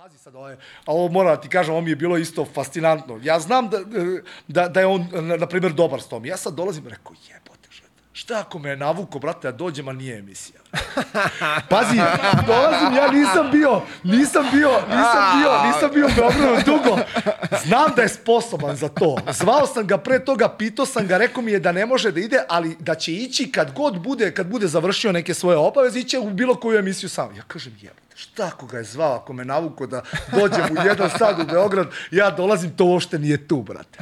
Pazi sad, ovo, je, a ovo moram da ti kažem, ovo mi je bilo isto fascinantno. Ja znam da, da, da je on, na, na primjer, dobar s tom. Ja sad dolazim i rekao, jebote, šta ako me navuko, brate, da dođem, a nije emisija. Pazi, dolazim, ja nisam bio, nisam bio, nisam bio, nisam bio u Beogradu dugo. Znam da je sposoban za to. Zvao sam ga pre toga, pitao sam ga, rekao mi je da ne može da ide, ali da će ići kad god bude, kad bude završio neke svoje obaveze, iće u bilo koju emisiju sam. Ja kažem, jebote šta ako ga je zvao, ako me navuko da dođem u jedan sad u Beograd, ja dolazim, to uopšte nije tu, brate.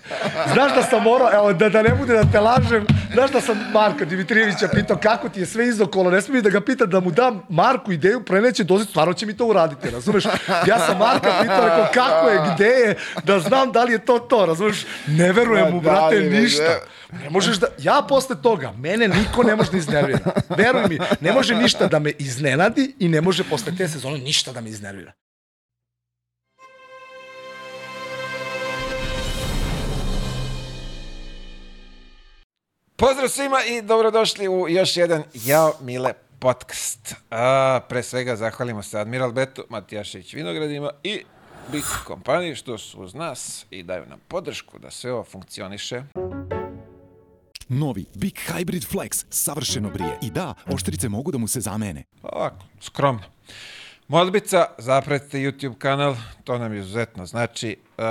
Znaš da sam morao, evo, da, da ne bude da te lažem, znaš da sam Marka Dimitrijevića pitao kako ti je sve izokolo, ne smijem da ga pitam da mu dam Marku ideju, preneće dozi, stvarno će mi to uraditi, razumeš? Ja sam Marka pitao, rekao, kako je, gde je, da znam da li je to to, razumeš? Ne verujem mu, brate, ništa. Ne možeš da, ja posle toga, mene niko ne može da iznervira. Veruj mi, ne može ništa da me iznenadi i ne može posle te sezone ništa da me iznervira. Pozdrav svima i dobrodošli u još jedan Jao Mile podcast. A, pre svega zahvalimo se Admiral Betu, Matijašić Vinogradima i Big kompaniji što su uz nas i daju nam podršku da sve ovo funkcioniše. Novi Big Hybrid Flex savršeno brije. I da, oštrice mogu da mu se zamene. Ovako, skromno. Molbica, zapratite YouTube kanal, to nam izuzetno znači. Uh,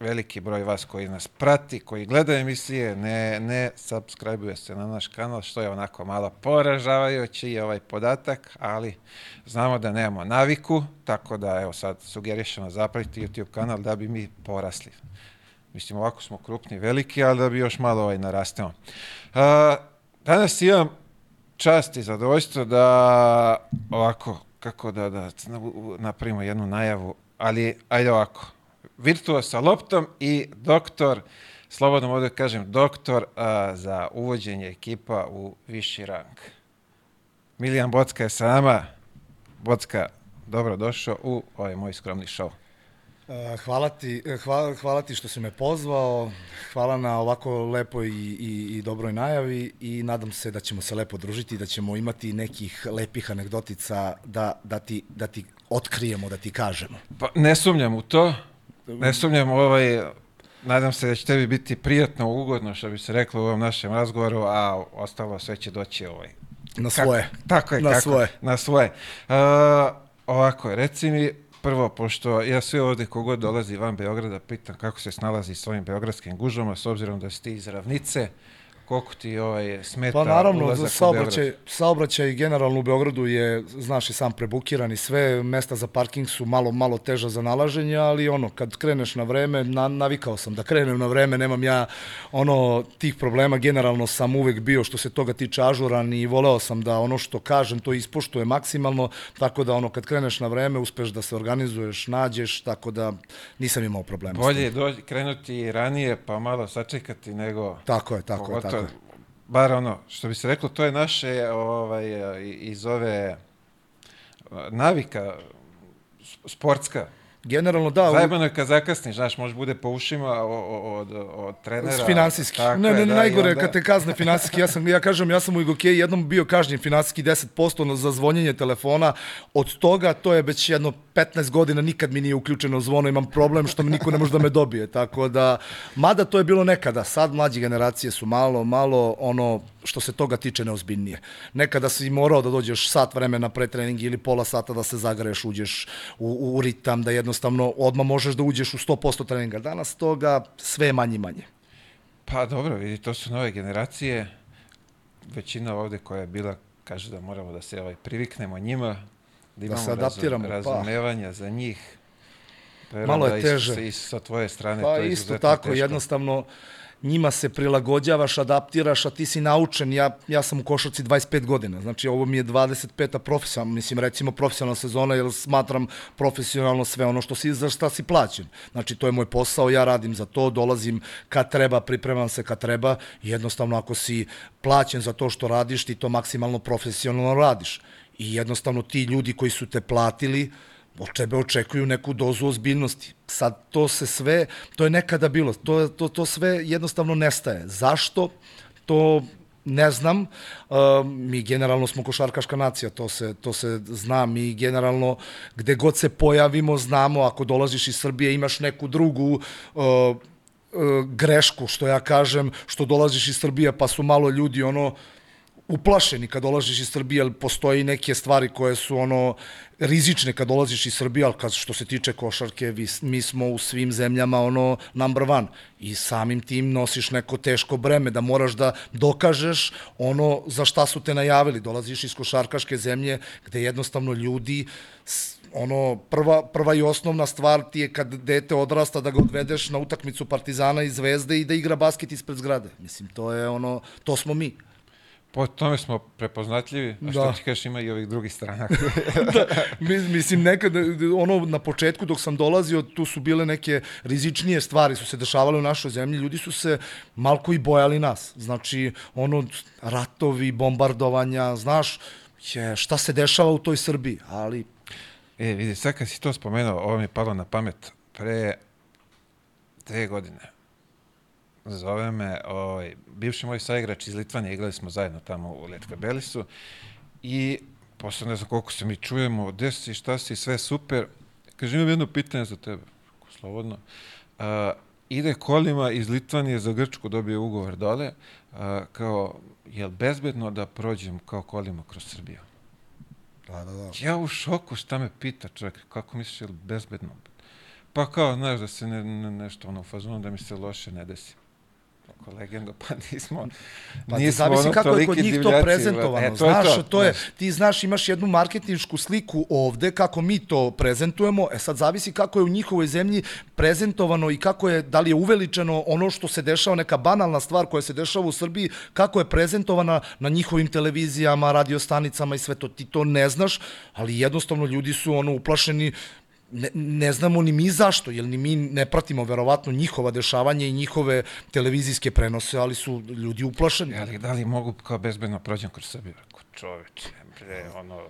veliki broj vas koji nas prati, koji gleda emisije, ne, ne subscribe se na naš kanal, što je onako malo poražavajući je ovaj podatak, ali znamo da nemamo naviku, tako da evo sad sugerišemo zapratiti YouTube kanal da bi mi porasli. Mislim, ovako smo krupni, veliki, ali da bi još malo ovaj narastemo. Uh, danas imam čast i zadovoljstvo da ovako, kako da, da napravimo jednu najavu, ali ajde ovako, virtuos sa loptom i doktor, slobodno mogu da kažem, doktor a, za uvođenje ekipa u viši rang. Milijan Bocka je sa nama. Bocka, dobro došao u ovaj moj skromni show. Hvala ti, hvala, hvala ti što si me pozvao, hvala na ovako lepoj i, i, i dobroj najavi i nadam se da ćemo se lepo družiti, da ćemo imati nekih lepih anegdotica da, da, ti, da ti otkrijemo, da ti kažemo. Pa ne sumnjam u to, ne sumnjam ovaj, nadam se da će tebi biti prijatno, ugodno, što bi se reklo u ovom našem razgovoru, a ostalo sve će doći ovaj. Na svoje. Kako, tako je, na kako, svoje. Na svoje. Uh, ovako, reci mi, prvo, pošto ja sve ovde kogod dolazi van Beograda, pitam kako se snalazi s svojim beogradskim gužama, s obzirom da si ti iz Ravnice, koliko ti ovaj, smeta Pa naravno, ulazak saobraćaj, saobraćaj generalno u Beogradu je, znaš i sam, prebukiran i sve, mesta za parking su malo, malo teža za nalaženje, ali ono, kad kreneš na vreme, na, navikao sam da krenem na vreme, nemam ja ono, tih problema, generalno sam uvek bio što se toga tiče ažuran i voleo sam da ono što kažem to ispoštuje maksimalno, tako da ono, kad kreneš na vreme, uspeš da se organizuješ, nađeš, tako da nisam imao problema. Bolje je krenuti ranije pa malo sačekati nego... Tako je, tako je, tako je. Bar ono, što bi se reklo, to je naše ovaj, iz ove navika sportska. Generalno da. Zajebano je kad zakasniš, znaš, može bude po ušima od, od, od trenera. Finansijski. Tako ne, je, ne, da, najgore i onda- kad te kazne finansijski. Ja sam, ja kažem, ja sam u Igokeji jednom bio kažnjen finansijski 10% za zvonjenje telefona. Od toga, to je već jedno 15 godina, nikad mi nije uključeno zvono, imam problem što mi niko ne može da me dobije. Tako da, mada to je bilo nekada, sad mlađe generacije su malo, malo ono, što se toga tiče neozbiljnije. Nekada si morao da dođeš sat vremena pre trening ili pola sata da se zagreješ, uđeš u, u ritam, da jednostavno odmah možeš da uđeš u 100% treninga. Danas toga sve je manje i manje. Pa dobro, vidi, to su nove generacije. Većina ovde koja je bila kaže da moramo da se ovaj, priviknemo njima, da imamo se adaptiramo, pa. razumevanja za njih. Verujem Malo je da teže. I sa tvoje strane Pa to je isto tako, teško. jednostavno njima se prilagođavaš, adaptiraš, a ti si naučen. Ja, ja sam u košarci 25 godina, znači ovo mi je 25. profesionalna, mislim recimo profesionalna sezona, jer smatram profesionalno sve ono što si, za šta si plaćen. Znači to je moj posao, ja radim za to, dolazim kad treba, pripremam se kad treba. Jednostavno ako si plaćen za to što radiš, ti to maksimalno profesionalno radiš. I jednostavno ti ljudi koji su te platili, od tebe očekuju neku dozu ozbiljnosti. Sad to se sve, to je nekada bilo, to, to, to sve jednostavno nestaje. Zašto? To ne znam, uh, mi generalno smo košarkaška nacija, to se, to se zna, mi generalno gde god se pojavimo znamo, ako dolaziš iz Srbije imaš neku drugu uh, grešku, što ja kažem, što dolaziš iz Srbije pa su malo ljudi ono, uplašeni kad dolaziš iz Srbije, ali postoji neke stvari koje su ono rizične kad dolaziš iz Srbije, ali kad, što se tiče košarke, vi, mi smo u svim zemljama ono number one i samim tim nosiš neko teško breme da moraš da dokažeš ono za šta su te najavili. Dolaziš iz košarkaške zemlje gde jednostavno ljudi ono prva prva i osnovna stvar ti je kad dete odrasta da ga odvedeš na utakmicu Partizana i Zvezde i da igra basket ispred zgrade. Mislim to je ono to smo mi. Po tome smo prepoznatljivi, a što Da. ti kažeš ima i ovih drugih strana. da, mi- mislim, nekad, ono, na početku dok sam dolazio, tu su bile neke rizičnije stvari, su se dešavale u našoj zemlji, ljudi su se malko i bojali nas. Znači, ono, ratovi, bombardovanja, znaš, je, šta se dešava u toj Srbiji, ali e, vidi, sad kad si to spomenuo, ovo mi je palo na pamet, pre dve godine. Zove me ovaj, bivši moj saigrač iz Litvanije, igrali smo zajedno tamo u Letka Belisu i posle ne znam koliko se mi čujemo, gde si, šta si, sve super. Kaže, imam jedno pitanje za tebe, slobodno. A, ide kolima iz Litvanije za Grčku, dobije ugovor dole, a, kao, je li bezbedno da prođem kao kolima kroz Srbiju? da, da, da. Ja u šoku šta me pita čovjek, kako misliš je li bezbedno? Pa kao, znaš, da se ne, ne, nešto ono u fazonu da mi se loše ne desi. Ako legenda, pa nismo, Pa nismo zavisi ono kako je kod njih to prezentovano. e, to je znaš, to, to je, ti znaš, imaš jednu marketinšku sliku ovde, kako mi to prezentujemo, e sad zavisi kako je u njihovoj zemlji prezentovano i kako je, da li je uveličeno ono što se dešava, neka banalna stvar koja se dešava u Srbiji, kako je prezentovana na njihovim televizijama, radiostanicama i sve to. Ti to ne znaš, ali jednostavno ljudi su ono uplašeni ne, ne znamo ni mi zašto, jer ni mi ne pratimo verovatno njihova dešavanja i njihove televizijske prenose, ali su ljudi uplašeni. Ali da li mogu kao bezbedno prođem kroz Srbiju? Rekao, čoveče, bre, ono,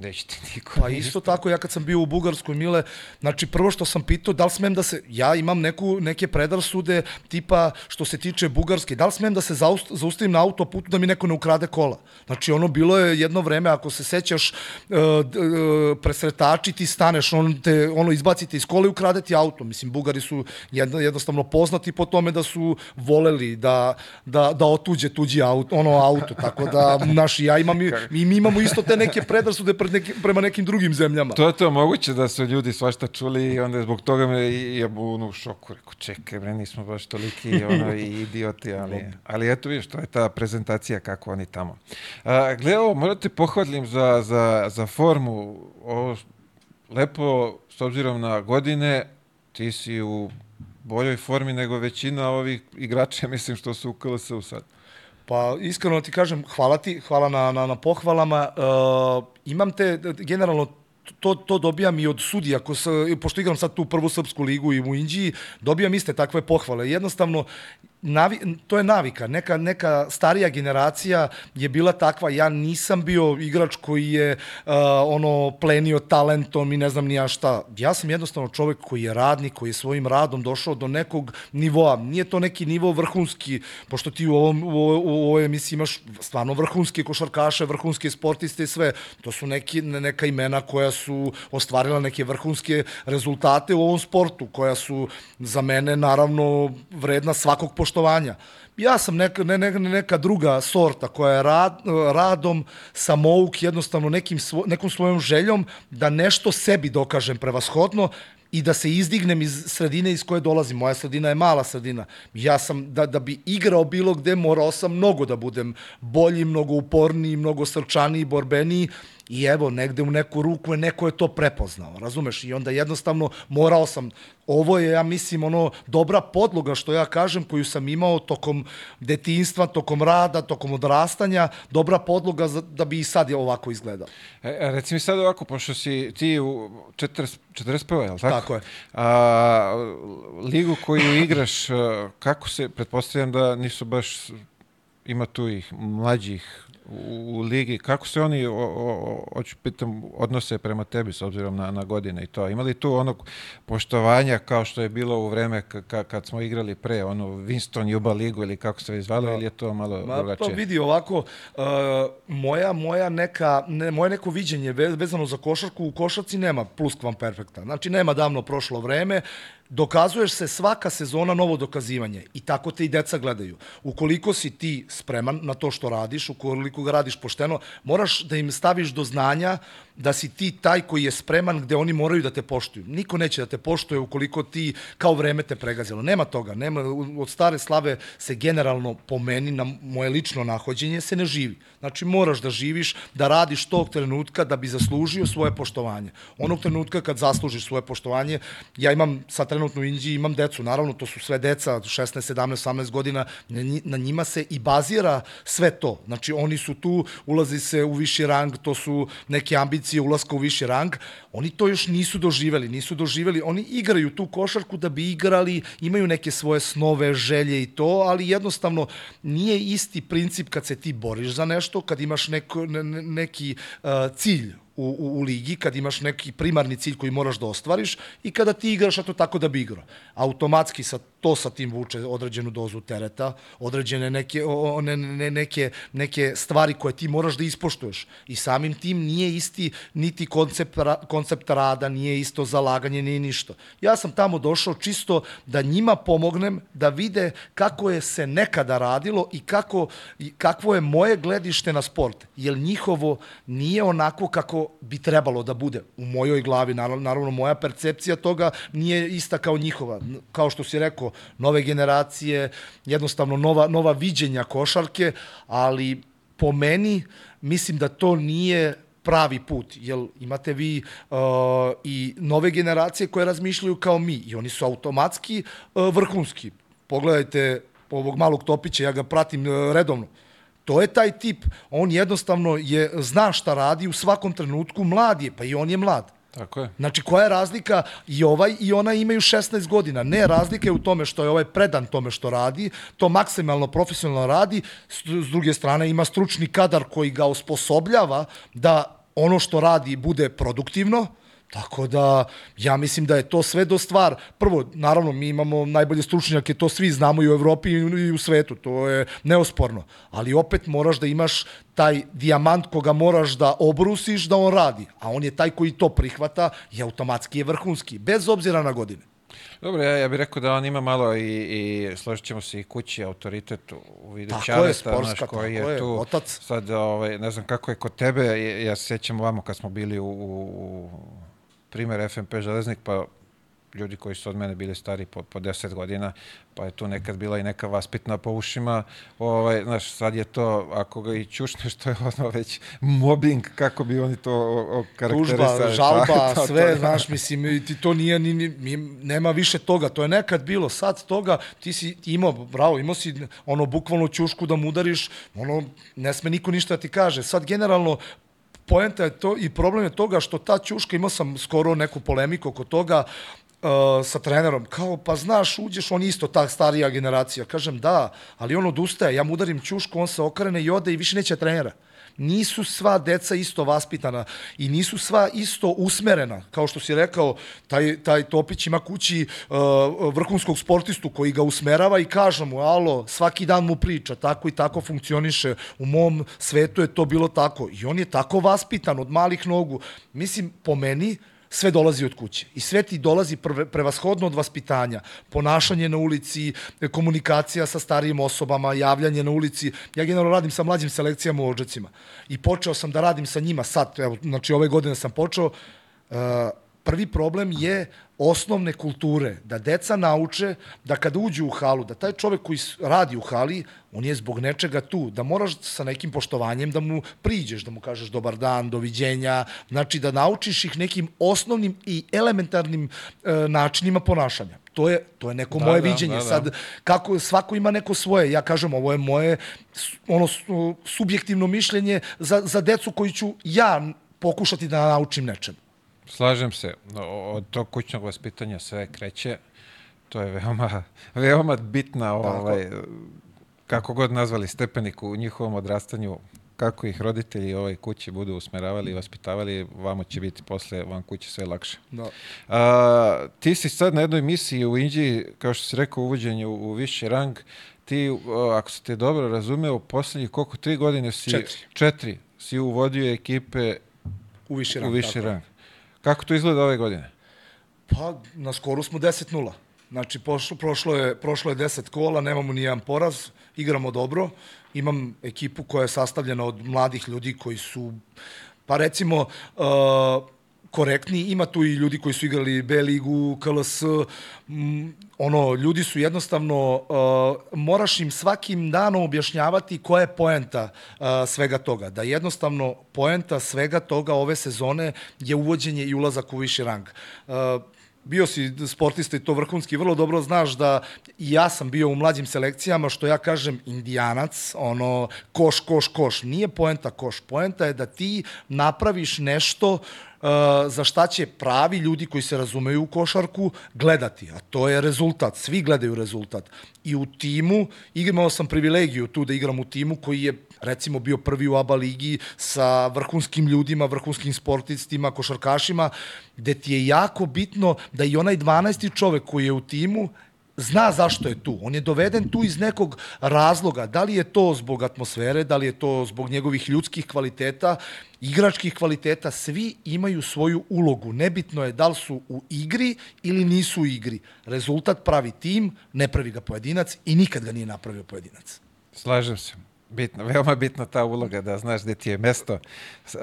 neće ti niko Pa isto tako, ja kad sam bio u Bugarskoj, Mile, znači prvo što sam pitao, da li smem da se, ja imam neku, neke predrasude, tipa što se tiče Bugarske, da li smem da se zaust, zaustavim na autoputu da mi neko ne ukrade kola? Znači ono bilo je jedno vreme, ako se sećaš, uh, presretači ti staneš, on te, ono izbacite iz kola i ukrade ti auto. Mislim, Bugari su jedno, jednostavno poznati po tome da su voleli da, da, da otuđe tuđi auto, ono auto, tako da, naši, ja imam, i, mi, mi imamo isto te neke predrasude pred neki, prema nekim drugim zemljama. To je to moguće da su ljudi svašta čuli i onda zbog toga me i je ono u šoku. Rekao, čekaj bre, nismo baš toliki ono, i idioti, ali, ali eto vidiš, to je ta prezentacija kako oni tamo. A, gle, ovo, moram te pohvalim za, za, za formu. Ovo, lepo, s obzirom na godine, ti si u boljoj formi nego većina ovih igrača, mislim, što su u KLS-u sad. Pa iskreno ti kažem, hvala ti, hvala na, na, na pohvalama. Uh, imam te, generalno, to, to dobijam i od sudija, ko sa, pošto igram sad tu prvu srpsku ligu i u Indiji, dobijam iste takve pohvale. Jednostavno, navi, to je navika. Neka, neka starija generacija je bila takva. Ja nisam bio igrač koji je uh, ono plenio talentom i ne znam ni ja šta. Ja sam jednostavno čovek koji je radnik, koji je svojim radom došao do nekog nivoa. Nije to neki nivo vrhunski, pošto ti u, ovom, u, u ovoj emisiji imaš stvarno vrhunske košarkaše, vrhunske sportiste i sve. To su neki, ne- neka imena koja su ostvarila neke vrhunske rezultate u ovom sportu, koja su za mene naravno vredna svakog. Ja sam neka, ne, ne, neka druga sorta koja je rad, radom samouk jednostavno nekim svo, nekom svojom željom da nešto sebi dokažem prevashodno i da se izdignem iz sredine iz koje dolazim. Moja sredina je mala sredina. Ja sam, da, da bi igrao bilo gde, morao sam mnogo da budem bolji, mnogo uporniji, mnogo srčaniji, borbeniji i evo, negde u neku ruku je neko je to prepoznao, razumeš? I onda jednostavno morao sam, ovo je, ja mislim, ono, dobra podloga, što ja kažem, koju sam imao tokom detinstva, tokom rada, tokom odrastanja, dobra podloga za, da bi i sad je ovako izgledao. E, a reci mi sad ovako, pošto si ti u 40, 41. je li tako? Tako je. A, ligu koju igraš, a, kako se, pretpostavljam da nisu baš, ima tu ih mlađih u, u ligi. Kako se oni, hoću pitam, odnose prema tebi s obzirom na, na godine i to? Ima li tu onog poštovanja kao što je bilo u vreme ka, kad smo igrali pre, ono Winston Juba ligu ili kako se zvalo, ili je to malo Ma, drugačije? Pa vidi ovako, uh, moja, moja neka, ne, moje neko viđenje vezano za košarku, u košarci nema pluskvamperfekta. Znači, nema davno prošlo vreme, dokazuješ se svaka sezona novo dokazivanje i tako te i deca gledaju. Ukoliko si ti spreman na to što radiš, ukoliko ga radiš pošteno, moraš da im staviš do znanja da si ti taj koji je spreman gde oni moraju da te poštuju. Niko neće da te poštuje ukoliko ti kao vreme te pregazilo. Nema toga. Nema, od stare slave se generalno po meni, na moje lično nahođenje, se ne živi. Znači moraš da živiš, da radiš tog trenutka da bi zaslužio svoje poštovanje. Onog trenutka kad zaslužiš svoje poštovanje, ja imam sa trenutno u Indiji, imam decu, naravno to su sve deca, 16, 17, 18 godina, na njima se i bazira sve to. Znači oni su tu, ulazi se u viši rang, to su neke ambicije ambicije ulaska u viši rang, oni to još nisu doživeli, nisu doživeli, oni igraju tu košarku da bi igrali, imaju neke svoje snove, želje i to, ali jednostavno nije isti princip kad se ti boriš za nešto, kad imaš neko, ne, neki uh, cilj u, u, u ligi, kad imaš neki primarni cilj koji moraš da ostvariš i kada ti igraš, a to tako da bi igrao. Automatski sa, to sa tim vuče određenu dozu tereta, određene neke, o, ne, ne, neke, neke stvari koje ti moraš da ispoštuješ. I samim tim nije isti niti koncept, koncept rada, nije isto zalaganje, nije ništa. Ja sam tamo došao čisto da njima pomognem da vide kako je se nekada radilo i kako, kakvo je moje gledište na sport. Jer njihovo nije onako kako bi trebalo da bude u mojoj glavi. Naravno, naravno, moja percepcija toga nije ista kao njihova. Kao što si rekao, nove generacije, jednostavno nova, nova viđenja košarke, ali po meni mislim da to nije pravi put, jer imate vi uh, i nove generacije koje razmišljaju kao mi i oni su automatski uh, vrhunski. Pogledajte ovog malog Topića, ja ga pratim uh, redovno. Uh, To je taj tip, on jednostavno je, zna šta radi u svakom trenutku, mlad je, pa i on je mlad. Tako je. Znači, koja je razlika? I ovaj i ona imaju 16 godina. Ne, razlika je u tome što je ovaj predan tome što radi, to maksimalno profesionalno radi, s, s druge strane ima stručni kadar koji ga osposobljava da ono što radi bude produktivno, Tako da, ja mislim da je to sve do stvar. Prvo, naravno, mi imamo najbolje stručnjake, to svi znamo i u Evropi i u svetu, to je neosporno. Ali opet moraš da imaš taj dijamant koga moraš da obrusiš da on radi. A on je taj koji to prihvata i automatski je vrhunski, bez obzira na godine. Dobro, ja, ja bih rekao da on ima malo i, i složit ćemo se i kući autoritet u vidu tako Čaleta, je, sportska, naš, koji tako je tu. Otac. Sad, ovaj, ne znam kako je kod tebe, ja se sjećam ovamo kad smo bili u, u primer FMP Železnik, pa ljudi koji su od mene bili stari po, po 10 godina, pa je tu nekad bila i neka vaspitna po ušima. Ovaj, znaš, sad je to, ako ga i čušneš, to je ono već mobbing, kako bi oni to karakterisali. Tužba, žalba, to, sve, to, znaš, mislim, ti to nije, ni, ni, nema više toga, to je nekad bilo, sad toga, ti si imao, bravo, imao si ono, bukvalno ćušku da mu udariš, ono, ne sme niko ništa da ti kaže. Sad, generalno, poenta je to i problem je toga što ta ćuška, imao sam skoro neku polemiku oko toga, uh, sa trenerom, kao, pa znaš, uđeš, on isto ta starija generacija. Kažem, da, ali on odustaje, ja mu udarim ćušku, on se okrene i ode i više neće trenera nisu sva deca isto vaspitana i nisu sva isto usmerena. Kao što si rekao, taj, taj Topić ima kući uh, vrhunskog sportistu koji ga usmerava i kaže mu, alo, svaki dan mu priča, tako i tako funkcioniše. U mom svetu je to bilo tako. I on je tako vaspitan od malih nogu. Mislim, po meni, sve dolazi od kuće. I sve ti dolazi prve, prevashodno od vaspitanja. Ponašanje na ulici, komunikacija sa starijim osobama, javljanje na ulici. Ja generalno radim sa mlađim selekcijama u Ođacima. I počeo sam da radim sa njima sad, evo, znači ove godine sam počeo, uh, prvi problem je osnovne kulture, da deca nauče da kada uđu u halu, da taj čovek koji radi u hali, on je zbog nečega tu, da moraš sa nekim poštovanjem da mu priđeš, da mu kažeš dobar dan, doviđenja, znači da naučiš ih nekim osnovnim i elementarnim e, načinima ponašanja. To je, to je neko da, moje da, viđenje. Da, da. Sad, kako, svako ima neko svoje. Ja kažem, ovo je moje ono, subjektivno mišljenje za, za decu koji ću ja pokušati da naučim nečem. Slažem se. Od tog kućnog vaspitanja sve kreće. To je veoma, veoma bitna, ovaj, kako god nazvali stepenik u njihovom odrastanju, kako ih roditelji ovaj kući budu usmeravali i vaspitavali, vamo će biti posle van kuće sve lakše. Da. A, ti si sad na jednoj misiji u Indiji, kao što si rekao, uvođenje u, u viši rang. Ti, ako se te dobro razumeo, u poslednjih koliko, tri godine si... Četiri. Četiri. Si uvodio ekipe U viši u rang. viši tako je. Kako to izgleda ove godine? Pa, na skoru smo 10-0. Znači, pošlo, prošlo, je, prošlo je 10 kola, nemamo ni jedan poraz, igramo dobro. Imam ekipu koja je sastavljena od mladih ljudi koji su, pa recimo, uh, korektni. Ima tu i ljudi koji su igrali B ligu, KLS, m, ono, ljudi su jednostavno, uh, moraš im svakim danom objašnjavati koja je poenta uh, svega toga. Da jednostavno poenta svega toga ove sezone je uvođenje i ulazak u viši rang. Uh, bio si sportista i to vrhunski, vrlo dobro znaš da i ja sam bio u mlađim selekcijama, što ja kažem indijanac, ono, koš, koš, koš. Nije poenta koš, poenta je da ti napraviš nešto za šta će pravi ljudi koji se razumeju u košarku gledati, a to je rezultat. Svi gledaju rezultat. I u timu, imao sam privilegiju tu da igram u timu koji je recimo bio prvi u ABA ligi sa vrhunskim ljudima, vrhunskim sportistima, košarkašima, gde ti je jako bitno da i onaj 12. čovek koji je u timu zna zašto je tu. On je doveden tu iz nekog razloga. Da li je to zbog atmosfere, da li je to zbog njegovih ljudskih kvaliteta, igračkih kvaliteta, svi imaju svoju ulogu. Nebitno je da li su u igri ili nisu u igri. Rezultat pravi tim, ne pravi ga pojedinac i nikad ga nije napravio pojedinac. Slažem se. Bitno, veoma bitna ta uloga da znaš gde ti je mesto. Uh,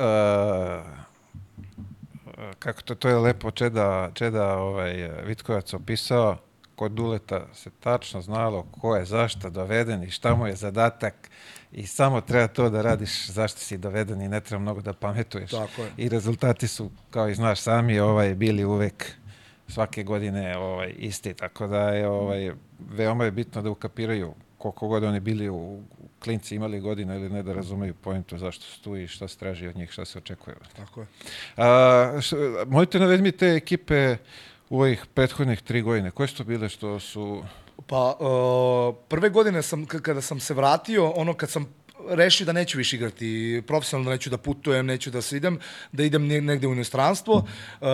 kako to, to je lepo Čeda, Čeda ovaj, Vitkovac opisao, kod Duleta se tačno znalo ko je zašto doveden i šta mu je zadatak i samo treba to da radiš zašto si doveden i ne treba mnogo da pametuješ. Tako je. I rezultati su, kao i znaš sami, ovaj, bili uvek svake godine ovaj, isti, tako da je ovaj, veoma je bitno da ukapiraju koliko god oni bili u, klinci imali godina ili ne da razumeju pojentu zašto su tu i šta se traži od njih, šta se očekuje. Tako je. A, š, mojte navedmi te ekipe u ovih prethodnih tri godine. Koje su to bile što su... Pa, uh, prve godine sam, kada sam se vratio, ono kad sam rešio da neću više igrati profesionalno, neću da putujem, neću da se idem, da idem ne- negde u inostranstvo. Uh,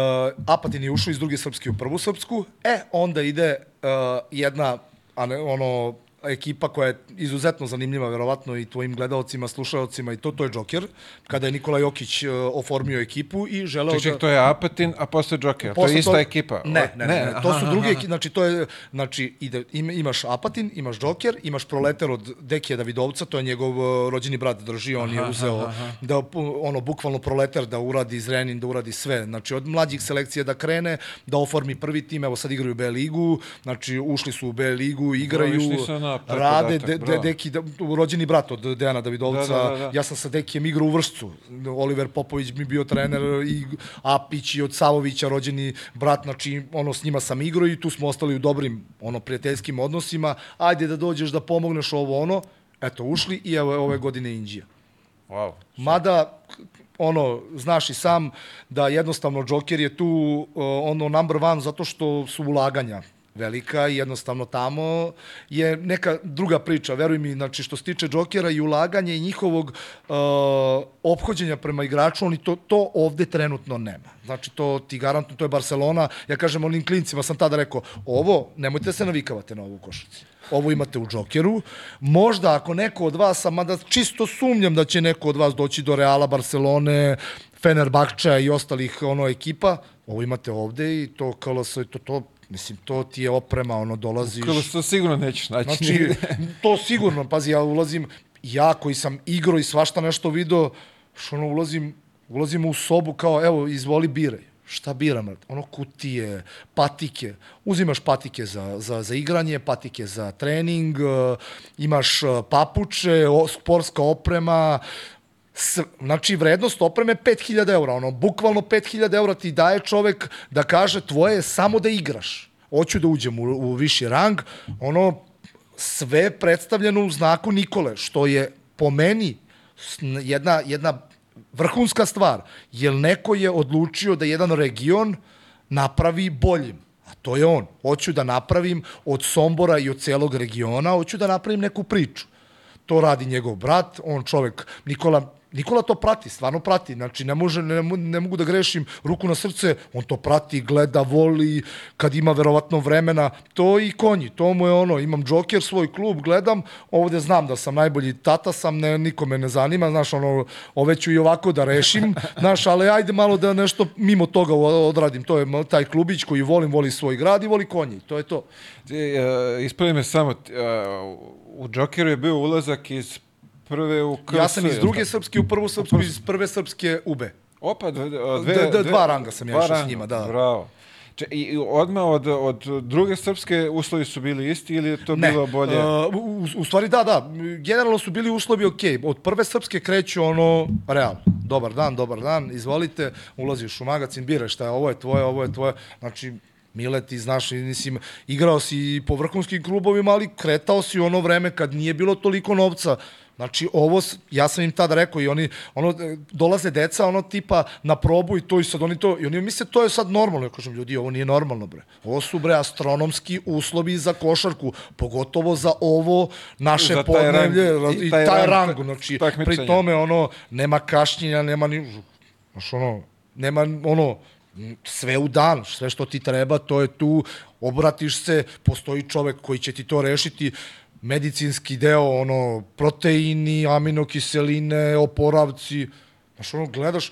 Apatin je ušao iz druge srpske u prvu srpsku, e, onda ide uh, jedna, a ne, ono, ekipa koja je izuzetno zanimljiva, verovatno i tvojim gledalcima, slušalcima i to, to je Joker, kada je Nikola Jokić uh, oformio ekipu i želeo Ček, da... to je Apatin, a posle Joker. To Posle je ista toga- ekipa. Ne, ne, ne, ne, to aha, su druge aha. ekipe, znači to je, znači ide, im, imaš Apatin, imaš Joker, imaš Proleter od Dekija Davidovca, to je njegov uh, rođeni brat drži, on je uzeo da pu- ono bukvalno Proleter da uradi Zrenin, da uradi sve, znači od mlađih selekcija da krene, da oformi prvi tim, evo sad igraju B ligu, znači ušli su u B ligu, igraju, išli prvi rade, podatak, de, de. Deki, rođeni brat od Dejana Davidovca, Da, da, da, da. ja sam sa Dekijem igrao u Vršcu. Oliver Popović mi bio trener i Apić i od Savovića rođeni brat, znači ono s njima sam igrao i tu smo ostali u dobrim ono prijateljskim odnosima. Ajde da dođeš da pomogneš ovo ono. Eto, ušli i evo ove godine Indija. Wow. Mada, ono, znaš i sam da jednostavno Joker je tu uh, ono number one zato što su ulaganja velika i jednostavno tamo je neka druga priča, veruj mi, znači što se tiče Jokera i ulaganja i njihovog uh, ophođenja prema igraču, oni to, to ovde trenutno nema. Znači to ti garantno, to je Barcelona, ja kažem onim klincima sam tada rekao, ovo, nemojte da se navikavate na ovu košarci. Ovo imate u Jokeru. Možda ako neko od vas, mada čisto sumnjam da će neko od vas doći do Reala, Barcelone, Fenerbahča i ostalih ono ekipa, ovo imate ovde i to KLS, i to, to, mislim, to ti je oprema, ono, dolaziš... Kako to sigurno nećeš naći. Znači, to sigurno, pazi, ja ulazim, ja koji sam igrao i svašta nešto video, što ono, ulazim, ulazim u sobu kao, evo, izvoli biraj. Šta biram? Ono kutije, patike. Uzimaš patike za, za, za igranje, patike za trening, uh, imaš uh, papuče, sportska oprema, znači, vrednost opreme 5000 eura. Ono, bukvalno 5000 eura ti daje čovek da kaže tvoje je samo da igraš. Hoću da uđem u, u viši rang. Ono, sve predstavljeno u znaku Nikole, što je po meni jedna, jedna vrhunska stvar. Jer neko je odlučio da jedan region napravi boljim. A to je on. Hoću da napravim od Sombora i od celog regiona, hoću da napravim neku priču. to radi njegov brat, on čovek, Nikola, Nikola to prati, stvarno prati, znači ne, može, ne, ne mogu da grešim ruku na srce, on to prati, gleda, voli, kad ima verovatno vremena, to i konji, to mu je ono, imam džoker, svoj klub, gledam, ovde znam da sam najbolji tata sam, ne, nikome ne zanima, znaš, ono, ove ću i ovako da rešim, znaš, ali ajde malo da nešto mimo toga odradim, to je taj klubić koji volim, voli svoj grad i voli konji, to je to. Uh, ispravi me samo, uh, u Jokeru je bio ulazak iz prve u KS. Ja sam iz druge srpske u prvu srpsku, iz prve srpske ube. Opa, dve, dve, D- d- dva ranga sam ja išao s njima, da. Bravo. Če, I odmah od, od druge srpske uslovi su bili isti ili je to bilo bolje? Uh, u, u stvari da, da. Generalno su bili uslovi ok. Od prve srpske kreću ono, real. Dobar dan, dobar dan, izvolite, ulaziš u magazin, biraš šta je, ovo je tvoje, ovo je tvoje. Znači, Mile, ti znaš, mislim, igrao si i po vrhunskim klubovima, ali kretao si ono vreme kad nije bilo toliko novca. Znači, ovo, ja sam im tada rekao i oni, ono, e, dolaze deca, ono, tipa, na probu i to i sad oni to, i oni misle, to je sad normalno. Ja kažem, ljudi, ovo nije normalno, bre. Ovo su, bre, astronomski uslovi za košarku, pogotovo za ovo naše Za taj rang- podnevlje i taj taj, rang rang, znači, pri tome, ono, nema kašnjenja, nema ni, znaš, ono, nema, ono, sve u dan, sve što ti treba, to je tu, obratiš se, postoji čovek koji će ti to rešiti, medicinski deo, ono, proteini, aminokiseline, oporavci, Znaš, ono, gledaš,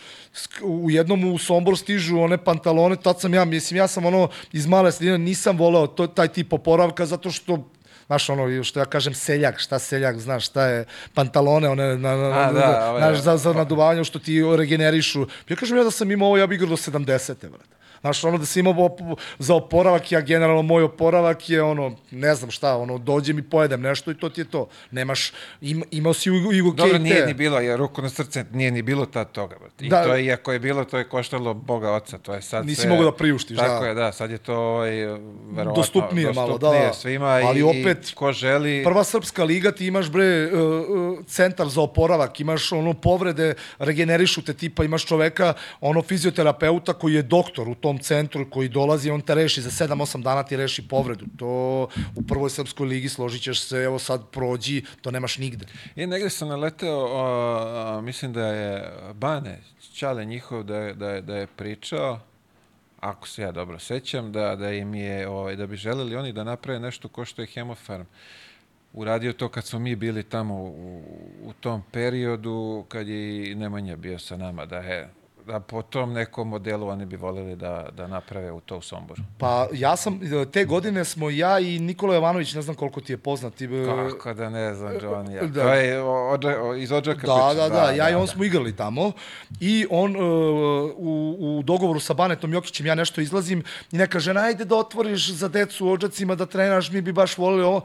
u jednom u Sombor stižu one pantalone, tad sam ja, mislim, ja sam ono, iz male sredine, nisam voleo to, taj tip oporavka, zato što Znaš, ono, što ja kažem, seljak, šta seljak, znaš, šta je pantalone, one, na, na, A, na, da, ovaj, znaš, za, za naduvanje, što ti regenerišu. Ja kažem ja da sam imao ovo, ja bih igrao do 70. brate. Znaš, ono da sam imao op za oporavak, ja generalno moj oporavak je ono, ne znam šta, ono, dođem i pojedem nešto i to ti je to. Nemaš, im, imao si i u Dobro, nije ni bilo, jer ruku na srce nije ni bilo tad toga. I Da. to je, iako je bilo, to je koštalo Boga oca. To je sad Nisi sve- mogao da priuštiš, Tako da. je, da, sad je to ovaj, verovatno, Dostupnije malo, da, dostupnije da. svima Ali i, opet, i ko želi... Prva srpska liga, ti imaš bre uh, uh, centar za oporavak, imaš ono povrede, regenerišu te tipa, imaš čoveka, ono fizioterapeuta koji je doktor u tom centru, koji dolazi, on te reši za 7-8 dana ti reši povredu. To u prvoj srpskoj ligi složit ćeš se, evo sad prođi, to nemaš nigde. I negde sam naleteo, o, a, mislim da je Bane, Čale njihov, da da da je pričao, ako se ja dobro sećam, da, da im je, ovaj, da bi želeli oni da naprave nešto ko što je Hemofarm uradio to kad smo mi bili tamo u, u tom periodu, kad je i Nemanja bio sa nama, da je da po tom nekom modelu oni bi voleli da, da naprave u to u Somboru. Pa ja sam, te godine smo ja i Nikola Jovanović, ne znam koliko ti je poznat, ti, e, Kako da ne znam, Johnny. da. Da. To je o, ođa, o, iz Odžaka Da, priča. da, da, ja i on smo igrali tamo i on uh, u, u dogovoru sa Banetom Jokićem ja nešto izlazim i neka žena, ajde da otvoriš za decu u Odžacima da trenaš, mi bi baš volili ovo.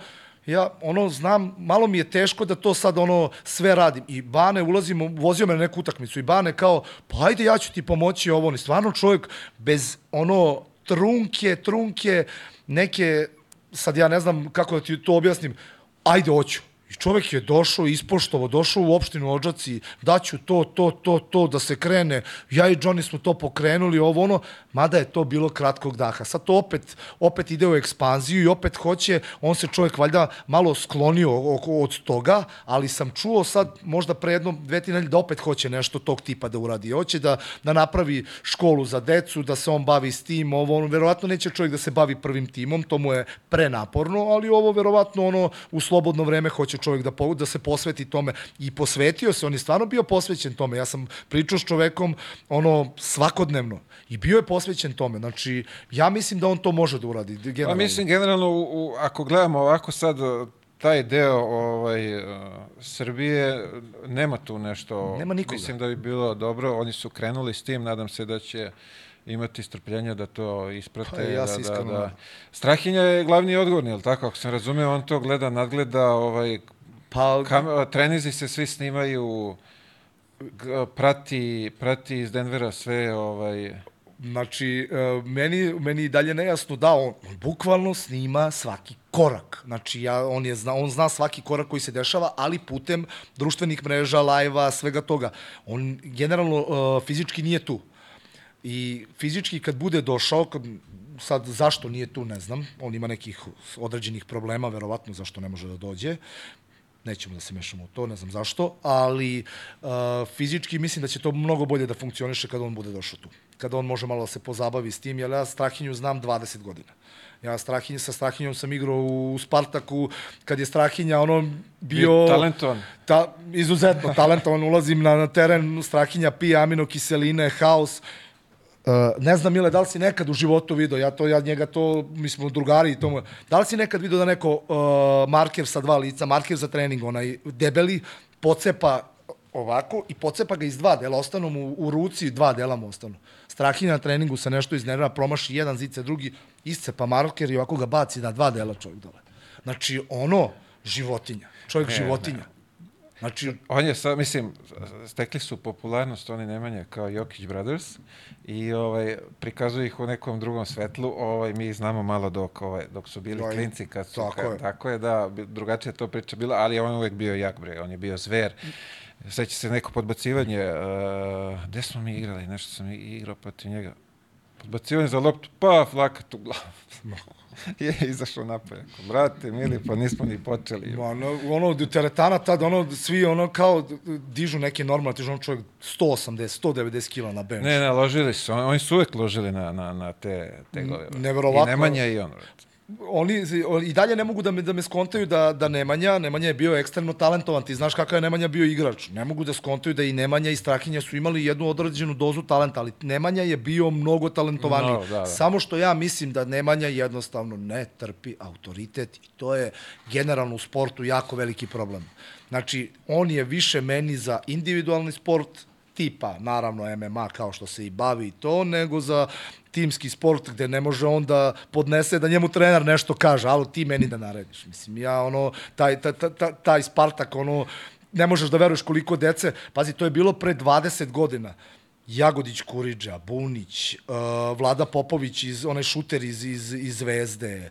Ja, ono, znam, malo mi je teško da to sad, ono, sve radim. I Bane, ulazim, vozio me na neku utakmicu i Bane kao, pa ajde, ja ću ti pomoći ovo. On je stvarno čovjek bez, ono, trunke, trunke, neke, sad ja ne znam kako da ti to objasnim, ajde, hoću. I čovek je došao, ispoštovo, došao u opštinu Odžaci, daću to, to, to, to, da se krene. Ja i Johnny smo to pokrenuli, ovo ono, mada je to bilo kratkog daha. Sad to opet, opet ide u ekspanziju i opet hoće, on se čovjek valjda malo sklonio od toga, ali sam čuo sad možda pre jednom, dve, tri nedelje da opet hoće nešto tog tipa da uradi. Hoće da, da napravi školu za decu, da se on bavi s tim, ovo, ono, verovatno neće čovjek da se bavi prvim timom, to mu je prenaporno, ali ovo verovatno ono, u slobodno vreme hoće čovjek da, po, da se posveti tome i posvetio se, on je stvarno bio posvećen tome. Ja sam pričao s čovekom ono svakodnevno i bio je posvećen tome. Znači, ja mislim da on to može da uradi. Pa Generalno. mislim, generalno, u, u, ako gledamo ovako sad taj deo ovaj, uh, Srbije, nema tu nešto... Nema nikoga. Mislim da bi bilo dobro. Oni su krenuli s tim, nadam se da će imati strpljenja da to isprate. Pa, ja da, da, da. Strahinja je glavni odgovorni, je li tako? Ako sam razumeo, on to gleda, nadgleda, ovaj, Pa, kam, trenizi se svi snimaju, prati, prati iz Denvera sve, ovaj, Znači, e, meni, meni dalje nejasno da on, on bukvalno snima svaki korak. Znači, ja, on, je zna, on zna svaki korak koji se dešava, ali putem društvenih mreža, lajva, svega toga. On generalno uh, fizički nije tu. I fizički kad bude došao, kad, sad zašto nije tu, ne znam, on ima nekih određenih problema, verovatno zašto ne može da dođe, nećemo da se mešamo u to, ne znam zašto, ali uh, fizički mislim da će to mnogo bolje da funkcioniše kada on bude došao tu. Kada on može malo da se pozabavi s tim, jer ja Strahinju znam 20 godina. Ja Strahinj, sa Strahinjom sam igrao u Spartaku, kad je Strahinja ono bio... Talentovan. Ta, izuzetno talentovan, ulazim na, na teren, Strahinja pije aminokiseline, haos, Uh, ne znam, Mile, da li si nekad u životu video, ja to, ja njega to, mi smo drugari i tomu, da li si nekad video da neko uh, marker sa dva lica, marker za trening, onaj debeli, pocepa ovako i pocepa ga iz dva dela, ostanu mu u ruci dva dela mu ostanu. Strahinja na treningu se nešto iznervira, promaši jedan zice, drugi, iscepa marker i ovako ga baci na dva dela čovjek dole. Znači, ono, životinja. Čovjek Ne, životinja. Znači, On je, sa, mislim, stekli su popularnost oni Nemanja kao Jokić Brothers i ovaj, prikazuju ih u nekom drugom svetlu. Ovaj, mi znamo malo dok, ovaj, dok su bili i- klinci. Kad su, tako ka, je. tako je, da, drugačija je to priča bila, ali on je uvek bio jak, bre, on je bio zver. Seća se neko podbacivanje, uh, gde smo mi igrali, nešto sam igrao protiv njega. Podbacivanje za loptu, pa flakat u glavu. je izašao napolje. Brate, mili, pa nismo ni počeli. Ono, ono, teretana tad, ono, svi ono kao dižu neke normalne, tižu ono čovjek 180, 190 kila na bench. Ne, ne, ložili su. Oni su uvek ložili na, na, na te tegove. neverovatno. I Nemanja i on. brate. Oni i dalje ne mogu da me, da me skontaju da, da Nemanja, Nemanja je bio ekstremno talentovan, ti znaš kakav je Nemanja bio igrač. Ne mogu da skontaju da i Nemanja i Strahinja su imali jednu određenu dozu talenta, ali Nemanja je bio mnogo talentovaniji. No, da, da. Samo što ja mislim da Nemanja jednostavno ne trpi autoritet i to je generalno u sportu jako veliki problem. Znači, on je više meni za individualni sport, tipa, naravno, MMA kao što se i bavi to, nego za timski sport gde ne može on da podnese da njemu trener nešto kaže, ali ti meni da narediš. Mislim, ja ono, taj, taj, taj, taj Spartak, ono, ne možeš da veruješ koliko dece, pazi, to je bilo pre 20 godina. Jagodić Kuriđa, Bunić, uh, Vlada Popović, iz, onaj šuter iz, iz, iz Zvezde,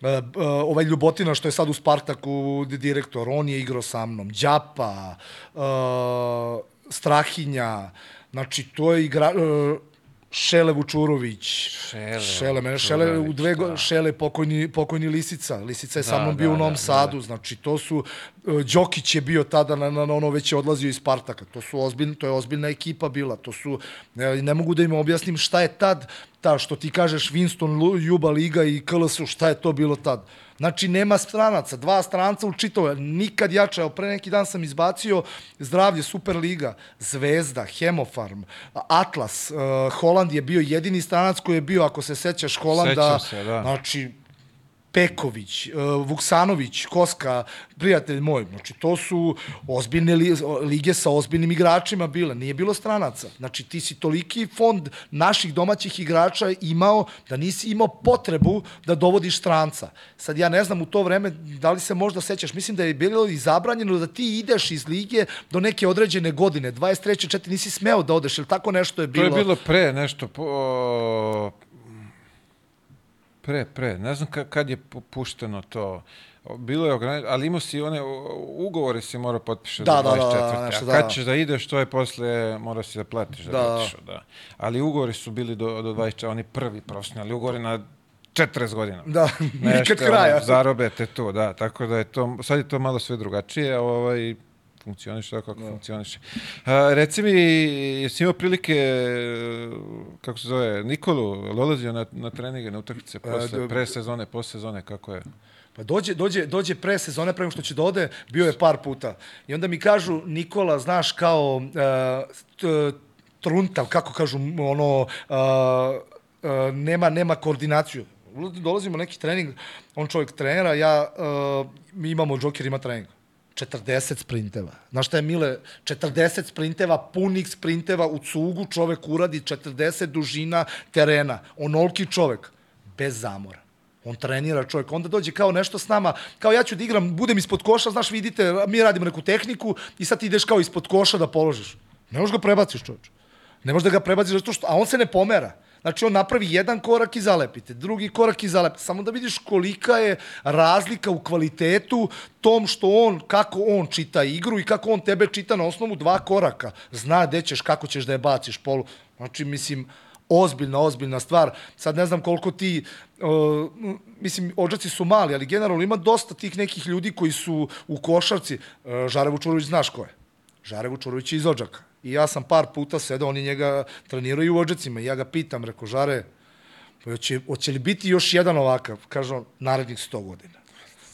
uh, uh, ovaj Ljubotina što je sad u Spartaku direktor, on je igrao sa mnom, Đapa, uh, Strahinja, znači to je igra... Uh, Šele Vučurović. Šele Šele, mene Šele u dve da. Šele pokojni, pokojni Lisica. Lisica je sa Da, mnom da, bio u Novom da, da, Sadu. Znači, to su, uh, Đokić je bio tada, na, na, ono već je odlazio iz Spartaka. To su ozbiljno, to je ozbiljna ekipa bila. To su, ne, ne mogu da im objasnim šta je tad, ta što ti kažeš Winston, Juba Liga i KLS, šta je to bilo tad. Znači, nema stranaca, dva stranca u čitove, nikad jače. Evo, pre neki dan sam izbacio zdravlje Superliga, Zvezda, Hemofarm, Atlas, uh, Holand je bio jedini stranac koji je bio, ako se sećaš, Holanda, Sećam se, da. znači, Peković, uh, Vuksanović, Koska, prijatelj moj, znači to su ozbiljne li, lige sa ozbiljnim igračima bile, nije bilo stranaca. Znači ti si toliki fond naših domaćih igrača imao da nisi imao potrebu da dovodiš stranca. Sad ja ne znam u to vreme da li se možda sećaš, mislim da je bilo i zabranjeno da ti ideš iz lige do neke određene godine, 23. 4. nisi smeo da odeš, ili tako nešto je To bilo. je bilo pre nešto, po, pre, pre, ne znam ka, kad je pu- pušteno to. Bilo je ograničeno, ali imao si one ugovore si morao potpišati Da, do da, da, 24. nešto, A da, kad da. ćeš da ideš, to je posle, mora si da platiš da, Da, da. da. da. Ali ugovori su bili do, do 24, oni prvi profesionalni ugovori na 40 godina. Da, nikad kraja. Ono, zarobete tu, da. Tako da je to, sad je to malo sve drugačije, ovaj, funkcioniše tako kako funkcioniše. A, reci mi, jesi imao prilike, kako se zove, Nikolu, dolazio na, na treninge, na utakmice, posle, do- pre sezone, posle sezone, kako je? Pa dođe, dođe, dođe pre sezone, pre nego što će da ode, bio je par puta. I onda mi kažu, Nikola, znaš, kao uh, truntav, kako kažu, ono, uh, uh, nema, nema koordinaciju. Dolazimo na neki trening, on čovjek trenera, ja, uh, mi imamo, Joker ima trening. 40 sprinteva. Znaš šta je, Mile? 40 sprinteva, punih sprinteva u cugu čovek uradi 40 dužina terena. Onoliki čovek. Bez zamora. On trenira čovjek, onda dođe kao nešto s nama, kao ja ću da igram, budem ispod koša, znaš, vidite, mi radimo neku tehniku i sad ti ideš kao ispod koša da položiš. Ne možeš ga prebaciš, čovječ. Ne možeš da ga prebaciš zato što, a on se ne pomera. Znači, on napravi jedan korak i zalepite, drugi korak i zalepite. Samo da vidiš kolika je razlika u kvalitetu tom što on, kako on čita igru i kako on tebe čita na osnovu dva koraka. Zna gde ćeš, kako ćeš da je baciš polu. Znači, mislim, ozbiljna, ozbiljna stvar. Sad ne znam koliko ti, uh, mislim, ođaci su mali, ali generalno ima dosta tih nekih ljudi koji su u košarci. Uh, Žare Vučurović znaš ko je? Žare Vučurović je iz Ođaka. I ja sam par puta sedao, oni njega treniraju u Ođacima i ja ga pitam, reko, Žare, hoće, hoće li biti još jedan ovakav? Kaže on, narednih 100 godina.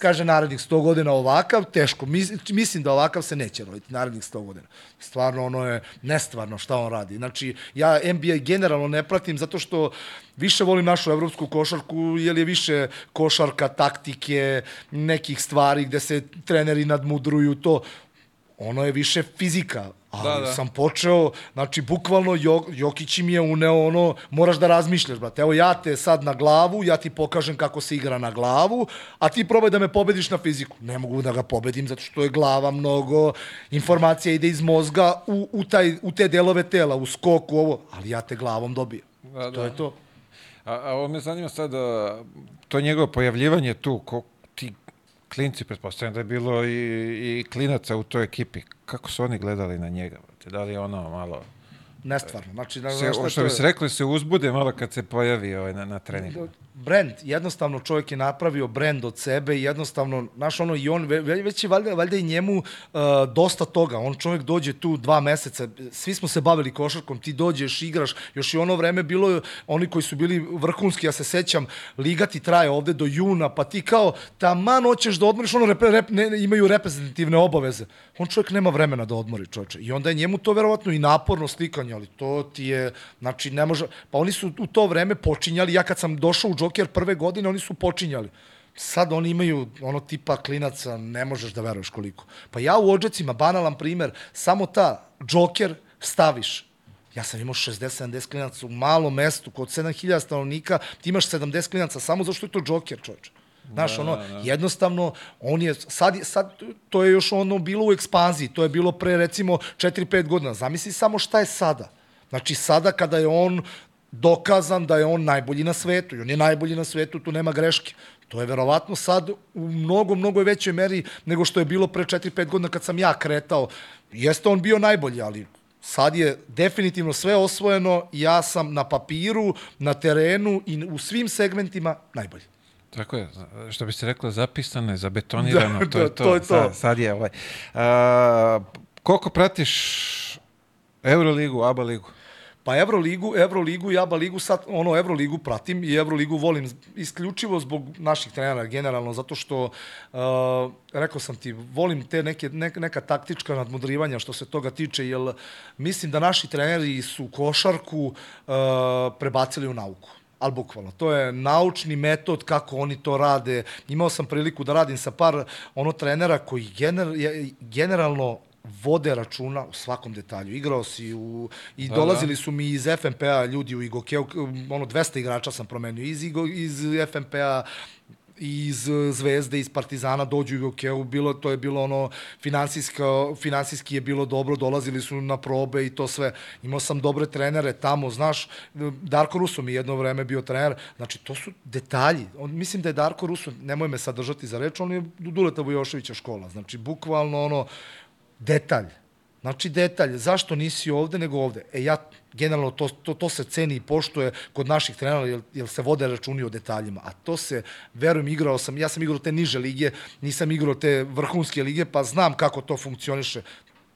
Kaže, narednih 100 godina ovakav, teško. Mis, mislim da ovakav se neće roditi narednih 100 godina. Stvarno, ono je nestvarno šta on radi. Znači, ja NBA generalno ne pratim zato što više volim našu evropsku košarku, jer je više košarka, taktike, nekih stvari gde se treneri nadmudruju, to ono je više fizika, ali Da, da, da. da. sam počeo, znači bukvalno Jok, Jokić mi je uneo ono, moraš da razmišljaš, brate, evo ja te sad na glavu, ja ti pokažem kako se igra na glavu, a ti probaj da me pobediš na fiziku. Ne mogu da ga pobedim zato što je glava mnogo, informacija ide iz mozga u, u, taj, u te delove tela, u skoku, ovo, ali ja te glavom dobijem. Da, To da. je to. A, a ovo me zanima sad, a, to njegovo pojavljivanje tu, ko, klinci, pretpostavljam da je bilo i, i klinaca u toj ekipi. Kako su oni gledali na njega? Da li je ono malo... Nestvarno. Znači, na, Se, što to bi se rekli, se uzbude malo kad se pojavi ovaj, na, na treningu. brend, jednostavno čovjek je napravio brend od sebe i jednostavno, znaš, ono, i on, ve- ve- već je valjda, valjda i njemu uh, dosta toga. On čovjek dođe tu dva meseca, svi smo se bavili košarkom, ti dođeš, igraš, još i ono vreme bilo, oni koji su bili vrhunski, ja se sećam, liga ti traje ovde do juna, pa ti kao, taman hoćeš da odmoriš, ono, rep, rep, ne, imaju reprezentativne obaveze. On čovjek nema vremena da odmori, čovječe. I onda je njemu to verovatno i naporno slikanje, ali to ti je, znači, ne može, pa oni su u to vreme počinjali, ja kad sam došao u Joker prve godine, oni su počinjali. Sad oni imaju ono tipa klinaca, ne možeš da veruješ koliko. Pa ja u Odžacima, banalan primer, samo ta Joker staviš. Ja sam imao 60-70 klinaca u malom mestu, kod 7000 stanovnika, ti imaš 70 klinaca samo zato što je to Joker, čovječe. Znaš, ono, jednostavno, on je, sad, sad, to je još ono bilo u ekspanziji, to je bilo pre, recimo, 4-5 godina. Zamisli samo šta je sada. Znači, sada kada je on dokazan da je on najbolji na svetu, i on je najbolji na svetu, tu nema greške. To je verovatno sad u mnogo, mnogo većoj meri nego što je bilo pre 4-5 godina kad sam ja kretao. Jeste on bio najbolji, ali sad je definitivno sve osvojeno, ja sam na papiru, na terenu i u svim segmentima najbolji. Tako je, što bi se reklo, zapisano je, zabetonirano, Da, to da, je to. to je to. Sad, sad je ovaj. A, koliko pratiš Euroligu, ABA ligu? Pa Evroligu, Evroligu i ABA ligu sad, ono, Evroligu pratim i Evroligu volim isključivo zbog naših trenera generalno, zato što, uh, rekao sam ti, volim te neke, neka, neka taktička nadmudrivanja što se toga tiče, jer mislim da naši treneri su košarku uh, prebacili u nauku ali bukvalno. To je naučni metod kako oni to rade. Imao sam priliku da radim sa par ono trenera koji gener, generalno vode računa u svakom detalju. Igrao si u, i Da, da, dolazili su mi iz FNP-a ljudi u Igokeu, ono 200 igrača sam promenio iz, Igo, iz FNP-a iz eh, Zvezde, iz Partizana dođu u Igokeu, bilo, to je bilo ono, finansijsko, finansijski je bilo dobro, dolazili su na probe i to sve. Imao sam dobre trenere tamo, znaš, Darko Ruso mi je jedno vreme bio trener, znači to su detalji. On, mislim da je Darko Ruso, nemoj me sad držati za reč, on je Duleta Vujoševića škola, znači bukvalno ono, detalj. Znači detalj, zašto nisi ovde nego ovde? E ja, generalno, to, to, to se ceni i poštuje kod naših trenera, jer, jer se vode računi o detaljima. A to se, verujem, igrao sam, ja sam igrao te niže lige, nisam igrao te vrhunske lige, pa znam kako to funkcioniše.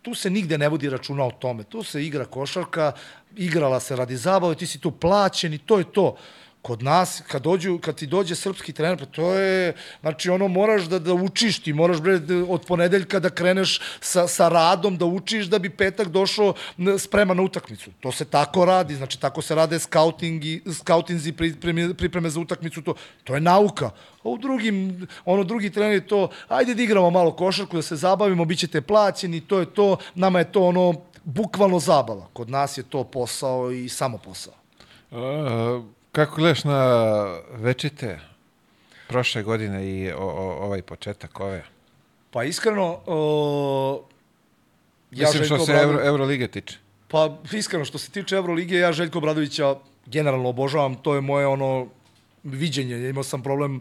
Tu se nigde ne vodi računa o tome. Tu se igra košarka, igrala se radi zabave, ti si tu plaćen i to je to kod nas, kad, dođu, kad ti dođe srpski trener, pa to je, znači ono moraš da, da učiš, ti moraš bre, od ponedeljka da kreneš sa, sa radom, da učiš da bi petak došao spreman na utakmicu. To se tako radi, znači tako se rade scouting i, scoutinzi pripreme, pripreme za utakmicu, to, to je nauka. A u drugim, ono drugi trener to, ajde da igramo malo košarku, da se zabavimo, bit ćete plaćeni, to je to, nama je to ono, bukvalno zabava. Kod nas je to posao i samo posao. Kako gledaš na večite prošle godine i o, o, ovaj početak ove? Pa iskreno, uh, ja Mislim što se Euro, Eurolige tiče. Pa iskreno, što se tiče Evrolige, ja Željko Bradovića generalno obožavam, to je moje ono viđenje. Imao sam problem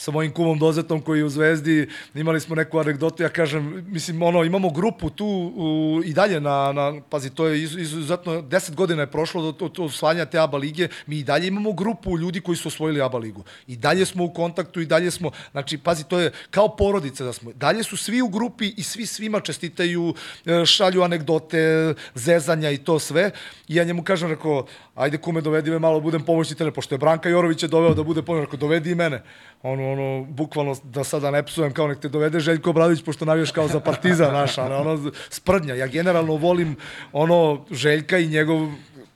sa mojim kumom Dozetom koji je u Zvezdi, imali smo neku anegdotu, ja kažem, mislim, ono, imamo grupu tu u, i dalje na, na, pazi, to je izuzetno, 10 godina je prošlo od, od osvajanja te ABA lige, mi i dalje imamo grupu ljudi koji su osvojili ABA ligu. I dalje smo u kontaktu i dalje smo, znači, pazi, to je kao porodica da smo. Dalje su svi u grupi i svi svima čestitaju, e, šalju anegdote, zezanja i to sve. I ja njemu kažem, rekao, ajde kume, dovedi me malo, budem pomoćni trener, pošto je Branka Jorović je doveo da bude pomoćni, dovedi i mene. Ono, ono, bukvalno, da sada ne psujem, kao nek te dovede Željko Bradović, pošto navijaš kao za partiza naša, ono, sprdnja. Ja generalno volim ono Željka i njegov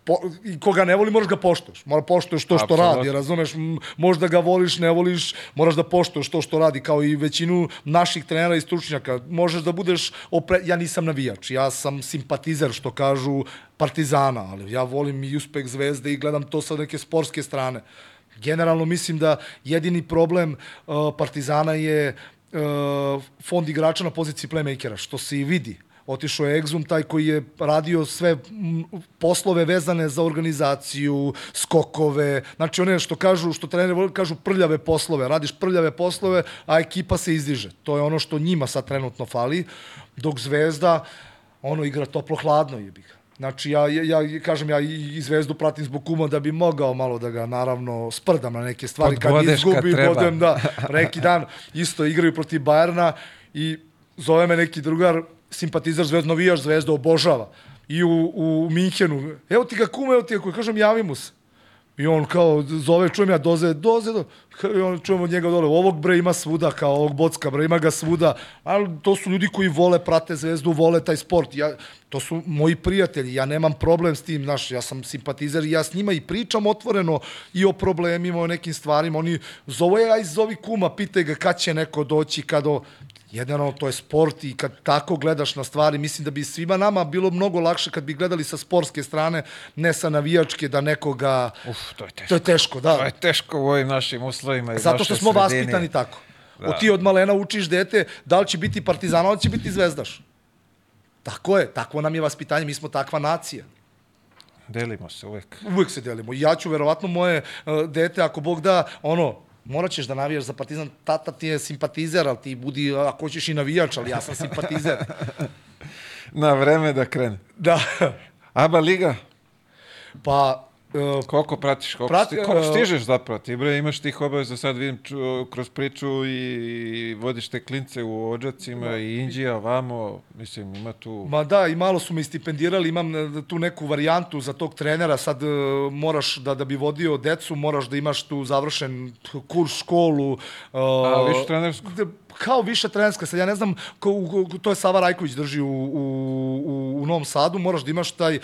po, i koga ne voli, moraš ga poštoš. Mora poštoš to što Absolut. radi, razumeš? Možda ga voliš, ne voliš, moraš da poštoš to što radi, kao i većinu naših trenera i stručnjaka. Možeš da budeš, opre... ja nisam navijač, ja sam simpatizer, što kažu, Partizana, ali ja volim i uspeh Zvezde i gledam to sa neke sportske strane. Generalno mislim da jedini problem uh, Partizana je uh, fond igrača na poziciji playmakera, što se i vidi otišao je Exum, taj koji je radio sve poslove vezane za organizaciju, skokove, znači one što kažu, što treneri kažu prljave poslove, radiš prljave poslove, a ekipa se izdiže. To je ono što njima sad trenutno fali, dok Zvezda, ono igra toplo-hladno je bih. Znači, ja, ja, ja kažem, ja i Zvezdu pratim zbog kuma da bi mogao malo da ga, naravno, sprdam na neke stvari. Kad izgubi, kad bodem, da. Neki dan isto igraju protiv Bajerna i zove me neki drugar, simpatizer Zvezda, navijaš Zvezda, obožava. I u, u Minhenu, evo ti ga kume, evo ti ga kažem, javi mu se. I on kao zove, čujem ja doze, doze, do, i on čujem od njega dole, ovog bre ima svuda, kao ovog bocka bre, ima ga svuda, ali to su ljudi koji vole, prate zvezdu, vole taj sport. Ja, to su moji prijatelji, ja nemam problem s tim, znaš, ja sam simpatizer i ja s njima i pričam otvoreno i o problemima, o nekim stvarima. Oni zove, aj zovi kuma, pitaj ga kad će neko doći, kad o... Jedno, to je sport i kad tako gledaš na stvari, mislim da bi svima nama bilo mnogo lakše kad bi gledali sa sportske strane, ne sa navijačke, da nekoga... Uf, to je teško. To je teško, da. To je teško u ovim našim uslovima i Zato što smo sredini. vaspitani tako. Da. O ti od malena učiš dete da li će biti partizan, ali će biti zvezdaš. Tako je, takvo nam je vaspitanje, mi smo takva nacija. Delimo se uvek. Uvek se delimo. Ja ću verovatno moje uh, dete, ako Bog da, ono, morat ćeš da navijaš za Partizan, tata ti je simpatizer, ali ti budi, ako hoćeš i navijač, ali ja sam simpatizer. Na vreme da krene. Da. Aba Liga? Pa, Uh, koliko pratiš, koliko, prati, sti, koliko stižeš zapravo? Ti bre imaš tih obaveza, sad vidim ču, kroz priču i, i vodiš te klince u Ođacima da. i Indija, vamo, mislim, ima tu... Ma da, i malo su me stipendirali, imam e, tu neku varijantu za tog trenera, sad uh, moraš da, da bi vodio decu, moraš da imaš tu završen kurs, školu. Uh, A, višu trenersku? Da, kao više trenerska, sad ja ne znam, ko, to je Sava Rajković drži u, u, u, u Novom Sadu, moraš da imaš taj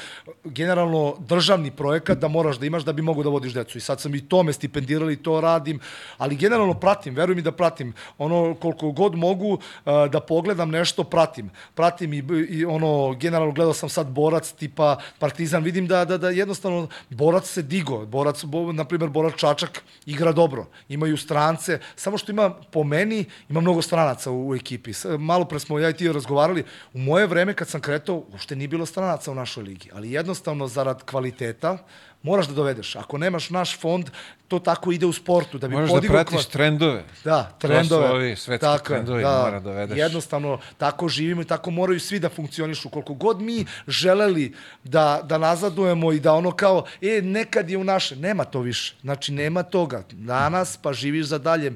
generalno državni projekat da moraš da imaš da bi mogo da vodiš decu. I sad sam i to me stipendirali, to radim, ali generalno pratim, veruj mi da pratim. Ono, koliko god mogu da pogledam nešto, pratim. Pratim i, i ono, generalno gledao sam sad borac tipa Partizan, vidim da, da, da jednostavno borac se digo, borac, bo, na primjer, borac Čačak igra dobro, imaju strance, samo što ima po meni, ima mnogo mnogo stranaca u, u ekipi. Malo pre smo ja i ti razgovarali, u moje vreme kad sam kretao, uopšte nije bilo stranaca u našoj ligi, ali jednostavno zarad kvaliteta, moraš da dovedeš. Ako nemaš naš fond, to tako ide u sportu. Da bi Možeš da pratiš trendove. Da, trendove. To su ovi svetski tako, trendovi, da, mora da dovedeš. Jednostavno, tako živimo i tako moraju svi da funkcionišu. Koliko god mi želeli da, da nazadujemo i da ono kao, e, nekad je u naše, nema to više. Znači, nema toga. Danas pa živiš za dalje.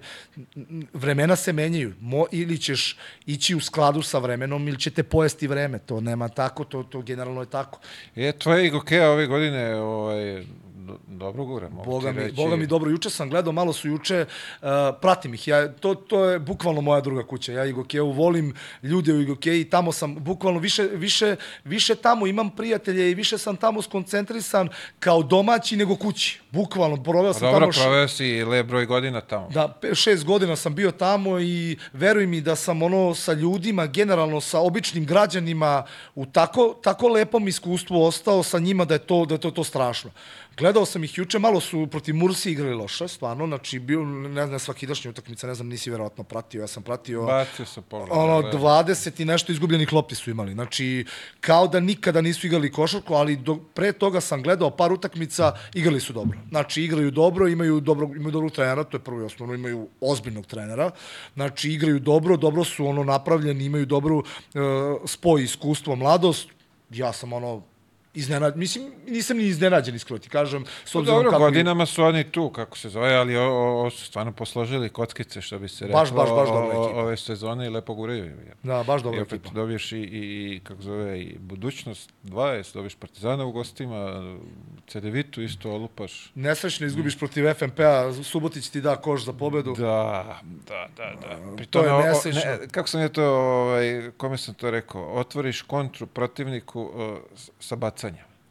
Vremena se menjaju. Mo, ili ćeš ići u skladu sa vremenom ili će te pojesti vreme. To nema tako, to, to generalno je tako. E, tvoje Igokeja ove godine ovaj, que dobro gura. Boga mi, reći... Boga mi dobro. Juče sam gledao, malo su juče, uh, pratim ih. Ja, to, to je bukvalno moja druga kuća. Ja Igokeju volim ljude u Igokeji. Tamo sam bukvalno više, više, više tamo imam prijatelje i više sam tamo skoncentrisan kao domaći nego kući. Bukvalno, proveo sam dobro, tamo... Dobro, proveo si le broj godina tamo. Da, šest godina sam bio tamo i veruj mi da sam ono sa ljudima, generalno sa običnim građanima u tako, tako lepom iskustvu ostao sa njima da je to, da je to, to strašno Gledao sam ih juče, malo su protiv Mursi igrali loše, stvarno, znači bio, ne znam, svakidašnja utakmica, ne znam, nisi verovatno pratio, ja sam pratio... Bacio sam pogled. Ono, da. 20 i nešto izgubljenih lopti su imali. Znači, kao da nikada nisu igrali košarku, ali do, pre toga sam gledao par utakmica, igrali su dobro. Znači, igraju dobro, imaju dobro, imaju dobrog trenera, to je prvo i osnovno, imaju ozbiljnog trenera. Znači, igraju dobro, dobro su ono napravljeni, imaju dobru uh, spoj iskustvo, mladost. Ja sam ono iznenađen, mislim, nisam ni iznenađen, iskreno ti kažem, s Pa obzirom dobro, kako... godinama su oni tu, kako se zove, ali o, o, o su stvarno posložili kockice, što bi se reklo, Baš, baš, baš dobra ekipa. ove sezone i lepo guraju. Da, baš I dobra opet ekipa. dobiješ i, i, i, kako zove, i budućnost 20, dobiješ Partizana u gostima, Cedevitu isto olupaš. Nesrećno izgubiš protiv FNP-a, Subotić ti da koš za pobedu. Da, da, da, da. Pri to je tome, o- nesrećno. ne, kako sam ja to, ovaj, kome sam to rekao, otvoriš kontru protivniku uh, sa bacanjem.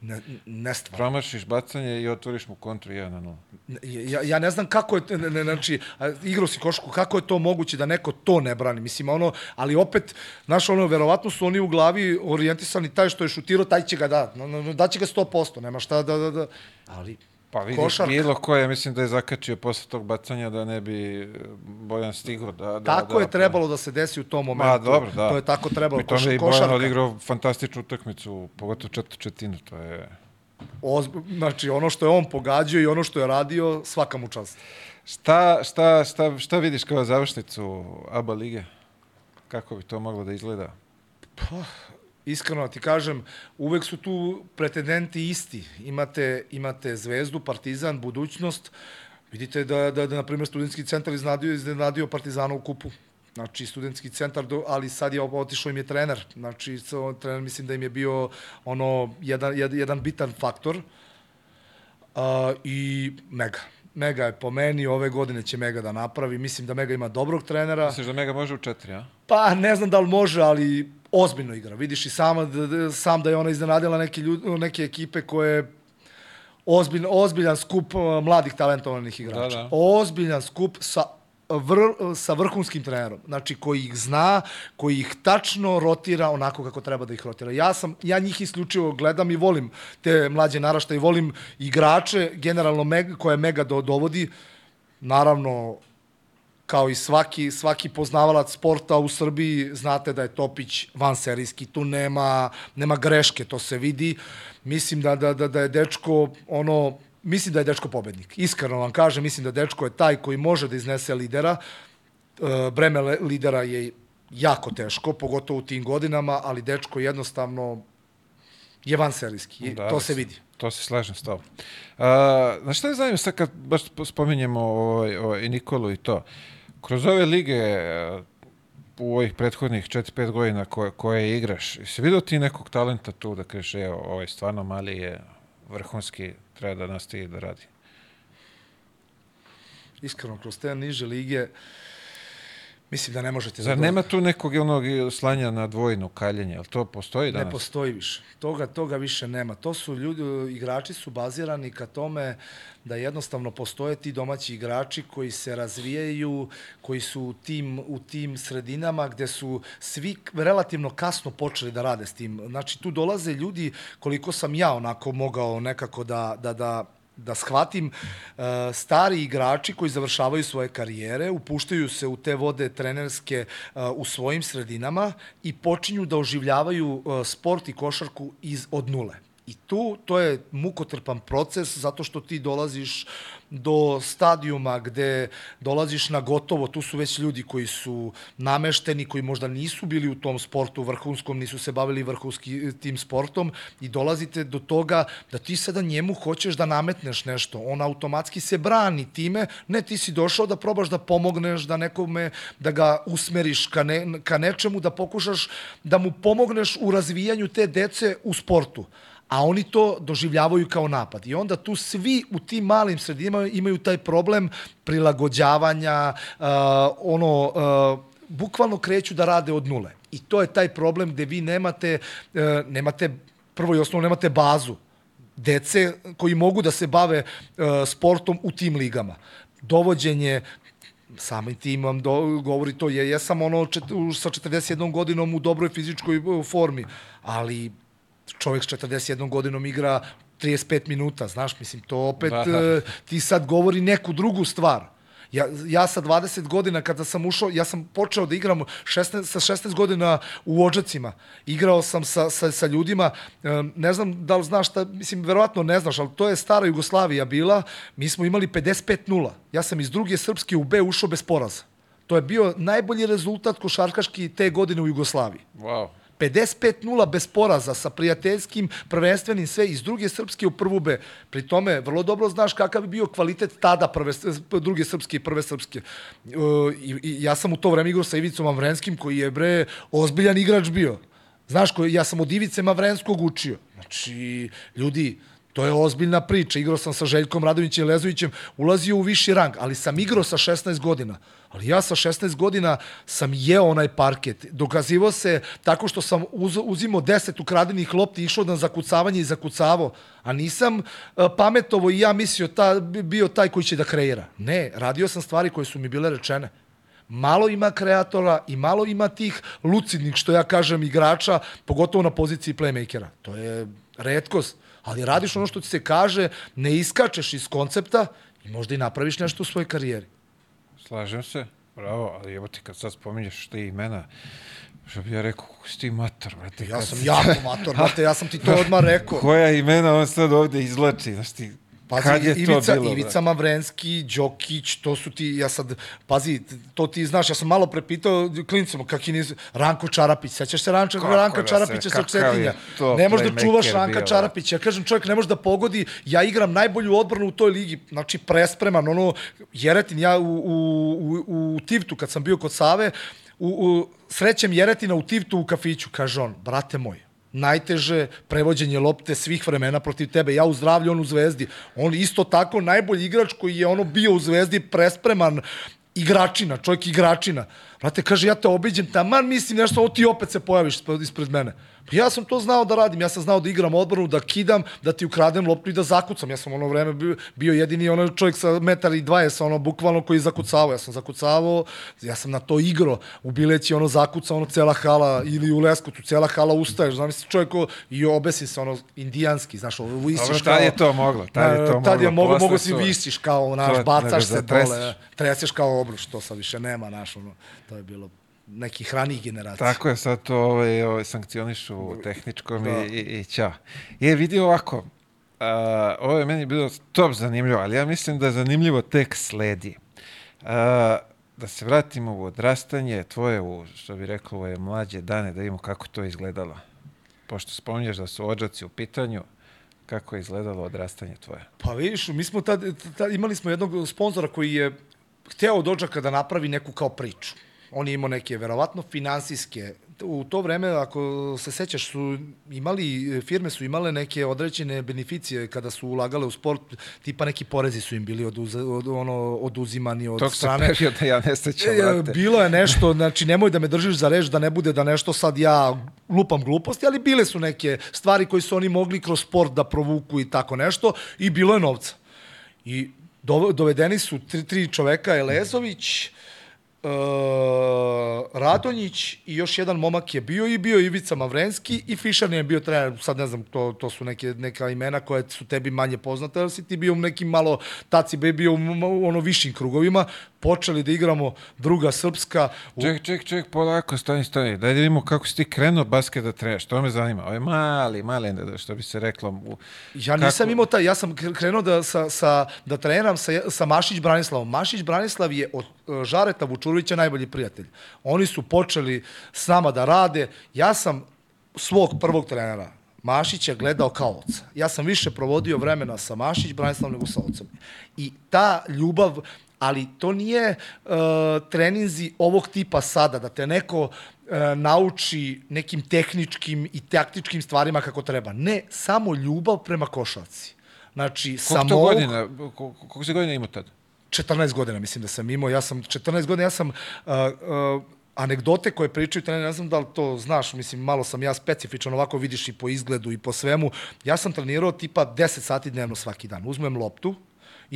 Ne, nestvarno. Promašiš bacanje i otvoriš mu kontru 1 na 0. Ja, ja ne znam kako je, ne, ne, znači, igrao si košku, kako je to moguće da neko to ne brani, mislim, ono, ali opet, znaš, ono, verovatno su oni u glavi orijentisani, taj što je šutirao, taj će ga da, no, no, daće ga 100%, nema šta da, da, da, ali, Pa vidi, Košarka. bilo ko je, mislim da je zakačio posle tog bacanja da ne bi e, Bojan stigao da... da tako da, je trebalo da se desi u tom momentu. Ma, dobro, da. To je tako trebalo, Pri tome Koša, i Bojan odigrao fantastičnu utakmicu, pogotovo četvrtu četinu, to je... Ozb, znači, ono što je on pogađao i ono što je radio, svaka mu čast. Šta, šta, šta, šta vidiš kao završnicu ABA lige? Kako bi to moglo da izgleda? Iskreno ti kažem, uvek su tu pretendenti isti. Imate, imate Zvezdu, Partizan, Budućnost. Vidite da, da, da na primjer, studentski centar iznenadio, iznenadio Partizana u kupu. Znači, studentski centar, do, ali sad je otišao im je trener. Znači, trener mislim da im je bio ono, jedan, jedan bitan faktor. Uh, I Mega. Mega je po meni, ove godine će Mega da napravi. Mislim da Mega ima dobrog trenera. Misliš da Mega može u četiri, a? Pa ne znam da li može, ali ozbiljno igra. Vidiš i sama, da, da, sam da je ona iznenadila neke, ljud, neke ekipe koje ozbilj, ozbiljan skup uh, mladih talentovanih igrača. Da, da. Ozbiljan skup sa vr, sa vrhunskim trenerom, znači koji ih zna, koji ih tačno rotira onako kako treba da ih rotira. Ja sam ja njih isključivo gledam i volim te mlađe naraštaje, volim igrače generalno mega, koje mega do, dovodi. Naravno kao i svaki, svaki poznavalac sporta u Srbiji, znate da je Topić vanserijski, tu nema, nema greške, to se vidi. Mislim da, da, da, da je dečko, ono, mislim da je dečko pobednik. Iskreno vam kažem, mislim da dečko je taj koji može da iznese lidera. E, Breme lidera je jako teško, pogotovo u tim godinama, ali dečko jednostavno je vanserijski. Da, to se vidi. To se slažem s tobom. A, znaš šta je zanimljivo sad kad baš spominjemo ovaj, ovaj, Nikolu i to? Kroz ove lige e, u ovih prethodnih 4-5 godina koje, koje igraš, si vidio ti nekog talenta tu da kažeš, evo, ovaj stvarno mali je vrhunski, treba da nastavi da radi? Iskreno, kroz te niže lige, mislim da ne možete... Zar nema tu nekog onog slanja na dvojno kaljenje, jel to postoji danas? Ne postoji više. Toga, toga više nema. To su ljudi, igrači su bazirani ka tome da jednostavno postoje ti domaći igrači koji se razvijaju, koji su u tim, u tim sredinama gde su svi relativno kasno počeli da rade s tim. Znači, tu dolaze ljudi, koliko sam ja onako mogao nekako da, da, da da shvatim, uh, stari igrači koji završavaju svoje karijere, upuštaju se u te vode trenerske uh, u svojim sredinama i počinju da oživljavaju uh, sport i košarku iz, od nule. I tu, to je mukotrpan proces, zato što ti dolaziš do stadijuma gde dolaziš na gotovo, tu su već ljudi koji su namešteni, koji možda nisu bili u tom sportu vrhunskom, nisu se bavili vrhunski tim sportom i dolazite do toga da ti sada njemu hoćeš da nametneš nešto. On automatski se brani time, ne ti si došao da probaš da pomogneš, da nekome, da ga usmeriš ka, ne, ka nečemu, da pokušaš da mu pomogneš u razvijanju te dece u sportu a oni to doživljavaju kao napad. I onda tu svi u tim malim sredinama imaju taj problem prilagođavanja, uh, ono, uh, bukvalno kreću da rade od nule. I to je taj problem gde vi nemate, uh, nemate prvo i osnovno nemate bazu dece koji mogu da se bave uh, sportom u tim ligama. Dovođenje samim tim vam do, govori to, je, jesam ono čet, sa 41 godinom u dobroj fizičkoj formi, ali čovjek s 41 godinom igra 35 minuta, znaš, mislim, to opet Da. da. ti sad govori neku drugu stvar. Ja, ja sa 20 godina kada sam ušao, ja sam počeo da igram 16, sa 16 godina u Odžacima. Igrao sam sa, sa, sa ljudima, em, ne znam da li znaš šta, mislim, verovatno ne znaš, ali to je stara Jugoslavija bila, mi smo imali 55-0. Ja sam iz druge Srpske u B ušao bez poraza. To je bio najbolji rezultat košarkaški te godine u Jugoslaviji. Wow. 55-0 bez poraza sa prijateljskim, prvenstvenim sve iz druge srpske u prvu B. Pri tome, vrlo dobro znaš kakav bi bio kvalitet tada prve, druge srpske i prve srpske. E, i, i, ja sam u to vreme igrao sa Ivicom Avrenskim, koji je, bre, ozbiljan igrač bio. Znaš, koji, ja sam od Ivice Mavrenskog učio. Znači, ljudi, To je ozbiljna priča. Igrao sam sa Željkom Radovićem i Lezovićem, ulazio u viši rang, ali sam igrao sa 16 godina. Ali ja sa 16 godina sam jeo onaj parket. Dokazivo se tako što sam uz, uzimao 10 ukradenih lopti išao na zakucavanje i zakucavo. A nisam uh, pametovo i ja mislio ta, bio taj koji će da kreira. Ne, radio sam stvari koje su mi bile rečene. Malo ima kreatora i malo ima tih lucidnih, što ja kažem, igrača, pogotovo na poziciji playmakera. To je redkost ali radiš ono što ti se kaže, ne iskačeš iz koncepta i možda i napraviš nešto u svojoj karijeri. Slažem se, bravo, ali evo ti kad sad spominješ ti imena, što bi ja rekao, kako si ti mator, brate. Ja sam jako mator, brate, ja sam ti to odmah rekao. Koja imena on sad ovde izlači, znaš ti, Pazi, kad je Ivica, to bilo? Ivica Mavrenski, Đokić, to su ti, ja sad, pazi, to ti znaš, ja sam malo prepitao klincima, kak i niz, Ranko Čarapić, sećaš se Ranča, Kako Ranka da Čarapića sa je Cetinja? Ne možeš da čuvaš Ranka bio, da. Čarapića, ja kažem, čovjek ne može da pogodi, ja igram najbolju odbranu u toj ligi, znači prespreman, ono, Jeretin, ja u, u, u, u Tivtu, kad sam bio kod Save, u, u, srećem Jeretina u Tivtu u kafiću, kaže on, brate moj, najteže prevođenje lopte svih vremena protiv tebe. Ja u zdravlju, on u zvezdi. On isto tako najbolji igrač koji je ono bio u zvezdi prespreman igračina, čovjek igračina. Brate, kaže, ja te obiđem, taman mislim nešto, ovo ti opet se pojaviš ispred mene. Ja sam to znao da radim, ja sam znao da igram odbranu, da kidam, da ti ukradem loptu i da zakucam. Ja sam ono vreme bio, bio jedini onaj čovjek sa metar i 20, ono, bukvalno koji je zakucavao. Ja sam zakucavao, ja sam na to igro. U Bileći ono zakuca, ono cela hala, ili u Leskutu, cela hala ustaješ, znam se čovjek ko, i obesi se, ono, indijanski, znaš, ovo, Dobro, visiš tad je to moglo, tad je to Tad je moglo, moglo, mogo si visiš kao, naš, bacaš se dole, treseš kao obruč, to sad više nema, naš, ono, to je bilo nekih ranijih generacija. Tako je, sad to ovaj, ovaj, sankcionišu u tehničkom Da. i, i, i ćao. Je, vidi ovako, a, ovo je meni bilo top zanimljivo, ali ja mislim da je zanimljivo tek sledi. A, da se vratimo u odrastanje tvoje, u, što bi rekao, ove mlađe dane, da vidimo kako to izgledalo. Pošto spominješ da su ođaci u pitanju, kako je izgledalo odrastanje tvoje? Pa vidiš, mi smo tad, tad, imali smo jednog sponzora koji je hteo od Odžaka da napravi neku kao priču. On je imao neke, verovatno, finansijske. U to vreme, ako se sećaš, su imali, firme su imale neke određene beneficije kada su ulagale u sport, tipa neki porezi su im bili oduze, od, ono, oduzimani od Tog se strane. perioda ja ne sećam, E, brate. bilo je nešto, znači nemoj da me držiš za reč, da ne bude da nešto sad ja lupam gluposti, ali bile su neke stvari koje su oni mogli kroz sport da provuku i tako nešto i bilo je novca. I do, dovedeni su tri, tri čoveka, Elezović, uh, Radonjić i još jedan momak je bio i bio Ivica Mavrenski i Fišan je bio trener, sad ne znam, to, to su neke, neka imena koje su tebi manje poznate, ali si ti bio u nekim malo, taci bi bio u ono višim krugovima, počeli da igramo druga srpska, u, Ček, ček, ček, polako, stani, stani. Daj da vidimo kako si ti krenuo basket da treniraš. To me zanima. Ovo je mali, mali, što bi se reklo. u- Ja nisam kako- imao taj, ja sam kre- krenuo da, sa, sa, da treniram sa, sa Mašić Branislavom. Mašić Branislav je od e, Žareta Vučurovića najbolji prijatelj. Oni su počeli s nama da rade. Ja sam svog prvog trenera, Mašića, gledao kao oca. Ja sam više provodio vremena sa Mašić Branislavom nego sa ocem. I ta ljubav, ali to nije uh, treninzi ovog tipa sada, da te neko uh, nauči nekim tehničkim i taktičkim stvarima kako treba. Ne, samo ljubav prema košarci. Znači, Koliko to mog... godina, ko- ko- koliko si godina imao tad? 14 godina mislim da sam imao, ja sam 14 godina, ja sam uh, uh, anegdote koje pričaju treneri, ne znam da li to znaš, mislim, malo sam ja specifičan, ovako vidiš i po izgledu i po svemu. Ja sam trenirao tipa 10 sati dnevno svaki dan. Uzmem loptu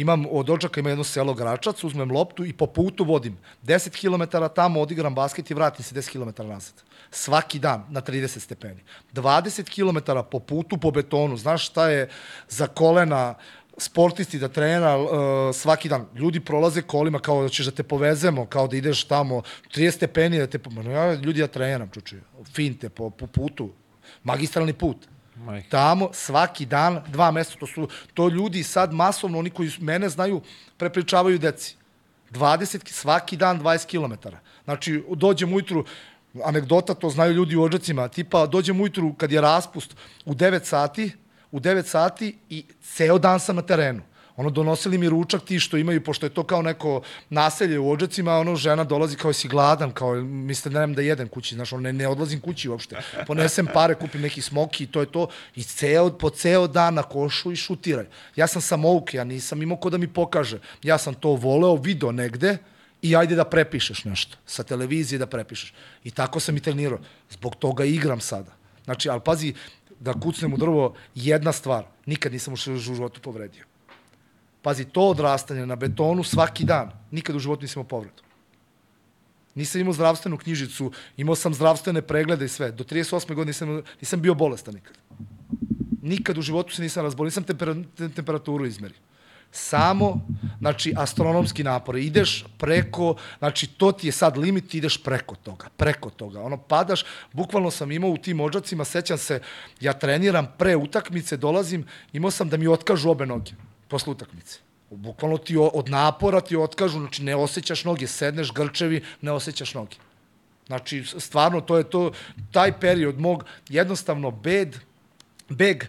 imam od Odžaka ima jedno selo Gračac, uzmem loptu i po putu vodim 10 km tamo, odigram basket i vratim se 10 km nazad. Svaki dan na 30 stepeni. 20 km po putu po betonu. Znaš šta je za kolena sportisti da trenira uh, svaki dan. Ljudi prolaze kolima kao da ćeš da te povezemo, kao da ideš tamo 30 stepeni da te... po- ja, ljudi ja treniram, čuče. Finte po, po putu. Magistralni put. Majke. Tamo svaki dan, dva meseca, to su to ljudi sad masovno, oni koji mene znaju, prepričavaju deci. 20, ki- svaki dan 20 km. Znači, dođem ujutru, anegdota, to znaju ljudi u Odžacima, tipa dođem ujutru kad je raspust u 9 sati, u 9 sati i ceo dan sam na terenu. Ono, donosili mi ručak ti što imaju, pošto je to kao neko naselje u Odžacima, ono, žena dolazi kao si gladan, kao, mislite nemam da jedem kući, znaš, ono, ne, ne odlazim kući uopšte. Ponesem pare, kupim neki smoki i to je to. I ceo, po ceo dan na košu i šutiraj. Ja sam samouk, ja nisam imao ko da mi pokaže. Ja sam to voleo, video negde, i ajde da prepišeš nešto. Sa televizije da prepišeš. I tako sam i trenirao. Zbog toga igram sada. Znači, ali pazi, da kucnem u drvo, jedna stvar. Nikad nisam u životu povredio. Pazi, to odrastanje na betonu svaki dan. Nikad u životu nisam imao povredu. Nisam imao zdravstvenu knjižicu, imao sam zdravstvene preglede i sve. Do 38. godine nisam, nisam bio bolestan nikad. Nikad u životu se nisam razbolio, nisam tempera, te- temperaturu izmerio. Samo, znači, astronomski napor. Ideš preko, znači, to ti je sad limit, ideš preko toga, preko toga. Ono, padaš, bukvalno sam imao u tim ođacima, sećam se, ja treniram pre utakmice, dolazim, imao sam da mi otkažu obe noge posle utakmice. Bukvalno ti od napora ti otkažu, znači ne osjećaš noge, sedneš grčevi, ne osjećaš noge. Znači, stvarno, to je to, taj period mog, jednostavno, bed, beg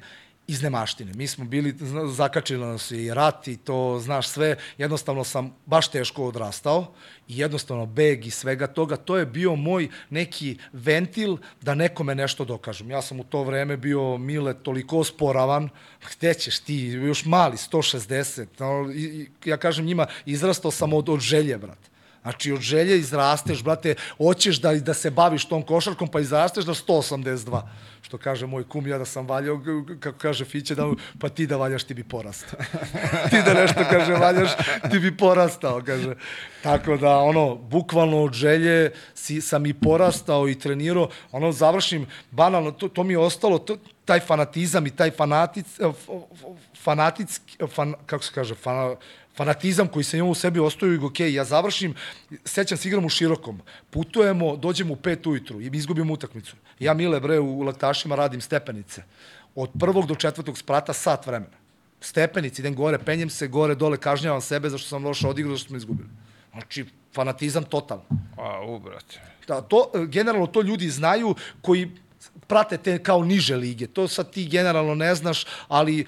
iz nemaštine. Mi smo bili, zakačili nas i rat i to, znaš, sve, jednostavno sam baš teško odrastao i jednostavno beg i svega toga, to je bio moj neki ventil da nekome nešto dokažem. Ja sam u to vreme bio, Mile, toliko osporavan, gde ćeš ti, još mali, 160, no, i, i, ja kažem njima, izrastao sam od, od želje, brate. Znači, od želje izrasteš, brate, hoćeš da, da se baviš tom košarkom, pa izrasteš na 182. Što kaže moj kum, ja da sam valjao, kako kaže Fiće, da, pa ti da valjaš, ti bi porastao. ti da nešto, kaže, valjaš, ti bi porastao, kaže. Tako da, ono, bukvalno od želje si, sam i porastao i trenirao, ono, završim, banalno, to, to mi je ostalo, to, taj fanatizam i taj fanatic, f- f- fanaticki, fan, kako se kaže, fan, fanatizam koji sam imao u sebi ostao i ok, ja završim, sećam se igram u širokom, putujemo, dođemo u pet ujutru i izgubimo utakmicu. Ja, Mile, bre, u laktašima radim stepenice. Od prvog do četvrtog sprata sat vremena. Stepenici, idem gore, penjem se gore, dole, kažnjavam sebe zašto sam loše odigrao, zašto smo izgubili. Znači, fanatizam totalno. A, u, brate. Da, to, e, generalno to ljudi znaju koji prate te kao niže lige. To sad ti generalno ne znaš, ali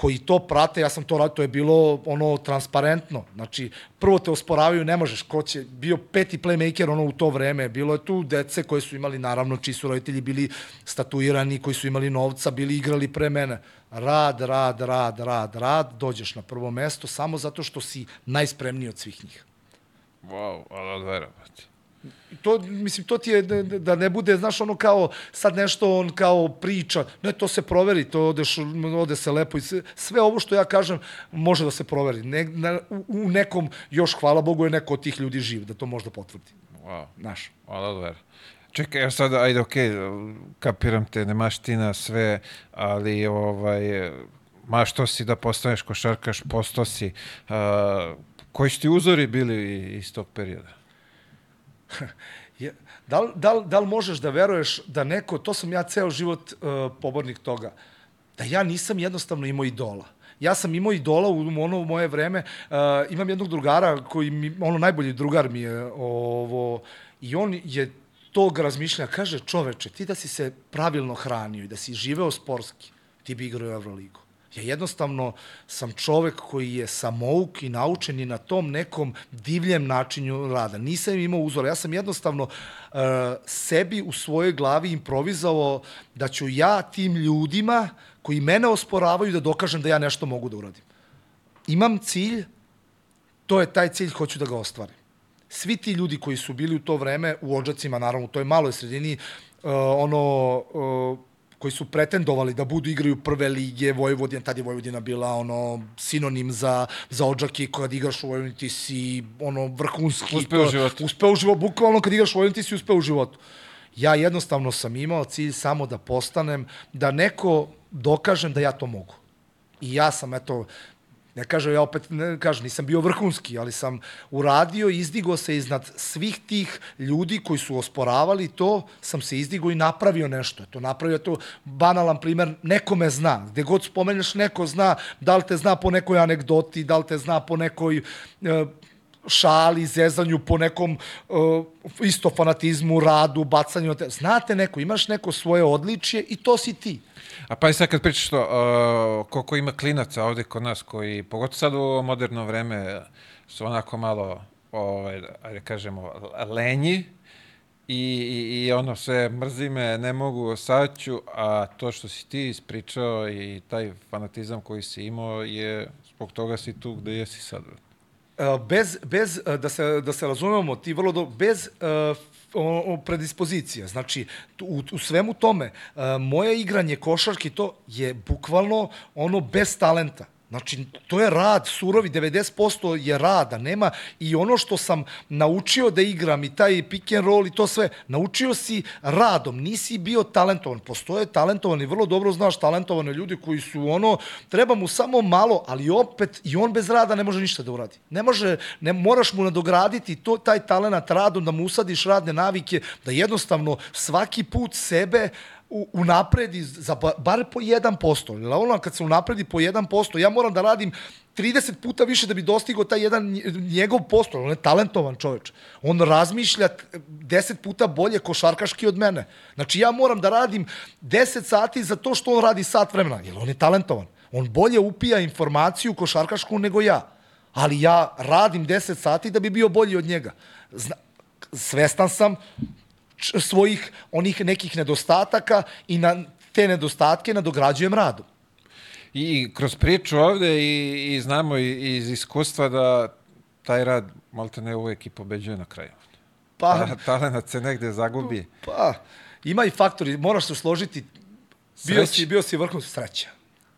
koji to prate, ja sam to radio, to je bilo ono transparentno. Znači, prvo te osporavaju, ne možeš, ko će, bio peti playmaker ono u to vreme, bilo je tu dece koje su imali, naravno, čiji su roditelji bili statuirani, koji su imali novca, bili igrali pre mene. Rad, rad, rad, rad, rad, dođeš na prvo mesto samo zato što si najspremniji od svih njih. Wow, ali od vera, brate. To, mislim, to ti je da, da ne bude, znaš, ono kao, sad nešto on kao priča, ne, to se proveri, to odeš, ode se lepo i sve, sve ovo što ja kažem može da se proveri. Ne, na, u, u nekom, još hvala Bogu, je neko od tih ljudi živ, da to može da potvrdi. Wow, Znaš. ali od vera. Čekaj, evo sad, ajde, okej, kapiram te, nemaš ti na sve, ali, ovaj, ma što si da postaneš košarkaš, posto si. A, koji su ti uzori bili iz tog perioda? Da, li, da, li, da li možeš da veruješ da neko, to sam ja ceo život uh, pobornik toga, da ja nisam jednostavno imao idola. Ja sam imao idola u ono moje vreme, uh, imam jednog drugara koji mi, ono najbolji drugar mi je ovo, i on je tog razmišljanja, kaže čoveče, ti da si se pravilno hranio i da si živeo sportski, ti bi igrao u Euroligu. Ja jednostavno sam čovek koji je samouk i naučen i na tom nekom divljem načinu rada. Nisam imao uzora. Ja sam jednostavno uh, sebi u svojoj glavi improvizovao da ću ja tim ljudima koji mene osporavaju da dokažem da ja nešto mogu da uradim. Imam cilj, to je taj cilj, hoću da ga ostvarim. Svi ti ljudi koji su bili u to vreme u Odžacima, naravno u toj maloj sredini, uh, ono, uh, koji su pretendovali da budu igraju prve lige Vojvodina, tad je Vojvodina bila ono sinonim za, za Odžaki, kad igraš u Vojvodini ti si ono vrhunski. Uspeo u životu. Uspeo u životu, bukvalno kad igraš u Vojvodini ti si uspeo u životu. Ja jednostavno sam imao cilj samo da postanem, da neko dokažem da ja to mogu. I ja sam, eto, ne kažem, ja opet ne kažem, nisam bio vrhunski, ali sam uradio, izdigo se iznad svih tih ljudi koji su osporavali to, sam se izdigo i napravio nešto. To napravio to banalan primer, neko me zna. Gde god spomeneš, neko zna, da li te zna po nekoj anegdoti, da li te zna po nekoj e, šali, zezanju, po nekom uh, isto fanatizmu, radu, bacanju. na Te. Znate neko, imaš neko svoje odličje i to si ti. A pa i sad kad pričaš to, uh, koliko ima klinaca ovde kod nas koji, pogotovo sad u ovo moderno vreme, su onako malo, ovaj, ajde kažemo, lenji i, i ono sve mrzi me, ne mogu, sad ću, a to što si ti ispričao i taj fanatizam koji si imao je, zbog toga si tu gde jesi sad. E, bez, bez e, da, se, da se razumemo, ti vrlo dobro, bez uh, o, predispozicija. Znači, u, u svemu tome, moje igranje košarki to je bukvalno ono bez talenta. Znači, to je rad, surovi, 90% je rada, nema i ono što sam naučio da igram i taj pick and roll i to sve, naučio si radom, nisi bio talentovan. Postoje talentovani, vrlo dobro znaš talentovane ljudi koji su ono, treba mu samo malo, ali opet i on bez rada ne može ništa da uradi. Ne može, ne moraš mu nadograditi to, taj talenat radom, da mu usadiš radne navike, da jednostavno svaki put sebe u, unapredi za ba, bar po 1%. Jer ono kad se unapredi po 1%, ja moram da radim 30 puta više da bi dostigao taj jedan nje- njegov posto. On je talentovan čoveč. On razmišlja t- 10 puta bolje košarkaški od mene. Znači ja moram da radim 10 sati za to što on radi sat vremena. Jer on je talentovan. On bolje upija informaciju košarkašku nego ja. Ali ja radim 10 sati da bi bio bolji od njega. Zna, svestan sam svojih onih nekih nedostataka i na te nedostatke nadograđujem radom. I kroz priču ovde i, i znamo i, iz iskustva da taj rad malte ne uvek i pobeđuje na kraju. Pa, Ta, talenat se negde zagubi. pa, ima i faktori, moraš se složiti, bio Sreća. si, bio si vrhunska sreća.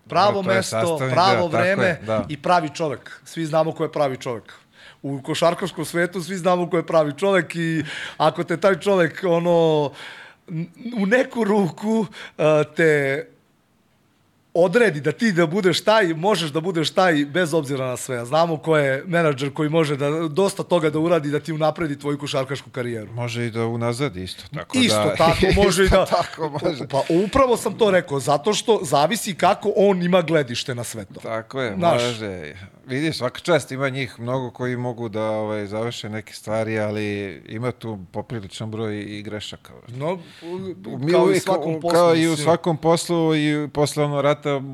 Pravo je mesto, pravo deo, vreme je, da. i pravi čovek. Svi znamo ko je pravi čovek. U košarkaškom svetu svi znamo ko je pravi čovek i ako te taj čovek ono u neku ruku uh, te odredi da ti da budeš taj, možeš da budeš taj bez obzira na sve. Znamo ko je menadžer koji može da dosta toga da uradi da ti unapredi tvoju košarkašku karijeru. Može i da unazadi isto. Tako Isto da, tako može i isto da... tako može. Pa upravo sam to rekao, zato što zavisi kako on ima gledište na sve to. Tako je, Znaš. može. Vidiš, svaka čast ima njih mnogo koji mogu da ovaj, završe neke stvari, ali ima tu popriličan broj i grešaka. No, Mi kao i uvijek, svakom poslu. Kao i u svakom poslu i posle ono rata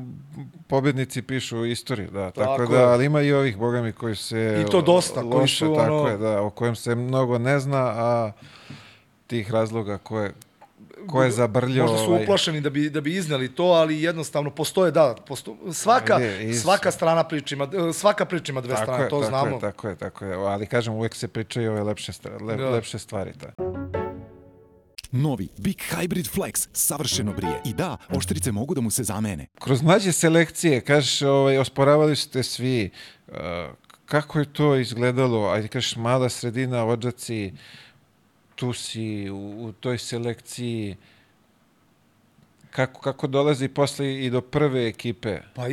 pobednici pišu istoriju, da. Tako, Tako da, je. ali ima i ovih bogami koji se... I to dosta, koji loše, su, tako ono- je, da, o kojem se mnogo ne zna, a tih razloga koje, ko je zabrljio... Možda su ovaj, uplašeni da bi, da bi izneli to, ali jednostavno postoje, da, posto, svaka, iz- svaka strana priča ima, svaka priča ima dve Tako strane, je, to tako znamo. Je, tako je, tako je. Ali kažem, uvek se pričaju ove lepše, lep, Da. lepše stvari. Da. Novi Big Hybrid Flex savršeno brije. I da, oštrice mogu da mu se zamene. Kroz mlađe selekcije, kažeš, ovaj, osporavali ste svi, uh, kako je to izgledalo, ajde kažeš, mala sredina, odžaci, tu si u, u toj selekciji, kako, kako dolazi posle i do prve ekipe? Pa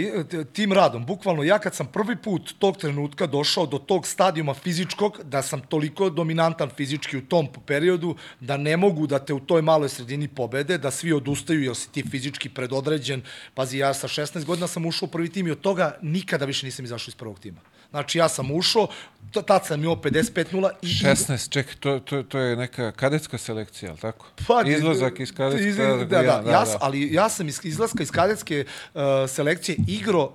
tim radom, bukvalno ja kad sam prvi put tog trenutka došao do tog stadijuma fizičkog, da sam toliko dominantan fizički u tom periodu, da ne mogu da te u toj maloj sredini pobede, da svi odustaju jer si ti fizički predodređen. Pazi, ja sa 16 godina sam ušao u prvi tim i od toga nikada više nisam izašao iz prvog tima. Znači ja sam ušao, tad sam imao 55-0 i... 16, čekaj, to, to, to je neka kadetska selekcija, ali tako? Pa, Izlazak iz kadetske... iz- Da, da, da, ja, s- ali ja sam iz izlaska iz kadetske uh, selekcije igro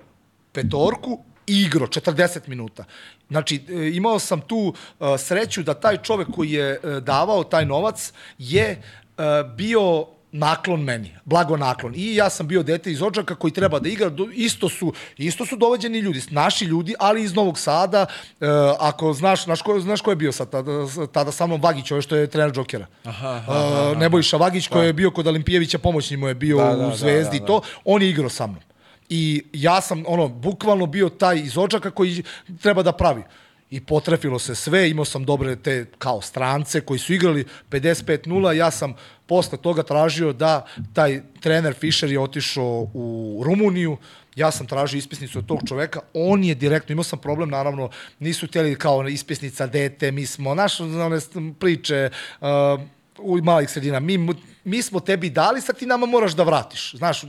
petorku igro 40 minuta. Znači, e, imao sam tu uh, sreću da taj čovek koji je uh, davao taj novac je uh, bio naklon meni, blago naklon. I ja sam bio dete iz Odžaka koji treba da igra, isto su, isto su dovođeni ljudi, naši ljudi, ali iz Novog Sada, e, ako znaš, znaš ko, znaš ko je bio sad tada, tada sa mnom Vagić, ovaj što je trener Džokera. Aha, aha, Nebojša Vagić koji je bio kod Olimpijevića, pomoćni mu je bio Da, da, u da, Zvezdi i da, da. to, on je igrao sa mnom. I ja sam, ono, bukvalno bio taj iz Odžaka koji treba da pravi. I potrefilo se sve, imao sam dobre te kao strance koji su igrali 55-0, ja sam posle toga tražio da taj trener Fischer je otišao u Rumuniju, ja sam tražio ispisnicu od tog čoveka, on je direktno, imao sam problem, naravno, nisu htjeli kao ispisnica dete, mi smo, naš, one priče, uh, u malih sredina, mi, mi smo tebi dali, sad ti nama moraš da vratiš, znaš,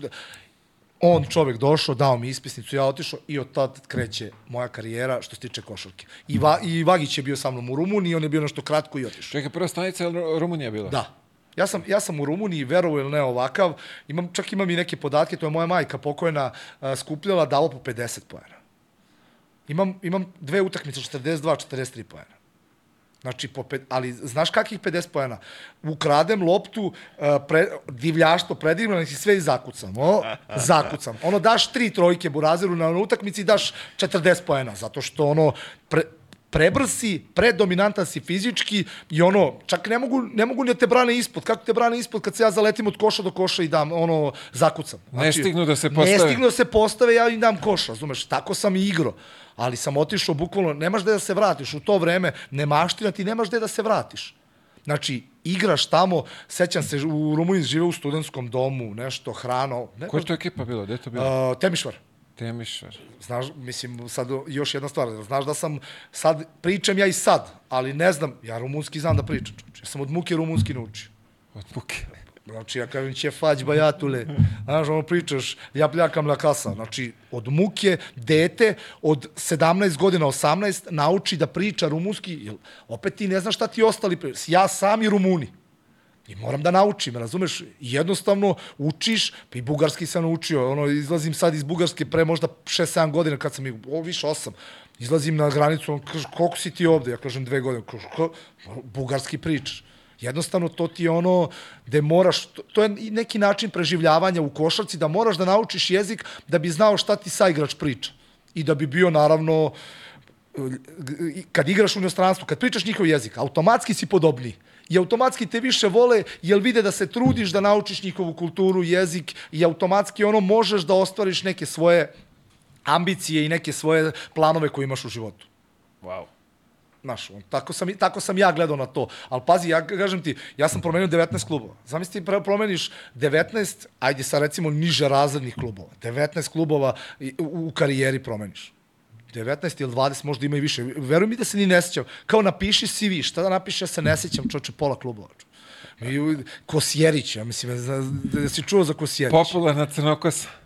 on čovek došao, dao mi ispisnicu, ja otišao i od tad kreće moja karijera što se tiče košarke. I, Va, I Vagić je bio sa mnom u Rumuniji, on je bio nešto kratko i otišao. Čekaj, prva stanica je Ru- Rumunija bila? Da. Ja sam, ja sam u Rumuniji, verovo ili ne ovakav, imam, čak imam i neke podatke, to je moja majka pokojna a, skupljala, dalo po 50 poena. Imam, imam dve utakmice, 42-43 poena. Znači, po pet, ali znaš kakih 50 poena? Ukradem loptu, uh, pre, divljaštvo, predivljam i sve i zakucam. O, zakucam. Ono, daš tri trojke Burazeru na, utakmici i daš 40 poena, zato što ono, pre, prebrz si, predominantan si fizički i ono, čak ne mogu, ne mogu ni da te brane ispod. Kako te brane ispod kad se ja zaletim od koša do koša i dam, ono, zakucam. Ne stignu da se Ne postave. stignu da se postave, ja im dam koš, razumeš? Tako sam i igrao. Ali sam otišao bukvalno, nemaš gde da se vratiš. U to vreme nemaština ti nemaš gde da se vratiš. Znači, igraš tamo, sećam se, u Rumuniji žive u studentskom domu, nešto, hrano. Ne, Koja je to ekipa bila? Gde je to bilo? uh, Temišvar. Temišvar. Znaš, mislim, sad još jedna stvar, znaš da sam, sad pričam ja i sad, ali ne znam, ja rumunski znam da pričam, čoveče. Ja sam od muke rumunski naučio. Od muke. Znači, ja kažem, će fać bajatule. Znaš, ono pričaš, ja pljakam la kasa. Znači, od muke, dete, od 17 godina, 18, nauči da priča rumunski, jer opet ti ne znaš šta ti ostali pričaju. Ja sam i rumuni. I moram da naučim, razumeš? Jednostavno učiš, pa i bugarski sam naučio, ono, izlazim sad iz Bugarske pre možda 6-7 godina kad sam, o, više 8, izlazim na granicu, on kaže, koliko si ti ovde? Ja kažem, dve godine. Kaže, bugarski pričaš. Jednostavno, to ti je ono gde moraš, to, je neki način preživljavanja u košarci, da moraš da naučiš jezik da bi znao šta ti saigrač priča. I da bi bio, naravno, kad igraš u inostranstvu, kad pričaš njihov jezik, automatski si podobniji. I automatski te više vole, jer vide da se trudiš da naučiš njihovu kulturu, jezik i automatski ono možeš da ostvariš neke svoje ambicije i neke svoje planove koje imaš u životu. Wow. Znaš, on, tako, sam, tako sam ja gledao na to. Ali pazi, ja kažem ti, ja sam promenio 19 klubova. Zamisli ti promeniš 19, ajde sa recimo niže razrednih klubova. 19 klubova u, u karijeri promeniš. 19 ili 20, možda ima i više. Veruj mi da se ni ne sećam. Kao napiši CV, šta da napiše, ja se ne sećam, čoče, pola klubova. Kosjerić, ja mislim, da si čuo za Kosjerić. Popularna crnokosa.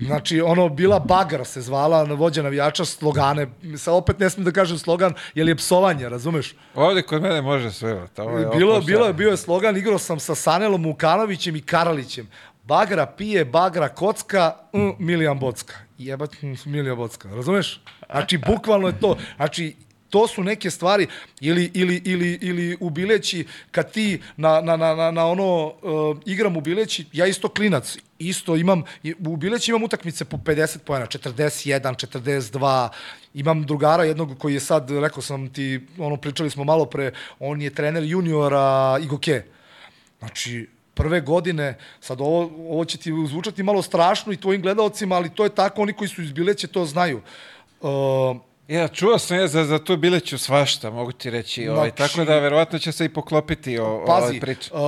Znači, ono, bila Bagar se zvala, vođa navijača, slogane. Sa opet ne smijem da kažem slogan, jer je psovanje, razumeš? Ovde kod mene može sve. Ovo je Bilo, bilo, je- bio je slogan, igrao sam sa Sanelom Mukanovićem i Karalićem. Bagra pije, bagra kocka, mm, Milijan Bocka. Jebat, mm, Milijan Bocka, razumeš? Znači, bukvalno je to. Znači, to su neke stvari ili ili ili ili u Bileći kad ti na na na, na ono uh, igram u Bileći ja isto klinac isto imam u Bileći imam utakmice po 50 poena 41 42 imam drugara jednog koji je sad rekao sam ti ono pričali smo malo pre on je trener juniora Igoke Znači, prve godine, sad ovo, ovo će ti zvučati malo strašno i tvojim gledalcima, ali to je tako, oni koji su iz Bileće to znaju. Uh, Ja, čuo sam ja za, za tu bileću svašta, mogu ti reći. Ovaj, Znači- tako da, verovatno će se i poklopiti o, pazi, ovoj priči. uh,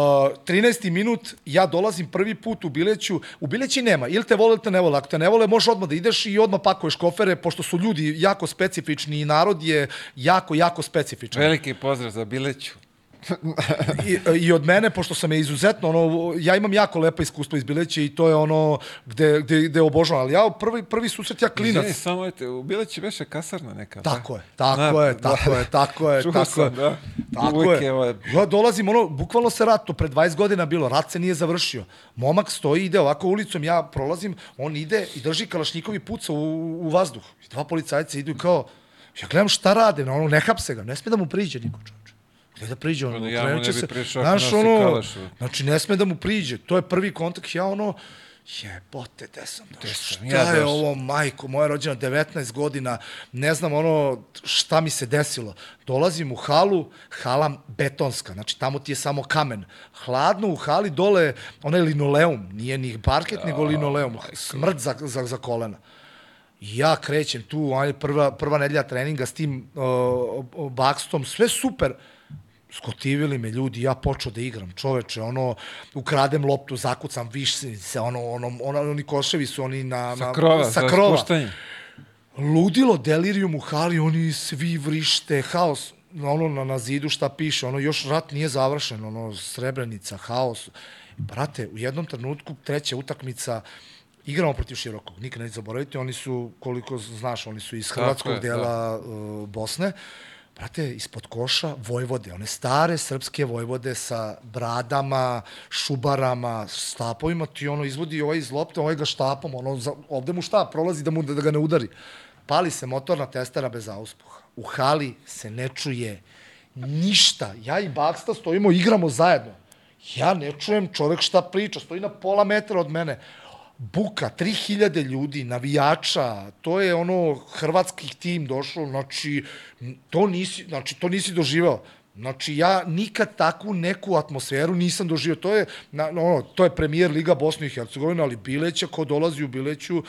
13. minut, ja dolazim prvi put u Bileću, u Bileći nema, ili te vole ili te ne vole, ako te ne vole, možeš odmah da ideš i odmah pakuješ kofere, pošto su ljudi jako specifični i narod je jako, jako specifičan. Veliki pozdrav za bileću. I, I od mene, pošto sam je izuzetno, ono, ja imam jako lepa iskustva iz Bileće i to je ono gde, gde, gde obožavam. Ali ja prvi, prvi susret, ja klinac. Izvini, samo te, u bileći beše kasarna neka. Tako da? je, tako Na, je, tako je, tako je, Čuo tako sam, je. da. Tako Uvijek je. je ovo- Ja dolazim, ono, bukvalno se rat, to pre 20 godina bilo, rat se nije završio. Momak stoji, ide ovako ulicom, ja prolazim, on ide i drži kalašnjikovi puca u, u vazduh. I dva policajca idu kao, ja gledam šta rade, no, ono, ne hapse ga, ne smije da mu priđe niko čovječe. Gde da priđe, ono, Ono, ja mu ne bi znaš, ono, kalaš. znači, ne sme da mu priđe, to je prvi kontakt, ja ono, jebote, gde sam došao, sam šta ja je ovo, majko, moja rođena 19 godina, ne znam ono, šta mi se desilo. Dolazim u halu, hala betonska, znači tamo ti je samo kamen. Hladno u hali dole, onaj linoleum, nije ni parket, nego linoleum, smrt za, za, za kolena. Ja krećem tu, prva, prva nedelja treninga s tim uh, bakstom, sve super. Skotivili me ljudi, ja počeo da igram, čoveče, ono, ukradem loptu, zakucam, višim se, ono, ono, ono, oni koševi su oni na... Sa krova, sa sa krova. spuštanje. Ludilo, delirium u hali, oni svi vrište, haos, ono na, na zidu šta piše, ono još rat nije završen, ono Srebrenica, haos. Brate, u jednom trenutku treća utakmica igramo protiv Širokog, nikad neću zaboraviti, oni su, koliko znaš, oni su iz Tako hrvatskog je, dela uh, Bosne, Brate, ispod koša Vojvode, one stare srpske Vojvode sa bradama, šubarama, štapovima, ti ono izvodi ovaj iz lopte, ovaj ga štapom, ono, za, ovde mu štap prolazi da, mu, da ga ne udari. Pali se motorna testera bez auspuha. U hali se ne čuje ništa. Ja i Baksta stojimo, igramo zajedno. Ja ne čujem čovek šta priča, stoji na pola metra od mene. Buka, 3000 ljudi, navijača, to je ono hrvatski tim došao, znači to nisi, znači to nisi doživeo. Znači ja nikad takvu neku atmosferu nisam doživio. To je na, ono, to je premijer Liga Bosne i Hercegovine, ali Bileća ko dolazi u Bileću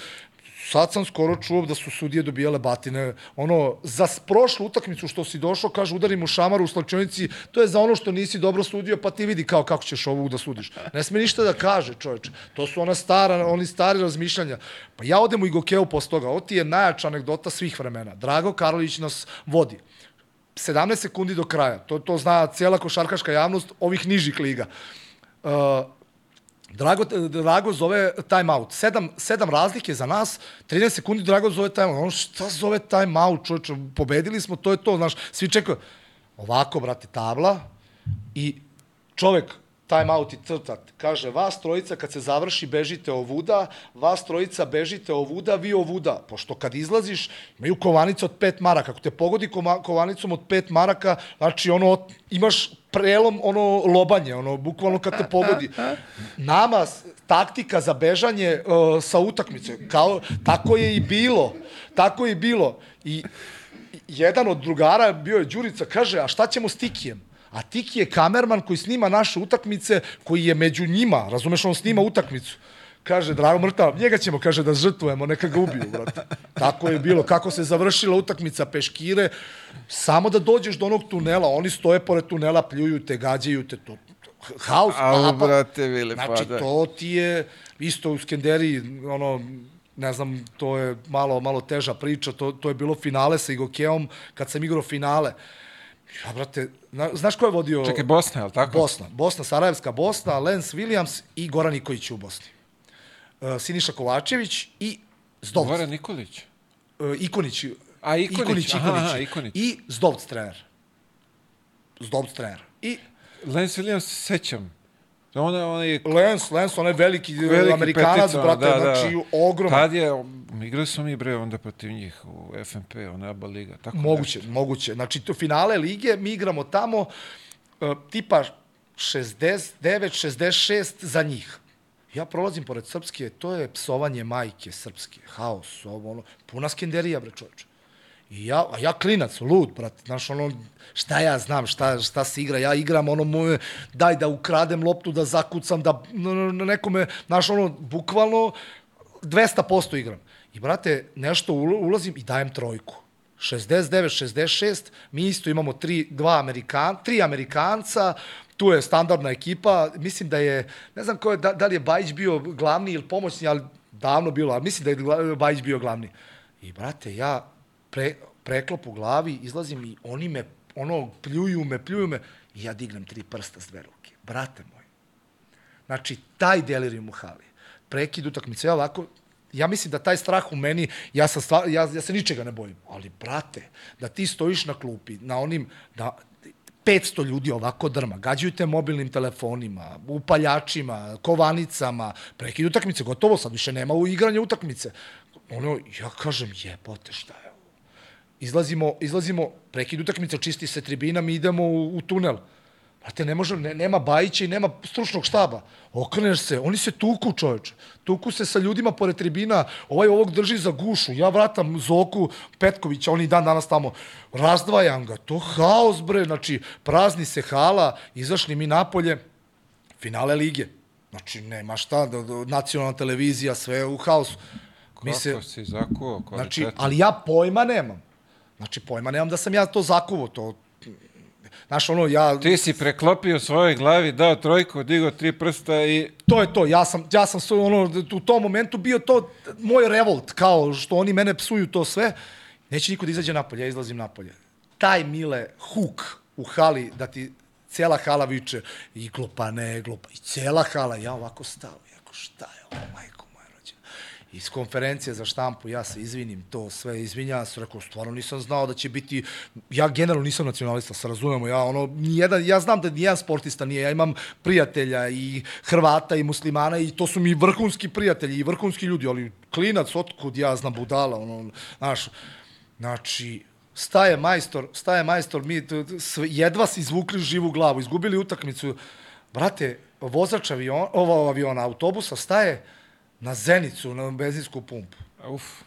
Sad sam skoro čuo da su sudije dobijale batine. Ono, za prošlu utakmicu što si došao, kaže, udari mu šamaru u slačionici, to je za ono što nisi dobro sudio, pa ti vidi kao kako ćeš ovu da sudiš. Ne sme ništa da kaže, čoveče. To su ona stara, oni stari razmišljanja. Pa ja odem u Igokeu posle toga. Ovo ti je najjača anegdota svih vremena. Drago Karlović nas vodi. 17 sekundi do kraja. To, to zna cijela košarkaška javnost ovih nižih liga. Uh, Drago, Drago zove time out. Sedam, sedam razlike za nas, 13 sekundi Drago zove time out. On šta zove time out, čovječe, pobedili smo, to je to, znaš, svi čekaju. Ovako, brate, tabla i čovek time out i crtat. Kaže, vas trojica kad se završi bežite ovuda, vas trojica bežite ovuda, vi ovuda. Pošto kad izlaziš, imaju kovanice od pet maraka. Ako te pogodi kovanicom od pet maraka, znači ono, imaš prelom, ono, lobanje, ono, bukvalno kad te pogodi. Nama taktika za bežanje uh, sa utakmice, kao, tako je i bilo. Tako je i bilo. I jedan od drugara, bio je Đurica, kaže, a šta ćemo s Tikijem? A Tiki je kamerman koji snima naše utakmice, koji je među njima, razumeš, on snima utakmicu. Kaže, Drago Mrtav, njega ćemo, kaže, da žrtvujemo, neka ga ubiju, brate. Tako je bilo. Kako se završila utakmica peškire, samo da dođeš do onog tunela, oni stoje pored tunela, pljuju te, gađaju te, to, haos, Au, papa. brate, Vili, pa Znači, da. to ti je isto u Skenderi, ono, ne znam, to je malo, malo teža priča, to, to je bilo finale sa Igokeom, kad sam igrao finale. Ja, brate, na, znaš ko je vodio? Čekaj, Bosna, je li tako? Bosna. Bosna, Sarajevska Bosna, Lance Williams i Goran Nikolić u Bosni. Uh, Siniša Kovačević i Zdovc. Goran Nikolić. Uh, Ikonić. A, Ikonić, Ikonić, aha, Ikonić. aha, Ikonić. I Zdovc trener. Zdovc trener. I Lance Williams se sećam. Ona, ona je Lance, Lance, onaj veliki, veliki Amerikanac, petica, brate, da, da. znači ogroman. Tad je, igrali smo mi bre onda protiv njih u FNP, ona ABA liga. Tako Moguće, nešto. moguće. Znači, to finale lige, mi igramo tamo uh, tipa 69-66 za njih. Ja prolazim pored Srpske, to je psovanje majke Srpske, haos, ovo, ono, puna skenderija, bre čovječe. I ja, a ja klinac, lud, brate, znaš, ono, šta ja znam, šta, šta se igra, ja igram ono moje, daj da ukradem loptu, da zakucam, da na, nekome, znaš, ono, bukvalno 200% igram. I, brate, nešto ul- ulazim i dajem trojku. 69, 66, mi isto imamo tri, dva Amerikan, tri Amerikanca, tu je standardna ekipa, mislim da je, ne znam ko je, da, da li je Bajić bio glavni ili pomoćni, ali davno bilo, ali mislim da je Bajić bio glavni. I, brate, ja pre, preklop u glavi, izlazim i oni me, ono, pljuju me, pljuju me, i ja dignem tri prsta s dve ruke. Brate moj, Znači, taj delirium u hali. Prekid utakmice, ja ovako, ja mislim da taj strah u meni, ja, sam stvar, ja, ja se ničega ne bojim. Ali, brate, da ti stojiš na klupi, na onim, da 500 ljudi ovako drma, gađaju te mobilnim telefonima, upaljačima, kovanicama, prekid utakmice, gotovo, sad više nema u igranja utakmice. Ono, ja kažem, jebote, šta je? Izlazimo, izlazimo, prekid utakmica, čisti se tribina, mi idemo u, u tunel. Brate, ne može, ne, nema Bajića i nema stručnog štaba. Okreneš se, oni se tuku, čoveče. Tuku se sa ljudima pored tribina, ovaj ovog drži za gušu, ja vratam Zoku Petkovića, oni dan danas tamo, razdvajam ga, to haos, bre, znači, prazni se hala, izašli mi napolje, finale lige. Znači, nema šta, da, da, nacionalna televizija, sve u haosu. Mi Kako se, si zakuo Znači, kvalitetno. ali ja pojma nemam. Znači, pojma nemam da sam ja to zakuvo, to... Znaš, ono, ja... Ti si preklopio svojoj glavi, dao trojku, digao tri prsta i To je to, ja sam, ja sam sve, ono, u tom momentu bio to moj revolt, kao što oni mene psuju to sve. Neće niko da izađe napolje, ja izlazim napolje. Taj Mile huk u hali, da ti cela hala viče, iglo pa ne iglo, pa i cela hala, ja ovako stao, ja ako šta je ovo, majko moja rođena. Iz konferencije za štampu ja se izvinim to sve, izvinjavam se, rekao, stvarno nisam znao da će biti, ja generalno nisam nacionalista, se razumemo, ja ono, nijedan, ja znam da nijedan sportista nije, ja imam prijatelja i Hrvata i muslimana i to su mi vrhunski prijatelji i vrhunski ljudi, ali klinac, otkud ja znam budala, ono, znaš, znači, staje majstor, staje majstor, mi jedva si izvukli živu glavu, izgubili utakmicu, brate, vozač avion, ovo aviona, autobusa staje na Zenicu, na benzinsku pumpu. uf,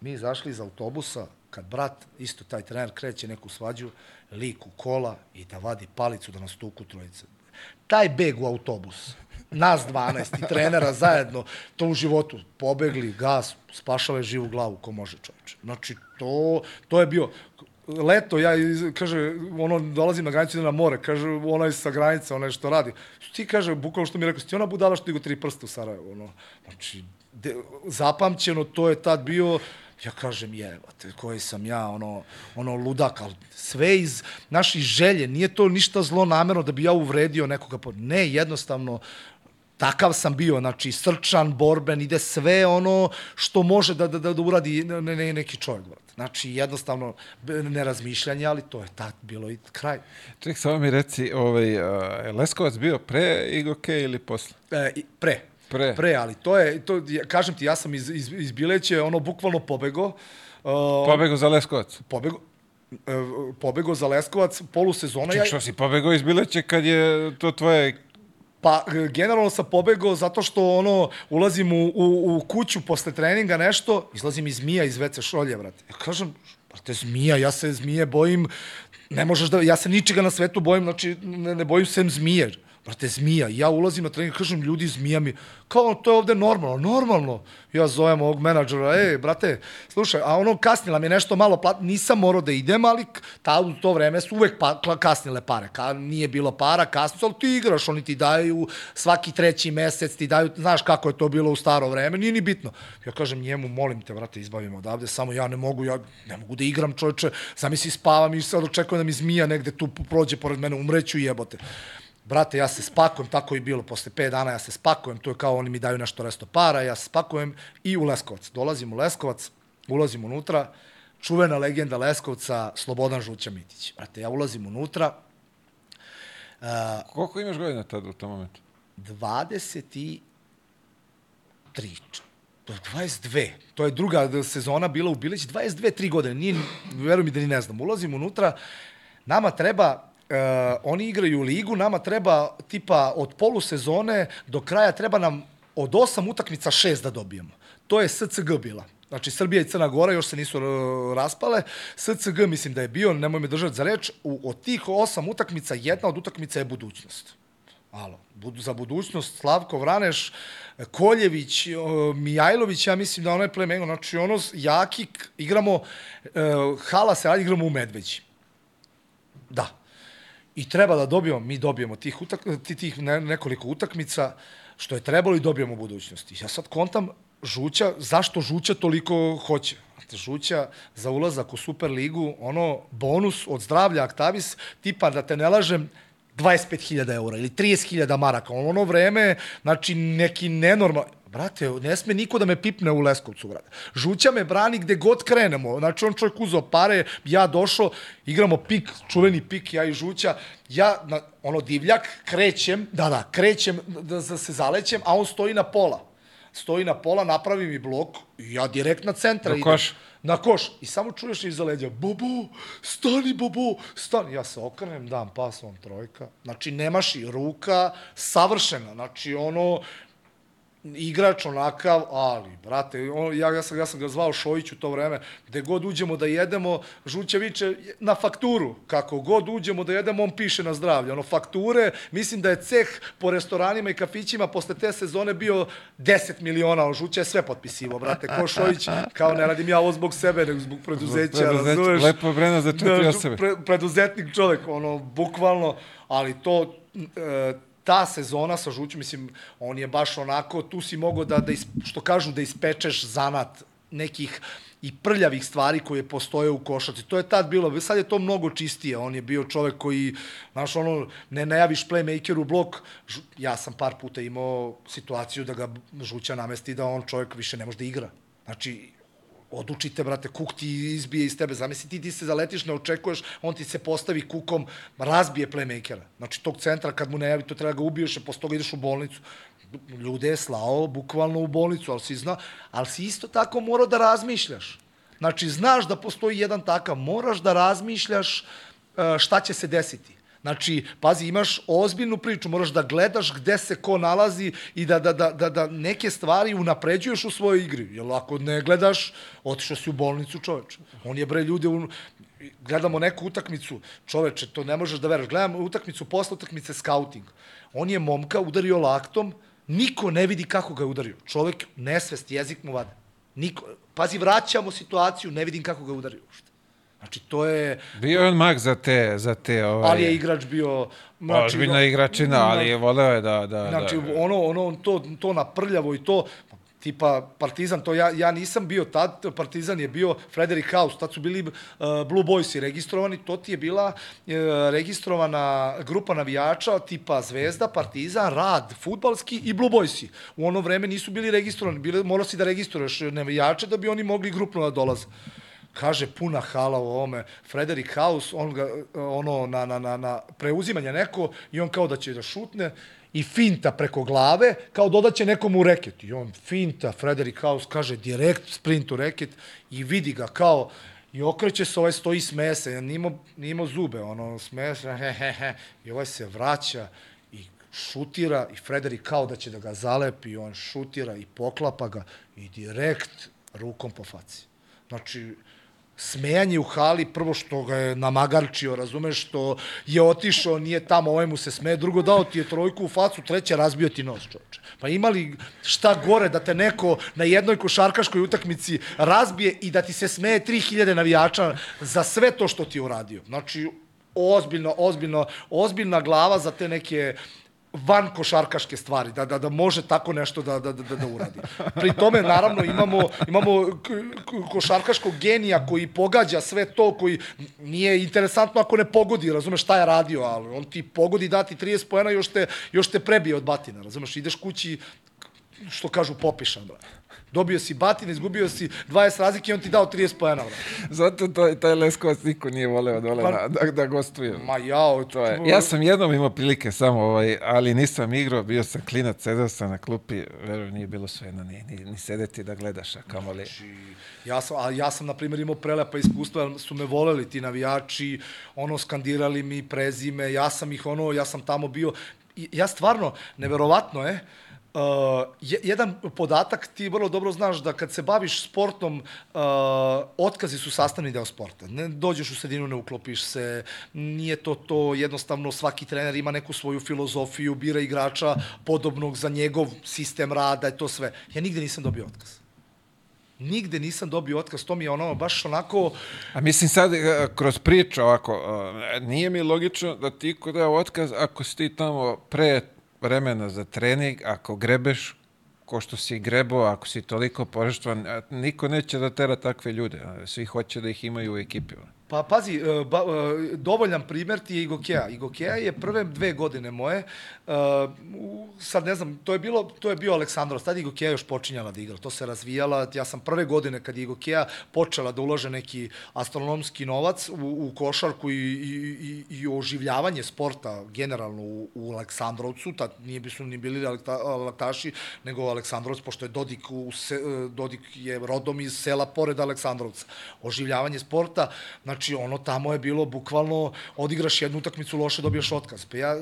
Mi izašli iz autobusa, kad brat, isto taj trener, kreće neku svađu, lik u kola i da vadi palicu da nas tuku trojice. Taj beg u autobus, nas 12 i trenera zajedno, to u životu, pobegli, gas, spašava je živu glavu, ko može čovječe. Znači, to, to je bio, leto, ja, kaže, ono, dolazim na granicu, idem na more, kaže, onaj sa granice, onaj što radi. Ti, kaže, bukvalno što mi je rekao, si ti ona budala što digo tri prsta u Sarajevu, ono, znači, de, zapamćeno, to je tad bio, ja kažem, jebate, koji sam ja, ono, ono ludak, ali sve iz naših želje, nije to ništa zlo namerno da bi ja uvredio nekoga, ne, jednostavno, takav sam bio, znači srčan, borben, ide sve ono što može da, da, da, da uradi ne, ne, neki čovjek, brate. Znači, jednostavno, be- ne razmišljanje, ali to je tad bilo i kraj. ček, samo mi reci, ovaj, je Leskovac bio pre Igoke ili posle? E, pre. Pre. Pre, ali to je, to, ja, kažem ti, ja sam iz, iz, iz Bileće, ono, bukvalno pobego. Uh, Pobego za Leskovac. pobego, e, pobego za Leskovac, polusezona. Ček, što si pobegao iz Bileće kad je to tvoje... Pa, e, generalno sam pobegao zato što ono, ulazim u, u, u kuću posle treninga nešto, izlazim iz zmija iz WC šolje, brate. Ja kažem, brate, zmija, ja se zmije bojim, ne možeš da, ja se ničega na svetu bojim, znači, ne, ne bojim sem zmije. Brate, zmija. Ja ulazim na trening, kažem, ljudi, zmija mi. Kao, to je ovde normalno. Normalno. Ja zovem ovog menadžera, ej, brate, slušaj, a ono kasnila mi je nešto malo plat, nisam morao da idem, ali ta, u to vreme su uvek pa, kasnile pare. Ka, nije bilo para, kasno, ali ti igraš, oni ti daju svaki treći mesec, ti daju, znaš kako je to bilo u staro vreme, nije ni bitno. Ja kažem njemu, molim te, brate, izbavimo odavde, samo ja ne mogu, ja ne mogu da igram, čoveče, zamisli spavam i sad očekujem da mi zmija negde tu prođe pored mene, umreću jebote. Brate, ja se spakujem, tako je bilo, posle 5 dana ja se spakujem, to je kao oni mi daju nešto resto para, ja se spakujem i u Leskovac. Dolazim u Leskovac, ulazim unutra, čuvena legenda Leskovca, Slobodan Žuća Mitić. Brate, ja ulazim unutra, Koliko imaš godina tada u tom momentu? 23, do 22. To je druga sezona bila u Bilić, 22, 3 godine. Nije, veruj mi da ni ne znam. Ulazim unutra, nama treba, uh, oni igraju ligu, nama treba tipa od polusezone do kraja treba nam od osam utakmica šest da dobijemo. To je SCG bila. Znači, Srbija i Crna Gora još se nisu uh, raspale. SCG mislim da je bio, nemoj me držati za reč, u, od tih osam utakmica, jedna od utakmica je budućnost. Alo, budu, za budućnost Slavko Vraneš, Koljević, o, Mijajlović, ja mislim da onaj plemengo, znači ono, jaki, igramo, hala se radi, igramo u Medveđi. Da. I treba da dobijemo, mi dobijemo tih, utak, ti- tih ne, nekoliko utakmica, što je trebalo i dobijemo u budućnosti. Ja sad kontam Žuća, zašto Žuća toliko hoće? Žuća za ulazak u Superligu, ono, bonus od zdravlja Aktavis, tipa, da te ne lažem, 25.000 eura ili 30.000 maraka. Ono vreme, znači, neki nenormal... Brate, ne sme niko da me pipne u Leskovcu, brate. Žuća me brani gde god krenemo. Znači, on čovjek uzao pare, ja došao, igramo pik, čuveni pik, ja i Žuća. Ja, na, ono, divljak, krećem, da, da, krećem da, da se zalećem, a on stoji na pola. stoji na pola, napravi mi blok, i ja direkt na centra Na idem. koš. Na koš. I samo čuješ iza leđa, Bobo, stani Bobo, stani. Ja se okrenem, dam pas, on trojka. Znači, nemaš i ruka savršena. Znači, ono, igrač onakav, ali, brate, on, ja, ja, sam, ja sam ga zvao Šojić u to vreme, gde god uđemo da jedemo, Žuća viče na fakturu, kako god uđemo da jedemo, on piše na zdravlje. Ono, fakture, mislim da je ceh po restoranima i kafićima posle te sezone bio 10 miliona, on Žuća je sve potpisivo, brate, ko Šojić, kao ne radim ja ovo zbog sebe, nego zbog preduzeća, preduzeća, razumeš? lepo je za četiri Da, osobe. Pre, preduzetnik čovek, ono, bukvalno, ali to, e, ta sezona sa Žućom, mislim, on je baš onako, tu si mogao da, da is, što kažu, da ispečeš zanat nekih i prljavih stvari koje postoje u košarci. To je tad bilo, sad je to mnogo čistije. On je bio čovek koji, znaš, ono, ne najaviš playmaker u blok. Ja sam par puta imao situaciju da ga Žuća namesti da on čovek više ne može da igra. Znači, odučite, brate, kuk ti izbije iz tebe. Zamisli ti, ti se zaletiš, ne očekuješ, on ti se postavi kukom, razbije playmakera. Znači, tog centra, kad mu ne javi, to treba ga ubiješ, a posle toga ideš u bolnicu. Ljude je slao bukvalno u bolnicu, ali si zna, ali si isto tako morao da razmišljaš. Znači, znaš da postoji jedan takav, moraš da razmišljaš e, šta će se desiti. Znači, pazi, imaš ozbiljnu priču, moraš da gledaš gde se ko nalazi i da, da, da, da, da neke stvari unapređuješ u svojoj igri. Jer ako ne gledaš, otišao si u bolnicu čoveče. On je bre ljude, un... gledamo neku utakmicu, čoveče, to ne možeš da veruješ. Gledamo utakmicu, posle utakmice scouting. On je momka udario laktom, niko ne vidi kako ga je udario. Čovek, nesvest, jezik mu vade. Niko, pazi, vraćamo situaciju, ne vidim kako ga je udario. Znači, to je... Bio je on mag za te, za te ovaj, Ali je igrač bio... Znači, ozbiljna igračina, ali je voleo je da... da, Znači, da ono, ono, to, to na prljavo i to, tipa Partizan, to ja, ja nisam bio tad, Partizan je bio Frederick House, tad su bili uh, Blue Boysi registrovani, to ti je bila uh, registrovana grupa navijača tipa Zvezda, Partizan, Rad, futbalski i Blue Boysi. U ono vreme nisu bili registrovani, bili, morao si da registruješ navijače da bi oni mogli grupno da dolaze kaže puna hala u ovome, Frederick House, on ga, ono, na, na, na, na preuzimanje neko i on kao da će da šutne i finta preko glave, kao dodaće u reket. I on finta, Frederick House kaže direkt sprint u reket i vidi ga kao I okreće se, ovaj stoji smeje se, nije imao zube, ono, smeje se, he, he, he, i ovaj se vraća i šutira i Frederik kao da će da ga zalepi, on šutira i poklapa ga i direkt rukom po faci. Znači, smejanje u hali, prvo što ga je namagarčio, razumeš, što je otišao, nije tamo, ovaj mu se smeje, drugo dao ti je trojku u facu, treće razbio ti nos, čoveče. Pa imali šta gore da te neko na jednoj košarkaškoj utakmici razbije i da ti se smeje 3000 navijača za sve to što ti je uradio. Znači, ozbiljno, ozbiljno, ozbiljna glava za te neke van košarkaške stvari, da, da, da može tako nešto da, da, da, da uradi. Pri tome, naravno, imamo, imamo košarkaškog genija koji pogađa sve to, koji nije interesantno ako ne pogodi, razumeš šta je radio, ali on ti pogodi dati 30 pojena još te, još te prebije od batina, razumeš, ideš kući, što kažu, popišan, brate. Dobio si batin, izgubio si 20 razlike i on ti dao 30 pojena. Zato to, taj Leskovac niko nije voleo dole Pa- na, da, da gostuje. Ma jao, To je. Ja sam jednom imao prilike samo, ovaj, ali nisam igrao, bio sam klinac, sedao sam na klupi, verujem, nije bilo sve jedno, ni, ni, ni sedeti da gledaš, a kamoli. Ja sam, a ja sam, na primjer, imao prelepa iskustva, su me voleli ti navijači, ono, skandirali mi prezime, ja sam ih, ono, ja sam tamo bio, i- ja stvarno, neverovatno je, Uh, je, jedan podatak ti vrlo dobro znaš da kad se baviš sportom uh, otkazi su sastavni deo sporta. Ne dođeš u sredinu, ne uklopiš se, nije to to, jednostavno svaki trener ima neku svoju filozofiju, bira igrača podobnog za njegov sistem rada i to sve. Ja nigde nisam dobio otkaz. Nigde nisam dobio otkaz, to mi je ono baš onako, A mislim sad, e, kroz priču ovako, e, nije mi logično da ti ko dao otkaz ako si ti tamo pre vremena za trening, ako grebeš ko što si grebo, ako si toliko požeštvan, e, niko neće da tera takve ljude. Svi hoće da ih imaju u ekipi. Pa pazi, e, ba, e, dovoljan primjer ti je Igokea. Igokea je prve dve godine moje, uh, sad ne znam, to je, bilo, to je bio Aleksandros, tad Igokea još počinjala da igra, to se razvijala, ja sam prve godine kad je Igokea počela da ulaže neki astronomski novac u, u košarku i, i, i, i oživljavanje sporta generalno u, u Aleksandrovcu, tad nije bi su ni bili lakta, laktaši, nego Aleksandrovac, pošto je Dodik, u Dodik je rodom iz sela pored Aleksandrovca. Oživljavanje sporta, znači ono tamo je bilo bukvalno odigraš jednu utakmicu, loše dobiješ otkaz. Pa ja,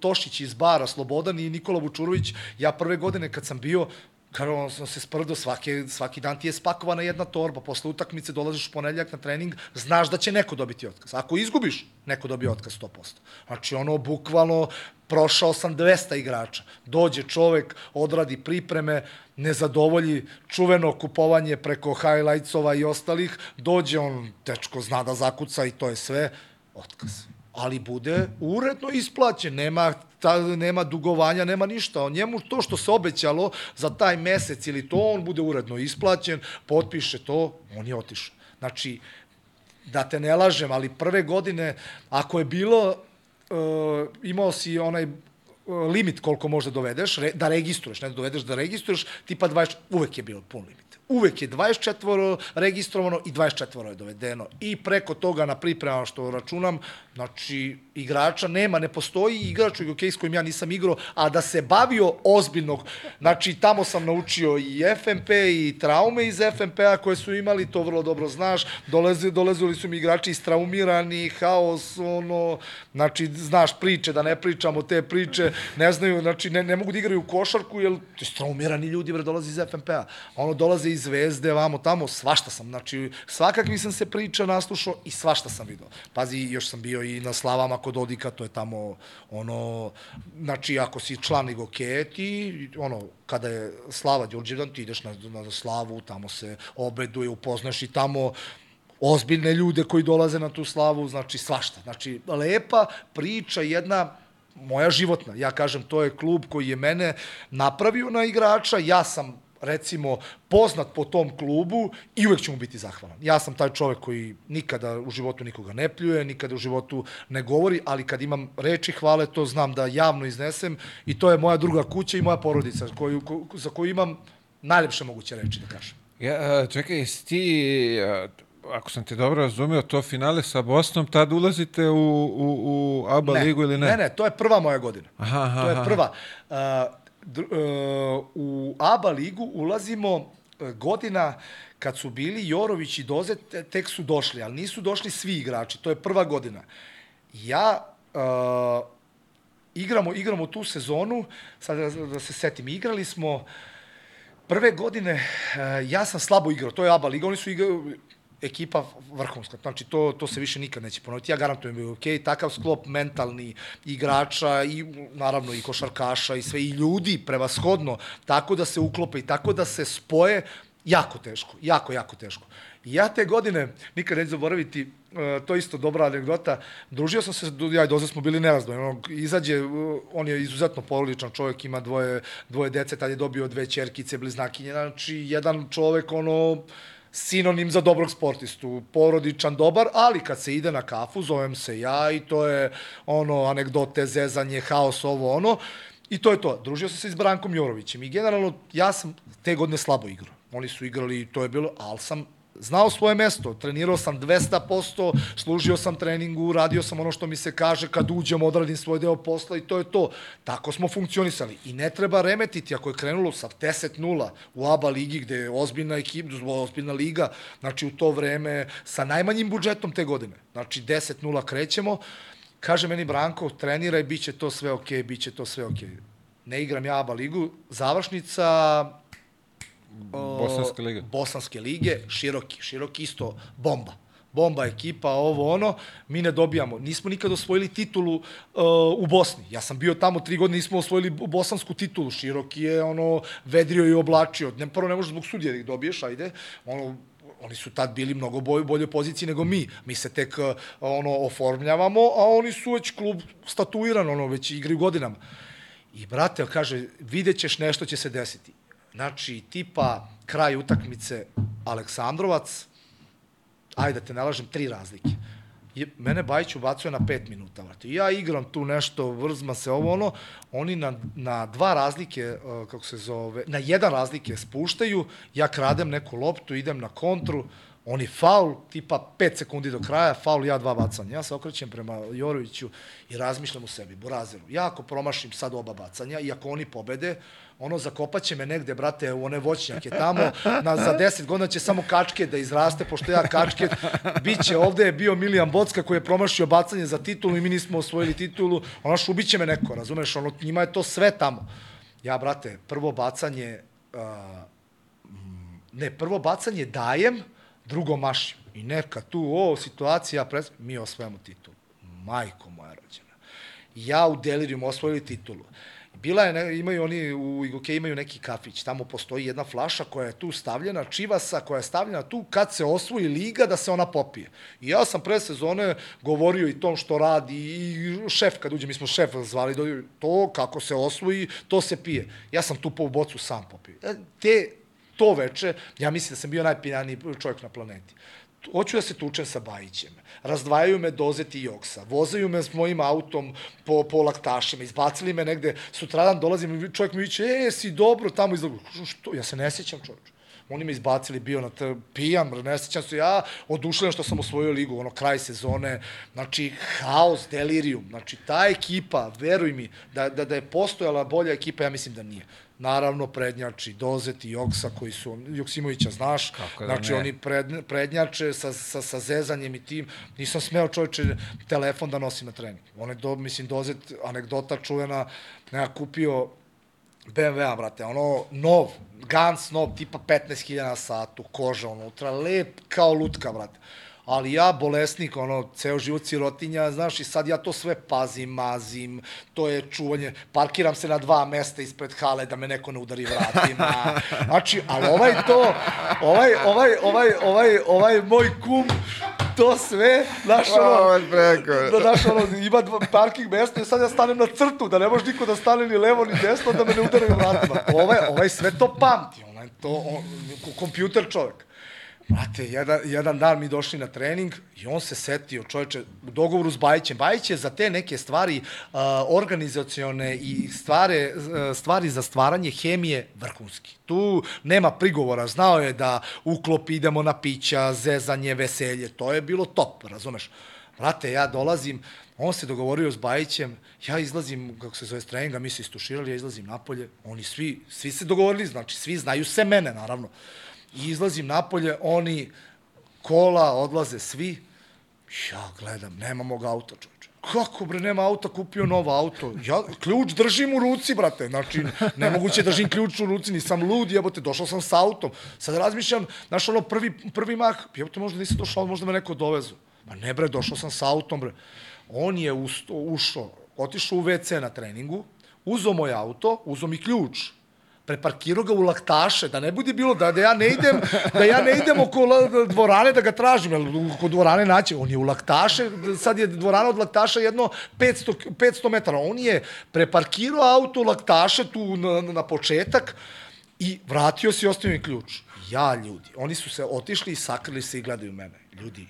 Tošić iz Bara, Slobodan i Nikola Vučurović, ja prve godine kad sam bio, Kao on sam se sprdo, svaki, svaki dan ti je spakovana jedna torba, posle utakmice dolaziš u ponedljak na trening, znaš da će neko dobiti otkaz. Ako izgubiš, neko dobije otkaz 100%. Znači ono, bukvalno, prošao sam 200 igrača. Dođe čovek, odradi pripreme, ne zadovolji čuveno kupovanje preko highlightsova i ostalih, dođe on, tečko zna da zakuca i to je sve, otkaz ali bude uredno isplaćen, nema ta, nema dugovanja, nema ništa. On njemu to što se obećalo za taj mesec ili to, on bude uredno isplaćen, potpiše to, on je otišao. Znači, da te ne lažem, ali prve godine, ako je bilo, uh, imao si onaj uh, limit koliko možda dovedeš, re, da registruješ, ne da dovedeš, da registruješ, tipa 20, uvek je bilo pun limit. Uvek je 24 registrovano i 24 je dovedeno. I preko toga na pripremama što računam, znači igrača nema, ne postoji igrač u UK s kojim ja nisam igrao, a da se bavio ozbiljnog. Znači tamo sam naučio i FMP i traume iz FMP-a koje su imali, to vrlo dobro znaš. Dolezi, dolezili su mi igrači istraumirani, haos, ono, znači znaš priče, da ne pričamo te priče, ne znaju, znači ne, ne mogu da igraju u košarku, jer istraumirani ljudi bre dolaze iz FMP-a. Ono dolaze iz Zvezde, vamo tamo, svašta sam, znači svakakvi sam se priča naslušao i svašta sam video. Pazi, još sam bio i na slavama kod Odika, to je tamo ono, znači ako si član Igokeje, ti, ono, kada je Slava Đurđevdan, ti ideš na, na slavu, tamo se obeduje, upoznaš i tamo ozbiljne ljude koji dolaze na tu slavu, znači svašta. Znači, lepa priča, jedna moja životna. Ja kažem, to je klub koji je mene napravio na igrača, ja sam recimo poznat po tom klubu i uvek ću mu biti zahvalan. Ja sam taj čovek koji nikada u životu nikoga ne pljuje, nikada u životu ne govori, ali kad imam reči hvale, to znam da javno iznesem i to je moja druga kuća i moja porodica koju, ko, za koju imam najlepše moguće reči da kažem. Ja, a, čekaj, jesi ti, a, ako sam te dobro razumio, to finale sa Bosnom, tad ulazite u, u, u ABA ne, ligu ili ne? Ne, ne, to je prva moja godina. Aha, aha, to je aha. prva. Dr, uh, u ABA ligu ulazimo uh, godina kad su bili Jorović i Doze, te- tek su došli, ali nisu došli svi igrači, to je prva godina. Ja uh, igramo, igramo tu sezonu, sad da, da se setim, igrali smo prve godine, uh, ja sam slabo igrao, to je ABA liga, oni su igrali, ekipa vrhunska, znači to, to se više nikad neće ponoviti. Ja garantujem da je ok, takav sklop mentalni igrača i naravno i košarkaša i sve i ljudi prevashodno, tako da se uklope i tako da se spoje, jako teško, jako, jako teško. I ja te godine, nikad neću zaboraviti, e, to je isto dobra anegdota, družio sam se, ja i Doze smo bili nerazdvojeni, ono, izađe, e, on je izuzetno porodičan čovjek, ima dvoje, dvoje dece, tad je dobio dve čerkice, bliznakinje, znači jedan čovek, ono, sinonim za dobrog sportistu, porodičan, dobar, ali kad se ide na kafu, zovem se ja i to je ono, anegdote, zezanje, haos, ovo, ono, i to je to. Družio sam se s Brankom Jorovićem i generalno ja sam te godine slabo igrao. Oni su igrali i to je bilo, ali sam znao svoje mesto, trenirao sam 200%, služio sam treningu, radio sam ono što mi se kaže, kad uđem odradim svoj deo posla i to je to. Tako smo funkcionisali. I ne treba remetiti ako je krenulo sa 10-0 u ABA ligi gde je ozbiljna ekipa, ozbiljna liga, znači u to vreme sa najmanjim budžetom te godine. Znači 10-0 krećemo, kaže meni Branko, treniraj, bit će to sve okej, okay, bit će to sve okej. Okay. Ne igram ja ABA ligu, završnica o, Bosanska liga. Bosanske lige, široki, široki isto bomba. Bomba ekipa, ovo ono, mi ne dobijamo. Nismo nikad osvojili titulu uh, u Bosni. Ja sam bio tamo tri godine, nismo osvojili bosansku titulu. Široki je ono vedrio i oblačio. Ne, prvo ne možeš zbog sudija da ih dobiješ, ajde. Ono, oni su tad bili mnogo bolje, bolje poziciji nego mi. Mi se tek uh, ono oformljavamo, a oni su već klub statuiran, ono već igraju godinama. I brate, kaže, vidjet ćeš nešto će se desiti. Znači, tipa kraj utakmice Aleksandrovac, ajde da te nalažem, tri razlike. Je, mene Bajić ubacuje na pet minuta, vrati. Ja igram tu nešto, vrzma se ovo ono, oni na, na dva razlike, uh, kako se zove, na jedan razlike spuštaju, ja kradem neku loptu, idem na kontru, oni faul, tipa 5 sekundi do kraja, faul, ja dva bacanja. Ja se okrećem prema Joroviću i razmišljam u sebi, Burazeru. Ja ako promašim sad oba bacanja i ako oni pobede, ono zakopaće me negde, brate, u one voćnjake tamo, na, za 10 godina će samo kačke da izraste, pošto ja kačke, biće ovde je bio Milijan Bocka koji je promašio bacanje za titulu i mi nismo osvojili titulu, ono ubiće me neko, razumeš, ono, njima je to sve tamo. Ja, brate, prvo bacanje, uh, ne, prvo bacanje dajem, drugo mašim. I neka tu, o, situacija, pres... mi osvojamo titulu. Majko moja rođena. Ja u Delirium osvojili titulu. Bila je, ne, imaju oni, u Igoke imaju neki kafić, tamo postoji jedna flaša koja je tu stavljena, čivasa koja je stavljena tu, kad se osvoji liga da se ona popije. I ja sam pre sezone govorio i tom što radi, i šef, kad uđe, mi smo šef zvali, to kako se osvoji, to se pije. Ja sam tu po bocu sam popio. E, te to veče, ja mislim da sam bio najpijaniji čovjek na planeti. Hoću da se tučem sa Bajićem. Razdvajaju me dozeti i. Vozaju me s mojim autom po, po laktašima. Izbacili me negde. Sutradan dolazim i čovjek mi viće, e, si dobro tamo izlagu. Što? Ja se ne sjećam čovječe. Oni me izbacili, bio na t, pijan, ne sjećam se ja, odušlen što sam osvojio ligu, ono, kraj sezone, znači, haos, delirium, znači, ta ekipa, veruj mi, da, da, da je postojala bolja ekipa, ja mislim da nije naravno prednjači Dozet i Joksa koji su, Joksimovića znaš, Kako da znači ne? oni pred, prednjače sa, sa, sa zezanjem i tim, nisam smeo čovječe telefon da nosim na trening. On je, do, mislim, Dozet, anegdota čuvena, ja kupio BMW-a, brate, ono, nov, Gans nov, tipa 15.000 na satu, koža unutra, lep kao lutka, brate. Ali ja bolesnik, ono, ceo život sirotinja, znaš, i sad ja to sve pazim, mazim, to je čuvanje, parkiram se na dva mesta ispred hale da me neko ne udari vratima, znači, ali ovaj to, ovaj, ovaj, ovaj, ovaj, ovaj moj kum, to sve, znaš, ono, da, znaš, ono, ima parking mesta i sad ja stanem na crtu, da ne može niko da stane ni levo ni desno, da me ne udari vratima. Ovaj, ovaj sve to pamti, onaj, to, on, kompjuter čovek. Brate, jedan, jedan dan mi došli na trening i on se setio, čovječe, u dogovoru s Bajićem. Bajić je za te neke stvari uh, organizacione i stvare, uh, stvari za stvaranje hemije vrhunski. Tu nema prigovora. Znao je da uklop idemo na pića, zezanje, veselje. To je bilo top, razumeš? Brate, ja dolazim, on se dogovorio s Bajićem, ja izlazim, kako se zove, s treninga, mi se istuširali, ja izlazim napolje, oni svi, svi se dogovorili, znači svi znaju se mene, naravno. I izlazim napolje, oni kola, odlaze svi. Ja gledam, nema mog auta, čovječe. Kako bre, nema auta, kupio novo auto. Ja ključ držim u ruci, brate. Znači, nemoguće držim ključ u ruci, nisam lud, jebote, došao sam sa autom. Sad razmišljam, znaš, ono prvi, prvi mah, jebote, možda nisam došao, možda me neko dovezu. Ma ne bre, došao sam sa autom, bre. On je usto, ušao, otišao u WC na treningu, uzo moj auto, uzo mi ključ, preparkirao ga u laktaše, da ne bude bilo da, da ja ne idem, da ja ne idem oko dvorane da ga tražim, jer oko dvorane naće, on je u laktaše, sad je dvorana od laktaša jedno 500, 500 metara, on je preparkirao auto u laktaše tu na, na početak i vratio se i ostavio mi ključ. Ja, ljudi, oni su se otišli i sakrili se i gledaju mene. Ljudi,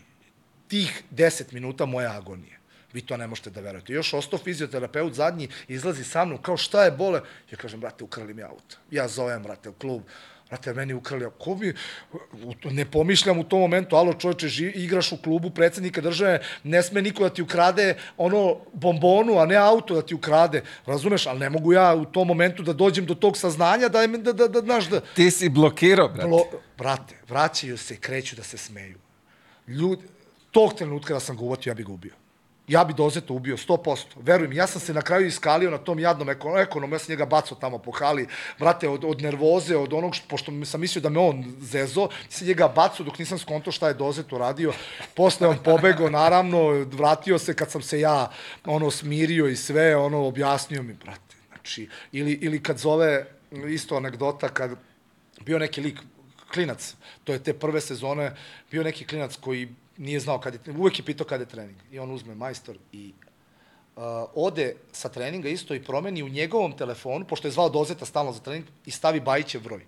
tih 10 minuta moja agonija. Vi to ne možete da verujete. Još ostao fizioterapeut zadnji, izlazi sa mnom, kao šta je bole? Ja kažem, brate, ukrali mi auto. Ja zovem, brate, u klub. Brate, meni ukrali, ko bi, ne pomišljam u tom momentu, alo čovječe, ži, igraš u klubu predsednika države, ne sme niko da ti ukrade ono bombonu, a ne auto da ti ukrade, razumeš, ali ne mogu ja u tom momentu da dođem do tog saznanja da, da, da, da, znaš, da... Ti si blokirao, brate. Blo, brate, vraćaju se, kreću da se smeju. Ljudi, tog trenutka da sam ga uvatio, ja bih ga ubio ja bi Dozeta ubio 100%. Verujem, ja sam se na kraju iskalio na tom jadnom ekonomu, ja sam njega bacao tamo po hali, brate, od, od nervoze, od onog, što, pošto sam mislio da me on zezo, sam njega bacao dok nisam skonto šta je Dozet uradio. Posle on pobegao, naravno, vratio se kad sam se ja, ono, smirio i sve, ono, objasnio mi, brate, znači, ili, ili kad zove, isto anegdota, kad bio neki lik, klinac, to je te prve sezone, bio neki klinac koji nije znao kad je, uvek je pitao kada je trening. I on uzme majstor i uh, ode sa treninga isto i promeni u njegovom telefonu, pošto je zvao Dozeta stalno za trening, i stavi Bajićev broj.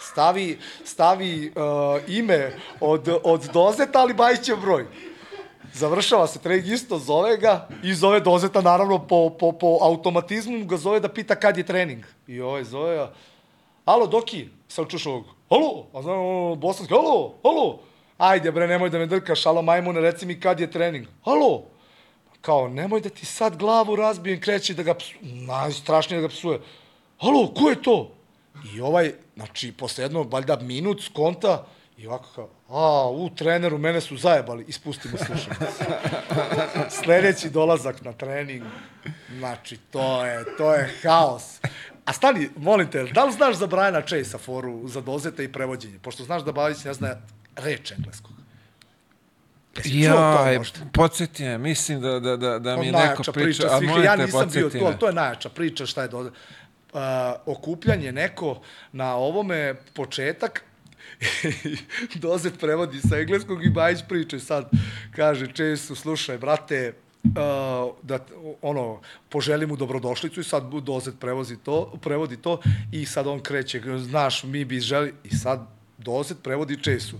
Stavi, stavi uh, ime od, od Dozeta, ali Bajićev broj. Završava se trening isto, zove ga i zove Dozeta, naravno, po, po, po automatizmu ga zove da pita kad je trening. I ovaj zove alo, Doki, sam čuš ovog, alo, a znam, bosanski, alo, alo, ajde bre, nemoj da me drkaš, alo, majmune, reci mi kad je trening. Alo, kao, nemoj da ti sad glavu razbijem, kreće da ga psu, najstrašnije da ga psuje. Alo, ko je to? I ovaj, znači, posle jedno, valjda, minut skonta, i ovako kao, a, u treneru, mene su zajebali, ispustimo slušalice. Sledeći dolazak na trening, znači, to je, to je haos. A stani, molim te, da li znaš za Briana Chase-a foru za dozete i prevođenje? Pošto znaš da Bajić ne zna reč engleskog. Jesi Ja, možda? podsjeti me, mislim da, da, da, da mi To neko najjača priča, a molim Ja nisam bio to, to je najjača priča šta je do... Uh, okupljanje neko na ovome početak Dozet prevodi sa engleskog i Bajić priča i sad kaže često slušaj brate uh, da ono poželi mu dobrodošlicu i sad Dozet prevozi to, prevodi to i sad on kreće znaš mi bi želi i sad Dozet prevodi Česu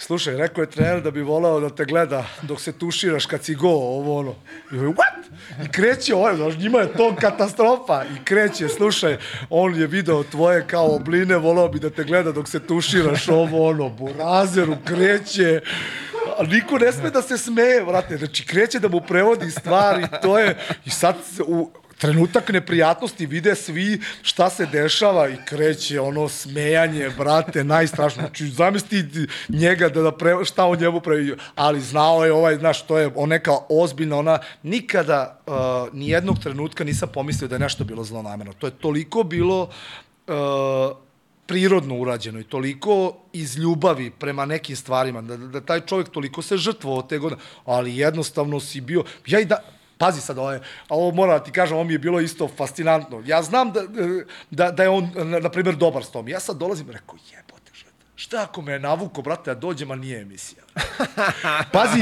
Slušaj, rekao je trener da bi voleo da te gleda dok se tuširaš kad si go, ovo ono. I ovaj, what? I kreće ovaj, znaš, njima je to katastrofa. I kreće, slušaj, on je video tvoje kao obline, voleo bi da te gleda dok se tuširaš, ovo ono, burazeru, kreće. A niko ne sme da se smeje, vrate. Znači, kreće da mu prevodi stvari, to je... I sad u, trenutak neprijatnosti vide svi šta se dešava i kreće ono smejanje, brate, najstrašnije. Znači, zamisli njega da, da pre, šta on njemu pravi, ali znao je ovaj, znaš, to je on neka ozbiljna, ona, nikada uh, ni jednog trenutka nisam pomislio da je nešto bilo zlonamerno. To je toliko bilo uh, prirodno urađeno i toliko iz ljubavi prema nekim stvarima, da, da taj čovjek toliko se žrtvovao te godine, ali jednostavno si bio, ja i da, pazi sad, ovo, je, a ovo moram da ti kažem, ovo mi je bilo isto fascinantno. Ja znam da, da, da je on, na, na primjer, dobar s tom. Ja sad dolazim i rekao, jebote, šta, ako me je navuko, brate, da dođem, a nije emisija. Pazi,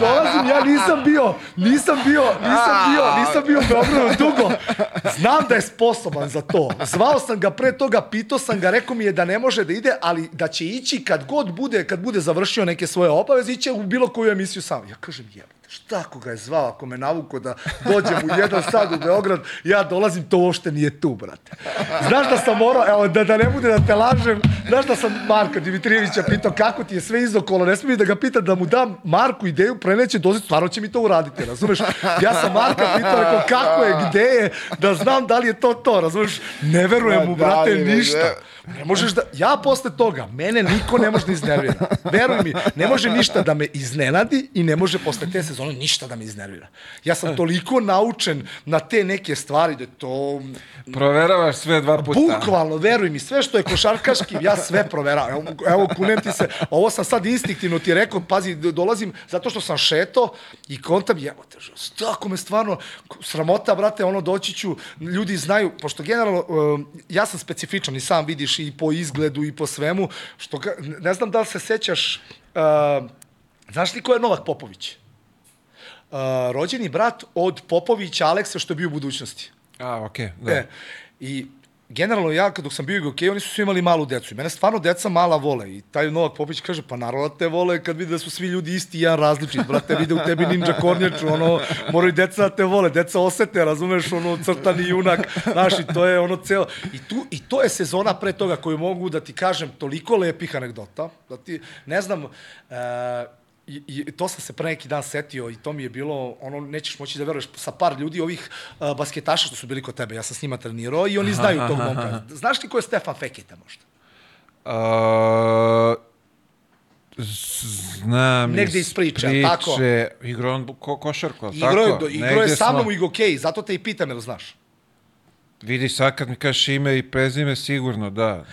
dolazim, ja nisam bio, nisam bio, nisam bio, nisam bio u Beogradu dugo. Znam da je sposoban za to. Zvao sam ga pre toga, pitao sam ga, rekao mi je da ne može da ide, ali da će ići kad god bude, kad bude završio neke svoje obaveze, iće u bilo koju emisiju sam. Ja kažem, jebote, šta ako ga je zvao, ako me navuko da dođem u jedan sad u Beograd, ja dolazim, to uopšte nije tu, brate. Znaš da sam morao, evo, da, da ne bude da te lažem, znaš da sam Marka Dimitrijevića pitao kako ti je sve izokolo, ne smijem da ga pitam da mu dam Marku ideju, preneće dozit, stvarno će mi to uraditi, razumeš? Ja sam Marka pitao, rekao, kako je, gde je, da znam da li je to to, razumeš? Ne verujem mu, Ma, brate, ništa. ne. Možeš da, ja posle toga, mene niko ne može da iznervira. Veruj mi, ne može ništa da me iznenadi i ne može posle te sezone ništa da me iznervira. Ja sam toliko naučen na te neke stvari da to Proveravaš sve dva puta. Bukvalno, veruj mi, sve što je košarkaški, ja sve proveravam. Evo, evo kunem ti se, ovo sam sad instinktivno ti rekao, pazi, d- dolazim zato što sam šeto i kontam, evo te, tako me stvarno, sramota, brate, ono, doći ću, ljudi znaju, pošto generalno, um, ja sam specifičan i sam vidiš i po izgledu i po svemu, što, ne znam da li se sećaš, uh, znaš li ko je Novak Popović? Uh, rođeni brat od Popovića Aleksa što je bio u budućnosti. A, okej, da. E, I generalno ja dok sam bio u Gokeju, oni su svi imali malu decu. I mene stvarno deca mala vole. I taj Novak Popić kaže, pa naravno da te vole kad vide da su svi ljudi isti i jedan različit. Brate, vide u tebi ninja kornjaču, ono, moraju deca da te vole. Deca osete, razumeš, ono, crtani junak. Znaš, i to je ono celo. I, tu, I to je sezona pre toga koju mogu da ti kažem toliko lepih anegdota. Da ti, ne znam, e, I, I to sam se pre neki dan setio i to mi je bilo, ono, nećeš moći da veruješ, sa par ljudi ovih uh, basketaša što su bili kod tebe, ja sam s njima trenirao i oni znaju tog momka. Znaš ti ko je Stefan Feketa možda? A, znam Negde iz priče, a tako? Igrao on ko, košarku, ali Igro je, tako? igro je sa mnom smo- u Igokej, zato te i pitam, jel znaš? Vidi, sad kad mi kažeš ime i prezime, sigurno, da.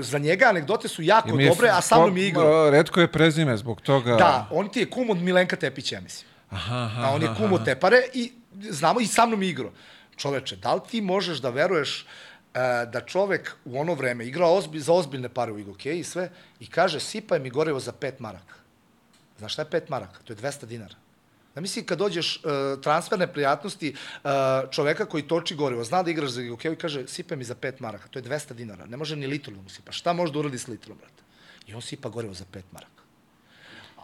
Za njega anegdote su jako je dobre, a sa mnom je igrao. a, Redko je prezime, zbog toga... Da, on ti je kum od Milenka Tepića, ja mislim. Aha, aha, A on je kum od Tepare i znamo i sa mnom je igrao. Čoveče, da li ti možeš da veruješ e, da čovek u ono vreme igra ozbilj, za ozbiljne pare u Igokeji i sve i kaže sipaj mi gorivo za pet maraka. Znaš šta je pet maraka? To je 200 dinara. Da misli kad dođeš uh, transferne prijatnosti uh, čoveka koji toči gorivo, zna da igraš za Jugokeo i kaže sipe mi za 5 maraka, to je 200 dinara, ne može ni litru da mu sipa. Šta može da uradi s litrom, brate? I on sipa gorivo za 5 maraka.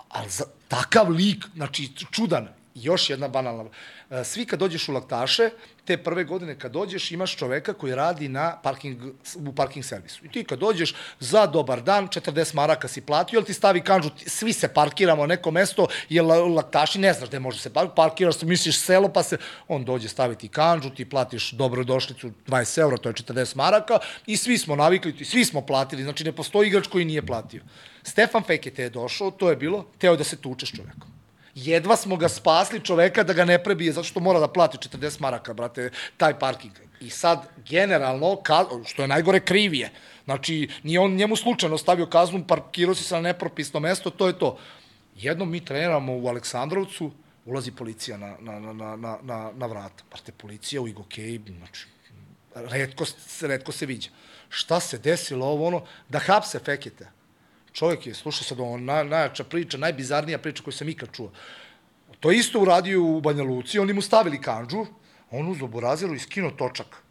Ali za takav lik, znači čudan, još jedna banalna. E, Svi kad dođeš u laktaše, te prve godine kad dođeš imaš čoveka koji radi na parking, u parking servisu. I ti kad dođeš za dobar dan, 40 maraka si platio, ali ti stavi kanđu, svi se parkiramo na neko mesto, jer la- laktaši ne znaš gde može se parkirati, parkiraš se, misliš selo, pa se, on dođe staviti kanđu, ti platiš dobrodošlicu 20 eura, to je 40 maraka, i svi smo navikli, i svi smo platili, znači ne postoji igrač koji nije platio. Stefan Fekete je došao, to je bilo, teo da se tuče s čovekom jedva smo ga spasli čoveka da ga ne prebije, zato što mora da plati 40 maraka, brate, taj parking. I sad, generalno, ka, što je najgore, krivije. Znači, nije on njemu slučajno stavio kaznu, parkirao si se na nepropisno mesto, to je to. Jednom mi treniramo u Aleksandrovcu, ulazi policija na, na, na, na, na, na, vrata. Brate, policija u Igokeji, znači, redko, redko se viđa. Šta se desilo ovo ono? Da hapse Fekete. Čovjek je, slušao sad ovo, naj, najjača priča, najbizarnija priča koju sam ikad čuo. To je isto uradio u Banja Luci, oni mu stavili kanđu, on buraziru i skinuo točak.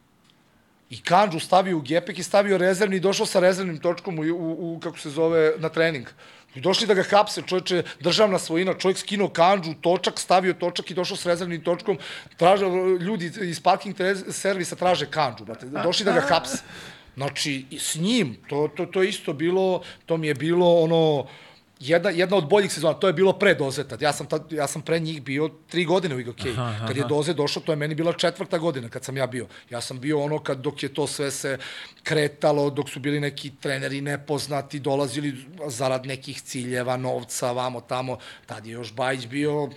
I kanđu stavio u gepek i stavio rezervni i došao sa rezervnim točkom u, u, u kako se zove, na trening. I došli da ga hapse, čovječe, državna svojina, čovjek skinuo kanđu, točak, stavio točak i došao s rezervnim točkom, traže, ljudi iz parking servisa traže kanđu, brate, došli da ga hapse. Znači, s njim, to, to, to je isto bilo, to mi je bilo ono, jedna, jedna od boljih sezona, to je bilo pre Dozeta. Ja sam, tad, ja sam pre njih bio tri godine u Igokej. Kad je Doze došao, to je meni bila četvrta godina kad sam ja bio. Ja sam bio ono kad dok je to sve se kretalo, dok su bili neki treneri nepoznati, dolazili zarad nekih ciljeva, novca, vamo tamo. Tad je još Bajić bio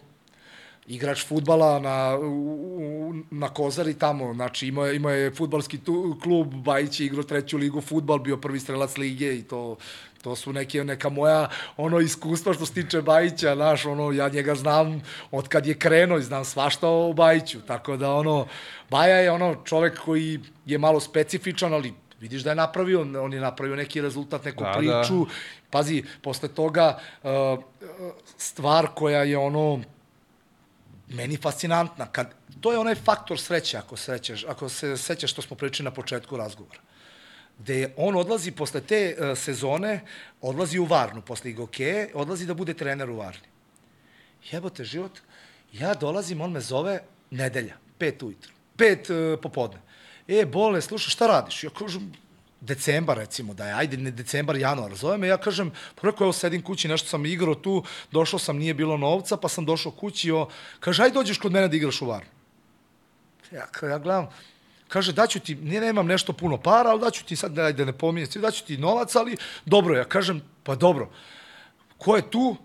igrač futbala na, u, na Kozari tamo, znači imao je, imao je futbalski tu, klub, Bajić je igrao treću ligu futbal, bio prvi strelac lige i to, to su neke, neka moja ono iskustva što se tiče Bajića, znaš, ono, ja njega znam od kad je krenuo i znam svašta o Bajiću, tako da ono, Baja je ono čovek koji je malo specifičan, ali vidiš da je napravio, on je napravio neki rezultat, neku Da, da, da. priču, pazi, posle toga uh, stvar koja je ono, meni fascinantna. Kad, to je onaj faktor sreće, ako, srećeš, ako se sećaš što smo pričali na početku razgovora. Gde on odlazi posle te uh, sezone, odlazi u Varnu, posle Igoke, odlazi da bude trener u Varni. Jebote, život, ja dolazim, on me zove nedelja, pet ujutru, pet uh, popodne. E, bole, slušaj, šta radiš? Ja kažem, decembar recimo, da je, ajde, ne decembar, januar, zove me, ja kažem, pa rekao, evo sedim kući, nešto sam igrao tu, došao sam, nije bilo novca, pa sam došao kući, o, kaže, ajde dođeš kod mene da igraš u Varnu. Ja, ja gledam, kaže, daću ti, ne, nemam nešto puno para, ali daću ti sad, ajde ne pominjem, daću ti novac, ali dobro, ja kažem, pa dobro, ko je tu?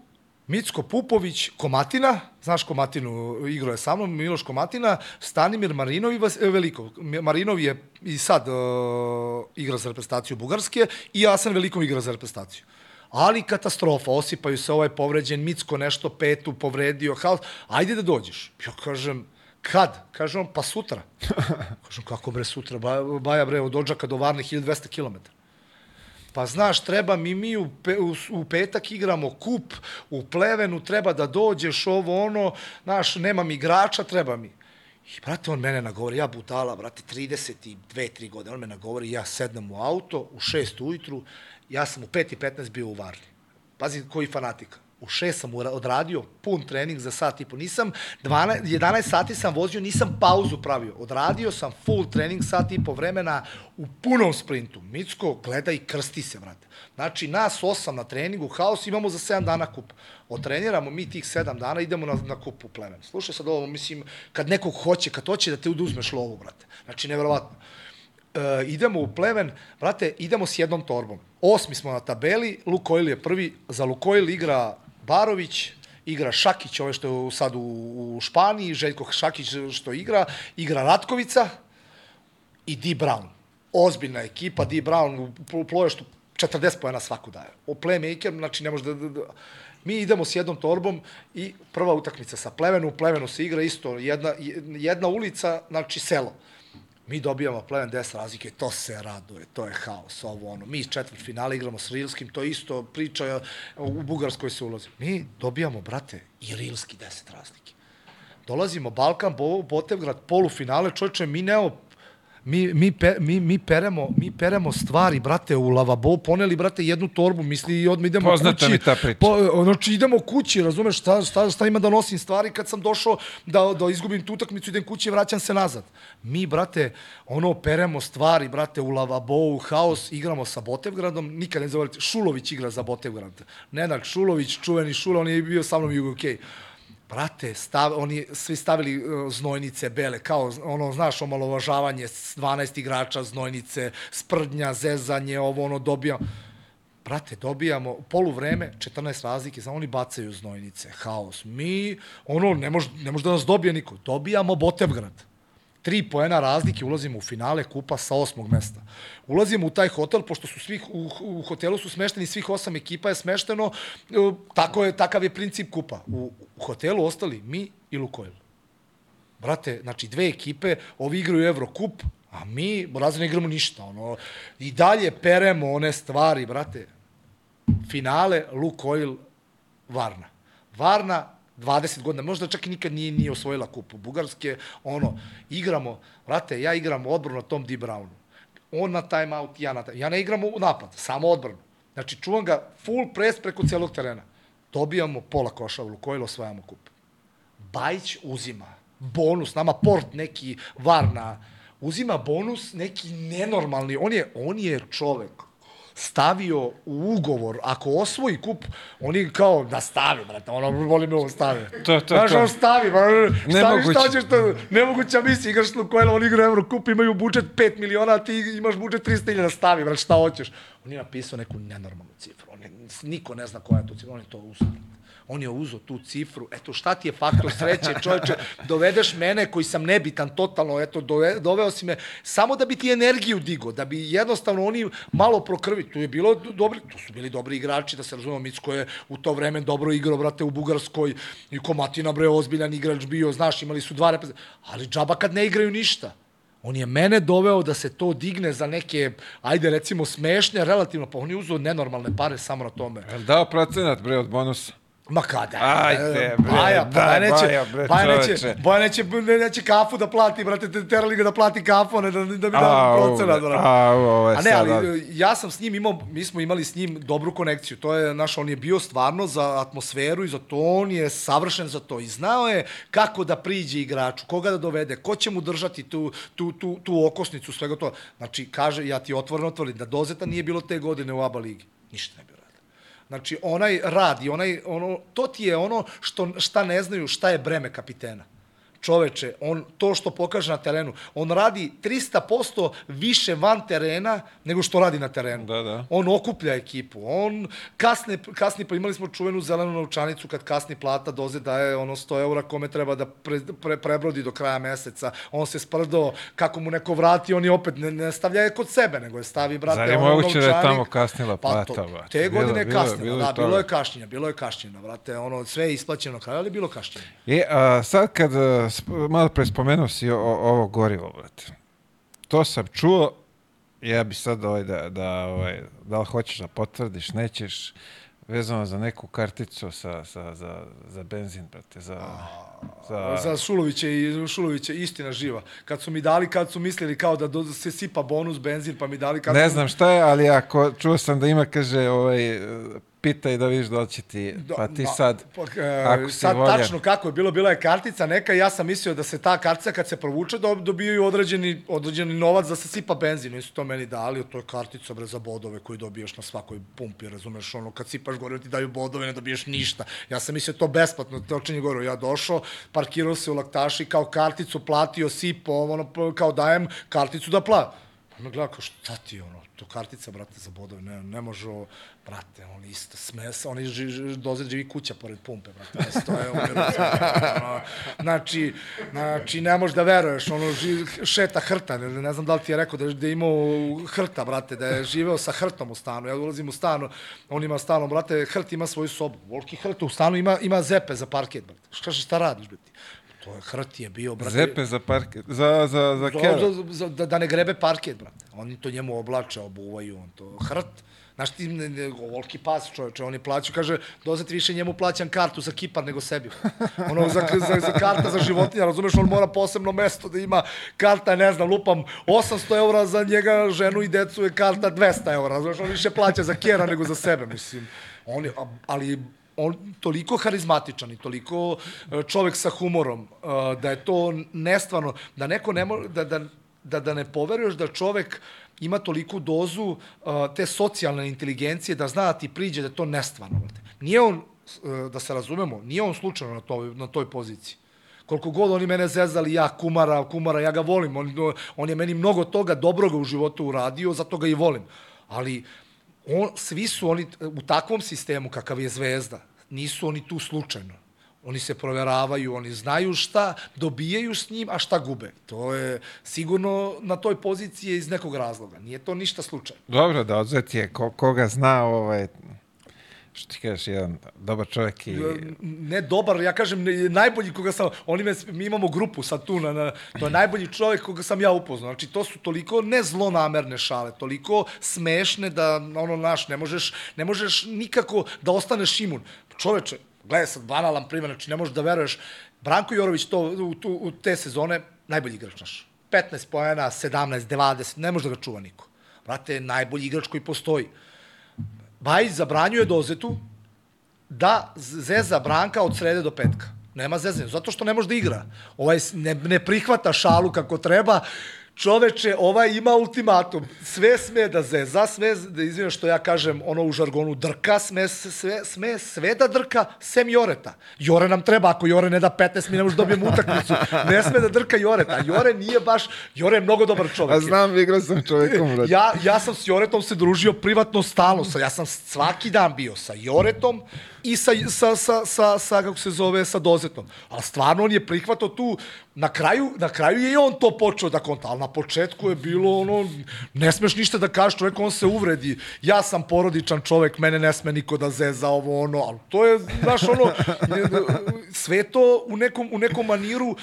Micko Pupović, Komatina, znaš Komatinu, igrao je sa mnom, Miloš Komatina, Stanimir Marinov i Vas, e, Velikov. Marinov je i sad uh, igra za reprezentaciju Bugarske i Asan Velikov igra za reprezentaciju. Ali katastrofa, osipaju se ovaj povređen, Micko nešto petu povredio, haos, ajde da dođeš. Ja kažem, kad? Kaže on, pa sutra. kažem, kako bre sutra? Baja, Baja bre, od Odžaka do Varne 1200 km. Pa znaš, treba mi mi u, pe, u, u petak igramo kup, u plevenu treba da dođeš ovo ono, znaš, nemam igrača, treba mi. I, brate, on mene nagovori, ja budala, brate, 32, 3 godine, on me nagovori, ja sednem u auto u 6 ujutru, ja sam u 5 i 15 bio u Varni. Pazi, koji fanatika. U 6 sam odradio pun trening za sat i po. Nisam, 12, 11 sati sam vozio, nisam pauzu pravio. Odradio sam full trening sat i po vremena u punom sprintu. Micko gleda i krsti se, brate. Znači, nas osam na treningu, haos, imamo za 7 dana kup. Otreniramo mi tih 7 dana, idemo na, na kup u plemen. Slušaj sad ovo, mislim, kad nekog hoće, kad hoće da te uduzmeš lovu, brate. Znači, neverovatno e, idemo u pleven, brate, idemo s jednom torbom. Osmi smo na tabeli, Lukoil je prvi, za Lukoil igra Barović, igra Šakić, ovaj što je sad u, u Španiji, Željko Šakić što igra, igra Ratkovica i Di Brown. Ozbiljna ekipa, Di Brown u pl- ploještu 40 pojena svaku daje. O playmaker, znači ne može da, da, da... Mi idemo s jednom torbom i prva utakmica sa Plevenu, u se igra isto, jedna, jedna ulica, znači selo. Mi dobijamo pleven 10 razlike, to se raduje, to je haos, ovo ono. Mi četvrt finale igramo s Rilskim, to isto priča u Bugarskoj se ulazi. Mi dobijamo, brate, i Rilski 10 razlike. dolazimo Balkan, Bo- Botevgrad, polufinale, čovječe, mi neo Mi, mi, pe, mi, mi, peremo, mi peremo stvari, brate, u lavabo, poneli, brate, jednu torbu, misli i odmah idemo Poznata kući. mi ta priča. Po, znači, idemo kući, razumeš, šta, šta, šta ima da nosim stvari kad sam došao da, da izgubim tu utakmicu, idem kući i vraćam se nazad. Mi, brate, ono, peremo stvari, brate, u lavabo, u haos, igramo sa Botevgradom, nikad ne zavolite, Šulović igra za Botevgrad. Nenad Šulović, čuveni Šulo, on je bio sa mnom i u UK. Brate, stav, oni svi stavili uh, znojnice bele, kao ono, znaš, omalovažavanje s 12 igrača, znojnice, sprdnja, zezanje, ovo, ono, dobijam. Brate, dobijamo polu vreme, 14 razlike, samo oni bacaju znojnice, haos. Mi, ono, ne može, ne može da nas dobije niko. Dobijamo Botevgrad. Tri poena razlike, ulazimo u finale kupa sa osmog mesta. Ulazimo u taj hotel, pošto su svih, u, u hotelu su smešteni svih osam ekipa je smešteno, e, tako je, takav je princip kupa. U, u hotelu ostali mi i Lukoil. Brate, znači dve ekipe, ovi igraju Evrokup, a mi, razne ne igramo ništa. Ono, I dalje peremo one stvari, brate. Finale, Lukoil, Varna. Varna, 20 godina, možda čak i nikad nije, nije osvojila kupu Bugarske, ono, igramo, brate, ja igram odbranu na tom D. Brownu. On na time out, ja na time. Ja ne igram u napad, samo odbranu. Znači, čuvam ga full press preko celog terena. Dobijamo pola koša u Lukoil, osvajamo kup. Bajić uzima bonus, nama port neki Varna, uzima bonus neki nenormalni, on je, on je čovek stavio u ugovor, ako osvoji kup, oni kao da stavi, brate, ono, volim ovo stavi. To, to, Znaš, to. on stavi, ba, stavi Nemoguće. šta ćeš to, nemoguća misija, igraš s Lukojelom, oni igraju Eurocup, imaju budžet 5 miliona, a ti imaš budžet 300.000, stavi, brate, šta hoćeš. On je napisao neku nenormalnu cifru, on je, niko ne zna koja je to cifra, on je to uzeo. On je uzeo tu cifru. Eto, šta ti je faktor sreće, čoveče? Dovedeš mene koji sam nebitan totalno, eto, dove, doveo si me samo da bi ti energiju digo, da bi jednostavno oni malo prokrvi. Tu je bilo dobri, tu su bili dobri igrači, da se razumemo, Micko je u to vreme dobro igrao, brate, u Bugarskoj, i Komatina, bre, ozbiljan igrač bio, znaš, imali su dva reprezentacije. Ali džaba kad ne igraju ništa. On je mene doveo da se to digne za neke, ajde recimo, smešne, relativno, pa on je uzeo nenormalne pare samo na tome. Dao procenat, bre, od bonusa? Ma kada? Ajde, bre, Baja, daj, Baja neće, Baja, bre, Baja neće. Baja neće, ne, neće kafu da plati, brate, te- terali ga da plati kafu, a ne da, da mi da Au, procenat, brate. au, ovo je A ne, ali e, ja sam s njim imao, mi smo imali s njim dobru konekciju. To je, naš, on je bio stvarno za atmosferu i za to, on je savršen za to. I znao je kako da priđe igraču, koga da dovede, ko će mu držati tu, tu, tu, tu okosnicu, svega to. Znači, kaže, ja ti otvoreno tvrdim, da Dozeta nije bilo te godine u ABA ligi. Ništa ne bi radio. Znači, onaj rad i onaj, ono, to ti je ono što, šta ne znaju, šta je breme kapitena. Čoveče, on to što pokaže na terenu, on radi 300% više van terena nego što radi na terenu. Da, da. On okuplja ekipu, on kasne, kasni, pa imali smo čuvenu zelenu novčanicu kad kasni plata doze daje ono 100 eura kome treba da pre, pre, prebrodi do kraja meseca. On se sprdo, kako mu neko vrati, on je opet ne, ne stavlja je kod sebe, nego je stavi, brate, Zar je ono moguće da je tamo kasnila Pa plata, to- brate? Te Bilo- godine je bilo- kasnila, bilo je da, bilo je kašnjenja, bilo je kašnjenja, brate, ono, sve je isplaćeno na kraju, ali bilo kašnjenja. E, a sad kad, malo pre spomenuo si o, ovo gorivo, brate. To sam čuo, ja bi sad ovaj da, da, ovaj, da li hoćeš da potvrdiš, nećeš, vezano za neku karticu sa, sa, za, za benzin, brate, za... za, Za Šulovića i Šulovića istina živa. Kad su mi dali, kad su mislili kao da do, se sipa bonus benzin, pa mi dali kad ne znam šta je, ali ako čuo sam da ima, kaže, ovaj, pitaj da vidiš da li će ti, pa ti sad, pa, e, ako si sad voljan. tačno kako je bilo, bila je kartica neka ja sam mislio da se ta kartica kad se provuče da dobijaju određeni, određeni novac da se sipa benzin. Nisu to meni dali, to je kartica bre za bodove koji dobijaš na svakoj pumpi, razumeš, ono kad sipaš gore ti daju bodove, ne dobiješ ništa. Ja sam mislio to besplatno, točenje gore. Ja došao, parkirao se u laktaši, kao karticu platio, sipao, ono, kao dajem karticu da pla. Pa me gleda kao šta ti ono, to kartica, brate, za bodove, ne, ne može brate, on isto smes, oni ži, doze živi kuća pored pumpe, brate, ne stoje, umiru, ono, znači, znači, ne možeš da veruješ, ono, ži, šeta hrta, ne, ne znam da li ti je rekao da, da je imao hrta, brate, da je živeo sa hrtom u stanu, ja ulazim u stan, on ima stanom, brate, hrt ima svoju sobu, volki hrt u stanu ima, ima zepe za parket, brate, šta, šta radiš, brate, To je hrt je bio, brate. Zepe za parket, za, za, za kera. Za, za, da, da ne grebe parket, brate. Oni to njemu oblače, obuvaju, on to hrt. Znaš ti, ne, ne, volki pas čoveče, oni plaćaju, kaže, dozeti više njemu plaćam kartu za kipar nego sebi. Ono, za, za, za karta za životinja, razumeš, on mora posebno mesto da ima karta, ne znam, lupam, 800 eura za njega, ženu i decu je karta 200 eura, razumeš, on više plaća za kjera nego za sebe, mislim. On, je- a- ali on toliko harizmatičan i toliko e, čovek sa humorom e, da je to nestvarno da neko ne mo, da, da, da, da ne poveruješ da čovek ima toliku dozu uh, te socijalne inteligencije da zna da ti priđe da to nestvarno. Nije on, da se razumemo, nije on slučajno na toj, na toj poziciji. Koliko god oni mene zezali, ja kumara, kumara, ja ga volim. On, on je meni mnogo toga dobroga u životu uradio, zato ga i volim. Ali on, svi su oni u takvom sistemu kakav je zvezda, nisu oni tu slučajno. Oni se proveravaju, oni znaju šta dobijaju s njim, a šta gube. To je sigurno na toj poziciji iz nekog razloga. Nije to ništa slučajno. Dobro, da odzet je ko, koga zna, ovaj, što ti kažeš, jedan dobar čovjek i... Ne dobar, ja kažem najbolji koga sam, oni me, mi imamo grupu sad tu, na, na, to je najbolji čovjek koga sam ja upoznao. Znači, to su toliko ne zlonamerne šale, toliko smešne da, ono, naš, ne možeš, ne možeš nikako da ostaneš imun. Čoveče, gledaj sad, banalan primjer, znači, ne možeš da veruješ, Branko Jorović to, u, tu, u te sezone, najbolji igrač naš. 15 pojena, 17, 20, ne može da ga čuva niko. Brate, najbolji igrač koji postoji. Bajić zabranjuje dozetu da zeza Branka od srede do petka. Nema zezanja, zato što ne može da igra. Ovaj ne, ne prihvata šalu kako treba. Čoveče, ovaj ima ultimatum. Sve sme da zeza, sve, da izvijem što ja kažem, ono u žargonu drka, sme, sve, sme sve da drka, sem Joreta. Jore nam treba, ako Jore ne da 15, mi ne možemo dobijemo utakmicu. Ne sme da drka Joreta. Jore nije baš, Jore je mnogo dobar čovek. A znam, igrao sam čovjekom, brate. Ja, ja sam s Joretom se družio privatno stalno. Sa, ja sam svaki dan bio sa Joretom i sa, sa, sa, sa, sa, kako se zove, sa Dozetom. Ali stvarno on je prihvatao tu, na kraju, na kraju je i on to počeo da konta, ali na početku je bilo ono, ne smeš ništa da kažeš, čovjek on se uvredi. Ja sam porodičan čovek, mene ne sme niko da zeza ovo ono, ali to je, znaš, ono, sve to u nekom, u nekom maniru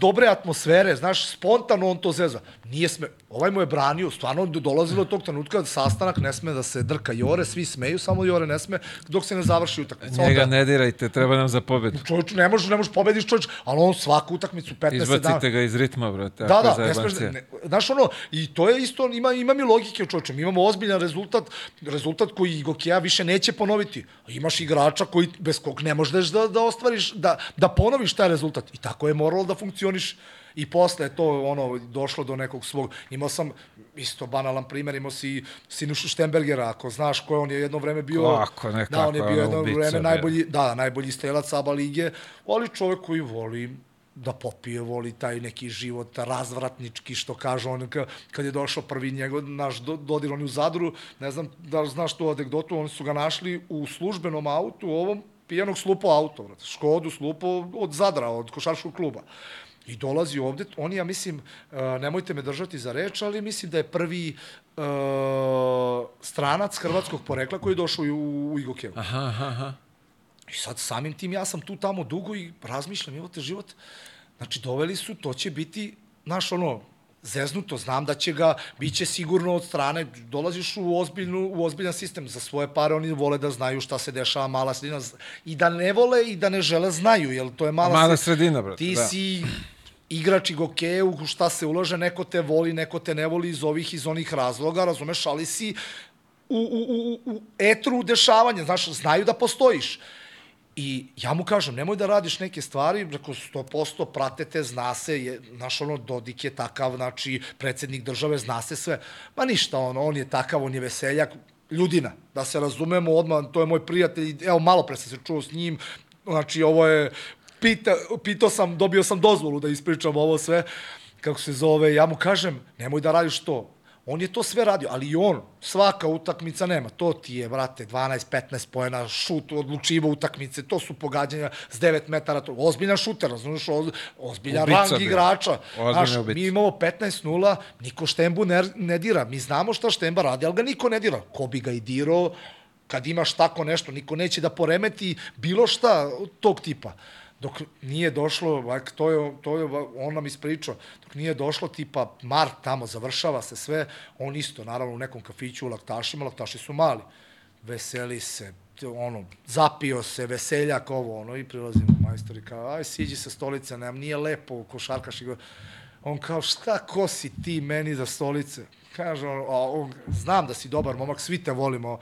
dobre atmosfere, znaš, spontano on to zeza. Nije sme, ovaj mu je branio, stvarno do- dolazilo do tog trenutka sastanak ne sme da se drka Jore, svi smeju, samo Jore ne sme dok se ne završi utakmica. Njega Onda- ne dirajte, treba nam za pobedu. Čovječ, ne možeš, ne možeš pobediš čovječ, ali on svaku utakmicu 15 Izbacite dana. ga iz ritma, brate. Da, da, ne smeš, ne, znaš ono, i to je isto, ima, ima mi logike čovječe, mi imamo ozbiljan rezultat, rezultat koji Gokeja više neće ponoviti. Imaš igrača koji, bez kog ne možeš da, da ostvariš, da, da ponoviš taj rezultat. I tako je moralo da funkcioniš. I posle je to ono došlo do nekog svog imao sam isto banalan primer imao si Sinušu Štembergera ako znaš ko je on je jedno vreme bio Kako, nekako, da on je bio jedno ubica, vreme najbolji da najbolji strelac ABA lige ali čovjek koji voli da popije, voli taj neki život razvratnički, što kaže on, ka- kad je došao prvi njegov, naš do- dodir, on je u Zadru, ne znam da li znaš tu anegdotu, oni su ga našli u službenom autu, ovom pijanog slupo auto, vrate, Škodu slupo od Zadra, od košarškog kluba. I dolazi ovde, on je, ja mislim, uh, nemojte me držati za reč, ali mislim da je prvi uh, stranac hrvatskog porekla koji je došao u, u Igokevu. Aha, aha, aha. I sad samim tim ja sam tu tamo dugo i razmišljam, evo te život. Znači, doveli su, to će biti, znaš, ono, zeznuto, znam da će ga, bit će sigurno od strane, dolaziš u, ozbiljnu, u ozbiljan sistem, za svoje pare oni vole da znaju šta se dešava, mala sredina, i da ne vole i da ne žele znaju, jer to je mala, Mala sre- sredina, brate, Ti da. si igrač i gokeju, šta se ulaže, neko te voli, neko te ne voli iz ovih, iz onih razloga, razumeš, ali si u, u, u, u etru dešavanja, znaš, znaju da postojiš. I ja mu kažem, nemoj da radiš neke stvari, rekao, 100% pratete, zna se, je, znaš, ono, Dodik je takav, znači, predsednik države, zna se sve. Ma ništa, ono, on je takav, on je veseljak, ljudina, da se razumemo odmah, to je moj prijatelj, evo, malo pre sam se čuo s njim, znači, ovo je, pita, pitao sam, dobio sam dozvolu da ispričam ovo sve, kako se zove, ja mu kažem, nemoj da radiš to, On je to sve radio, ali i on, svaka utakmica nema. To ti je, brate, 12-15 pojena, šut, odlučivo utakmice, to su pogađanja s 9 metara, to, ozbiljan šuter, razumiješ, oz, ozbiljan Ubica rang bio. igrača. Znaš, mi imamo 15-0, niko Štembu ne, ne dira. Mi znamo šta Štemba radi, ali ga niko ne dira. Ko bi ga i dirao, kad imaš tako nešto, niko neće da poremeti bilo šta tog tipa. Dok nije došlo, to je, to je, on nam ispričao, dok nije došlo tipa mart tamo, završava se sve, on isto, naravno, u nekom kafiću u laktašima, laktaši su mali, veseli se, ono, zapio se, veseljak, ovo, ono, i prilazimo majstor i kao, aj, siđi sa stolice, nemam, nije lepo, košarkaš i go... On kao, šta, ko si ti meni za stolice? Kaže, on, on, znam da si dobar momak, svi te volimo.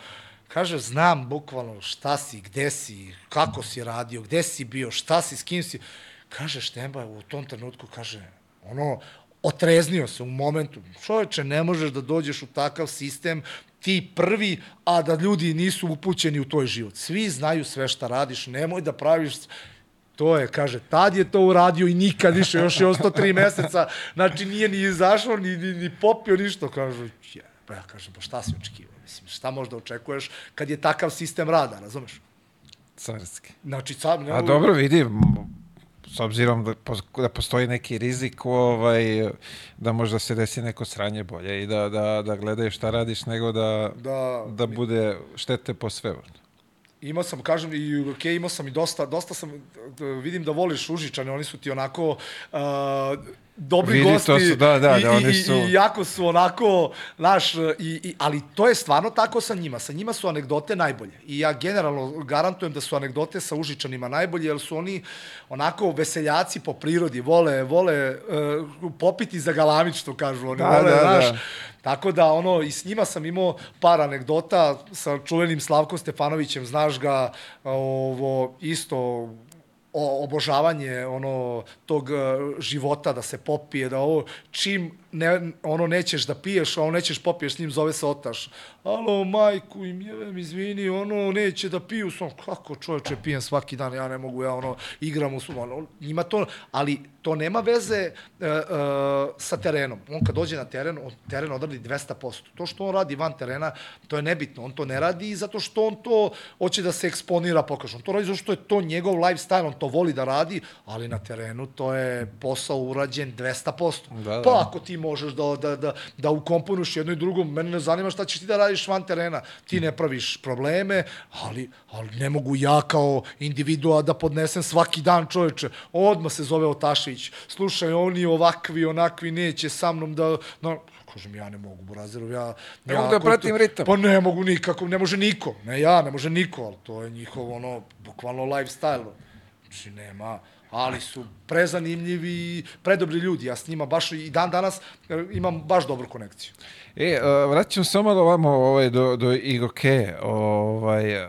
Kaže, znam bukvalno šta si, gde si, kako si radio, gde si bio, šta si, s kim si. Kaže, Štemba u tom trenutku, kaže, ono, otreznio se u momentu. Čoveče, ne možeš da dođeš u takav sistem, ti prvi, a da ljudi nisu upućeni u tvoj život. Svi znaju sve šta radiš, nemoj da praviš To je, kaže, tad je to uradio i nikad više, još je ostao tri meseca, znači nije ni izašao, ni, ni, ni popio ništa, kažu, je, pa ja kažem, pa šta si očekivao, mislim, šta možda očekuješ kad je takav sistem rada, razumeš? Carski. Znači, sad, ne, A dobro, vidi, s obzirom da, da postoji neki rizik ovaj, da možda se desi neko sranje bolje i da, da, da gledaju šta radiš nego da, Da, da bude štete po sve. imao sam, kažem, i ok, imao sam i dosta, dosta sam, vidim da voliš Užičane, oni su ti onako uh, dobri Vidi, gosti to su, da, da, i, da, oni su- i, i jako su onako, znaš, i, i, ali to je stvarno tako sa njima, sa njima su anegdote najbolje. I ja generalno garantujem da su anegdote sa Užičanima najbolje, jer su oni onako veseljaci po prirodi, vole, vole uh, popiti za galamić, što kažu oni, Da, vole, da, znaš, da. Tako da, ono, i s njima sam imao par anegdota sa čuvenim Slavkom Stefanovićem, znaš ga, ovo, isto, obožavanje ono tog e, života da se popije da ovo čim ne, ono nećeš da piješ a on nećeš popiješ s njim zove se otaš. Alo majku im jevem izvini ono neće da piju. Sam kako čoveče pijem svaki dan ja ne mogu ja ono igram u svom ono, njima to ali to nema veze e, e, sa terenom. On kad dođe na teren on teren odradi 200% to što on radi van terena to je nebitno. On to ne radi zato što on to hoće da se eksponira pokaže on to radi zato što je to njegov lifestyle on to voli da radi ali na terenu to je posao urađen 200% Da, da. pa ako ti možeš da, da, da, da ukomponuješ jedno i drugo, mene ne zanima šta ćeš ti da radiš van terena. Ti ne praviš probleme, ali, ali ne mogu ja kao individua da podnesem svaki dan čoveče. Odmah se zove Otašević. Slušaj, oni ovakvi, onakvi, neće sa mnom da... No, kažem, ja ne mogu, Burazirov, ja... Ne ja mogu da pratim ritam. Pa ne mogu nikako, ne može niko. Ne ja, ne može niko, ali to je njihov, ono, bukvalno lifestyle. Znači, nema, ali su prezanimljivi i predobri ljudi. Ja s njima baš i dan danas e, imam baš dobru konekciju. E, uh, vraćam samo ovamo ovaj, do, do Igoke. Ovaj,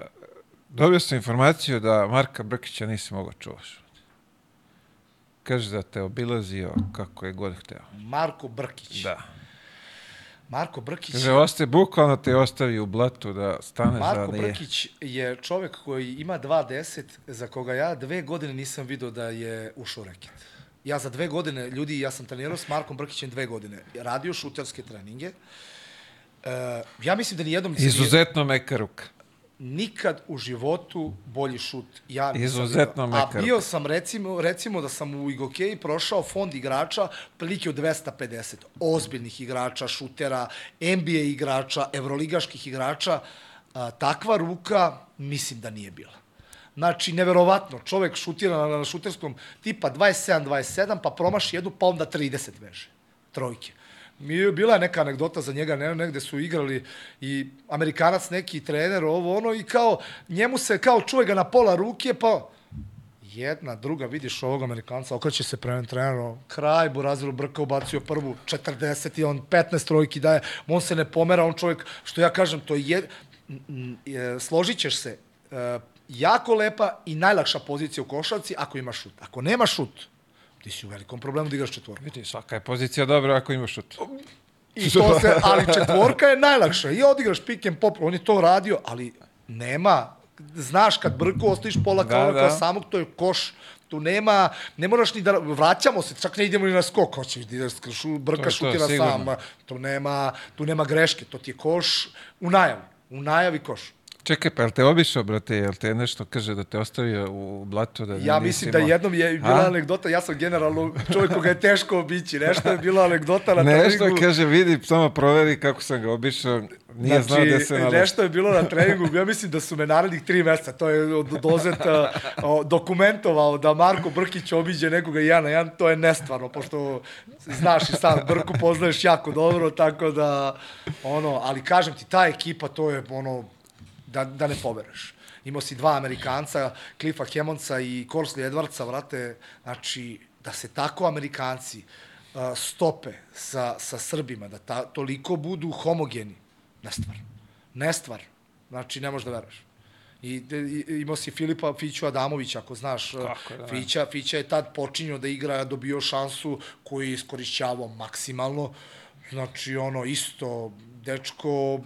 dobio sam informaciju da Marka Brkića nisi mogao čuvaš. Kaže da te obilazio kako je god hteo. Marko Brkić. Da. Marko Brkić. Kaže, ostaje, bukvalno te ostavi u blatu da stane Marko za nije. Brkić je čovek koji ima 2.10, za koga ja dve godine nisam video da je ušao reket. Ja za dve godine, ljudi, ja sam trenirao s Markom Brkićem dve godine. Radio šuterske treninge. E, ja mislim da nijednom Izuzetno meka ruka. Nikad u životu bolji šut. Ja Izuzetno video. A bio sam, recimo, recimo da sam u Igokeji prošao fond igrača prilike od 250. Ozbiljnih igrača, šutera, NBA igrača, evroligaških igrača. A, takva ruka mislim da nije bila. Znači, neverovatno, čovek šutira na, na šuterskom tipa 27-27, pa promaši jednu, pa onda 30 veže. Trojke. Mi bila neka anegdota za njega, ne, negde su igrali i Amerikanac neki trener, ovo ono, i kao, njemu se, kao čuje ga na pola ruke, pa jedna, druga, vidiš ovog Amerikanca, okreće se prema treneru, kraj, Buraziru Brka ubacio prvu, 40 i on 15 trojki daje, on se ne pomera, on čovjek, što ja kažem, to je, složit ćeš se, e, jako lepa i najlakša pozicija u košarci ako ima šut. Ako nema šut, ti si u velikom problemu da igraš četvorku. Vidi, svaka je pozicija dobra ako imaš šut. I to se, ali četvorka je najlakša. I odigraš pick and pop, on je to radio, ali nema, znaš kad brku ostaviš pola Da, kao, da. samog, to je koš, tu nema, ne moraš ni da, vraćamo se, čak ne idemo ni na skok, hoćeš da ideš, šu, brka To šutira sam, tu nema, tu nema greške, to ti je koš u najavi, u najavi koš. Čekaj, pa jel te obišao, brate, jel te nešto kaže da te ostavio u blatu? Da Ja mislim da jednom je bila A? anegdota, ja sam generalno čovjek koga je teško obići, nešto je bila anegdota na Nešto treningu. kaže, vidi, samo proveri kako sam ga obišao. Nije znači, znao da se nalazi. nešto je bilo na treningu, ja mislim da su me narednih tri meseca, to je od dozeta o, dokumentovao da Marko Brkić obiđe nekoga jedan na jedan, to je nestvarno, pošto znaš i sam, Brku poznaješ jako dobro, tako da, ono, ali kažem ti, ta ekipa, to je, ono, da, da ne povereš. Imao si dva Amerikanca, Cliffa Hemonca i Corsley Edwardsa, vrate, znači, da se tako Amerikanci uh, stope sa, sa Srbima, da ta, toliko budu homogeni, nestvar. Nestvar. Znači, ne možeš da veruješ. I, i imao si Filipa Fiću Adamovića, ako znaš, Kako da ne. Fića, Fića je tad počinio da igra, dobio šansu koju je iskorišćavao maksimalno. Znači, ono, isto, dečko,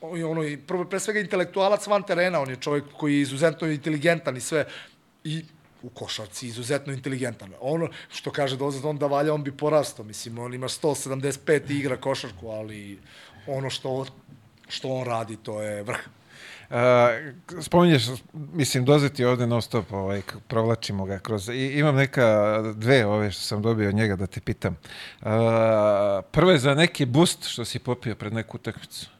ono, i prvo, pre svega intelektualac van terena, on je čovjek koji je izuzetno inteligentan i sve. I u košarci izuzetno inteligentan. Ono što kaže dozad on da valja, on bi porastao. Mislim, on ima 175 i igra košarku, ali ono što, što on radi, to je vrh. Uh, spominješ, mislim, dozeti ovde non stop, ovaj, provlačimo ga kroz... I, imam neka dve ove što sam dobio od njega da te pitam. Uh, prvo je za neki boost što si popio pred neku utakmicu.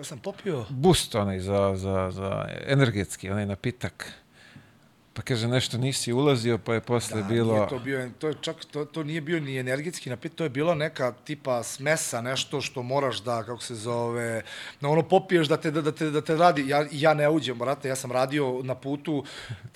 Šta sam popio? Boost onaj za, za, za energetski, onaj napitak. Pa kaže, nešto nisi ulazio, pa je posle Da, bilo... nije to bio, to je čak, to, to nije bio ni energetski napit, to je bilo neka tipa smesa, nešto što moraš da, kako se zove, na ono popiješ da te, da, da te, da te radi, ja, ja ne uđem, brate, ja sam radio na putu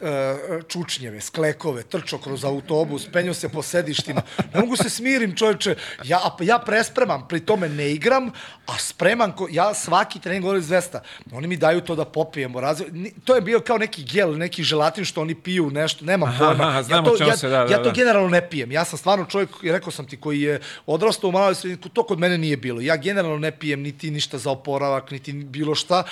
e, čučnjeve, sklekove, trčao kroz autobus, penio se po sedištima, ne mogu se smirim, čoveče, ja, ja prespremam, pri tome ne igram, a spremam, ko, ja svaki trening govorim zvesta, oni mi daju to da popijemo, razli, ni- to je bio kao neki gel, neki želatin što oni piju, nešto, nemam Aha, pojma. aha, ja to, ja, se, da, ja da, to da. generalno ne pijem. Ja sam stvarno čovjek, rekao sam ti, koji je odrastao u maloj sredini, to kod mene nije bilo. Ja generalno ne pijem niti ništa za oporavak, niti bilo šta.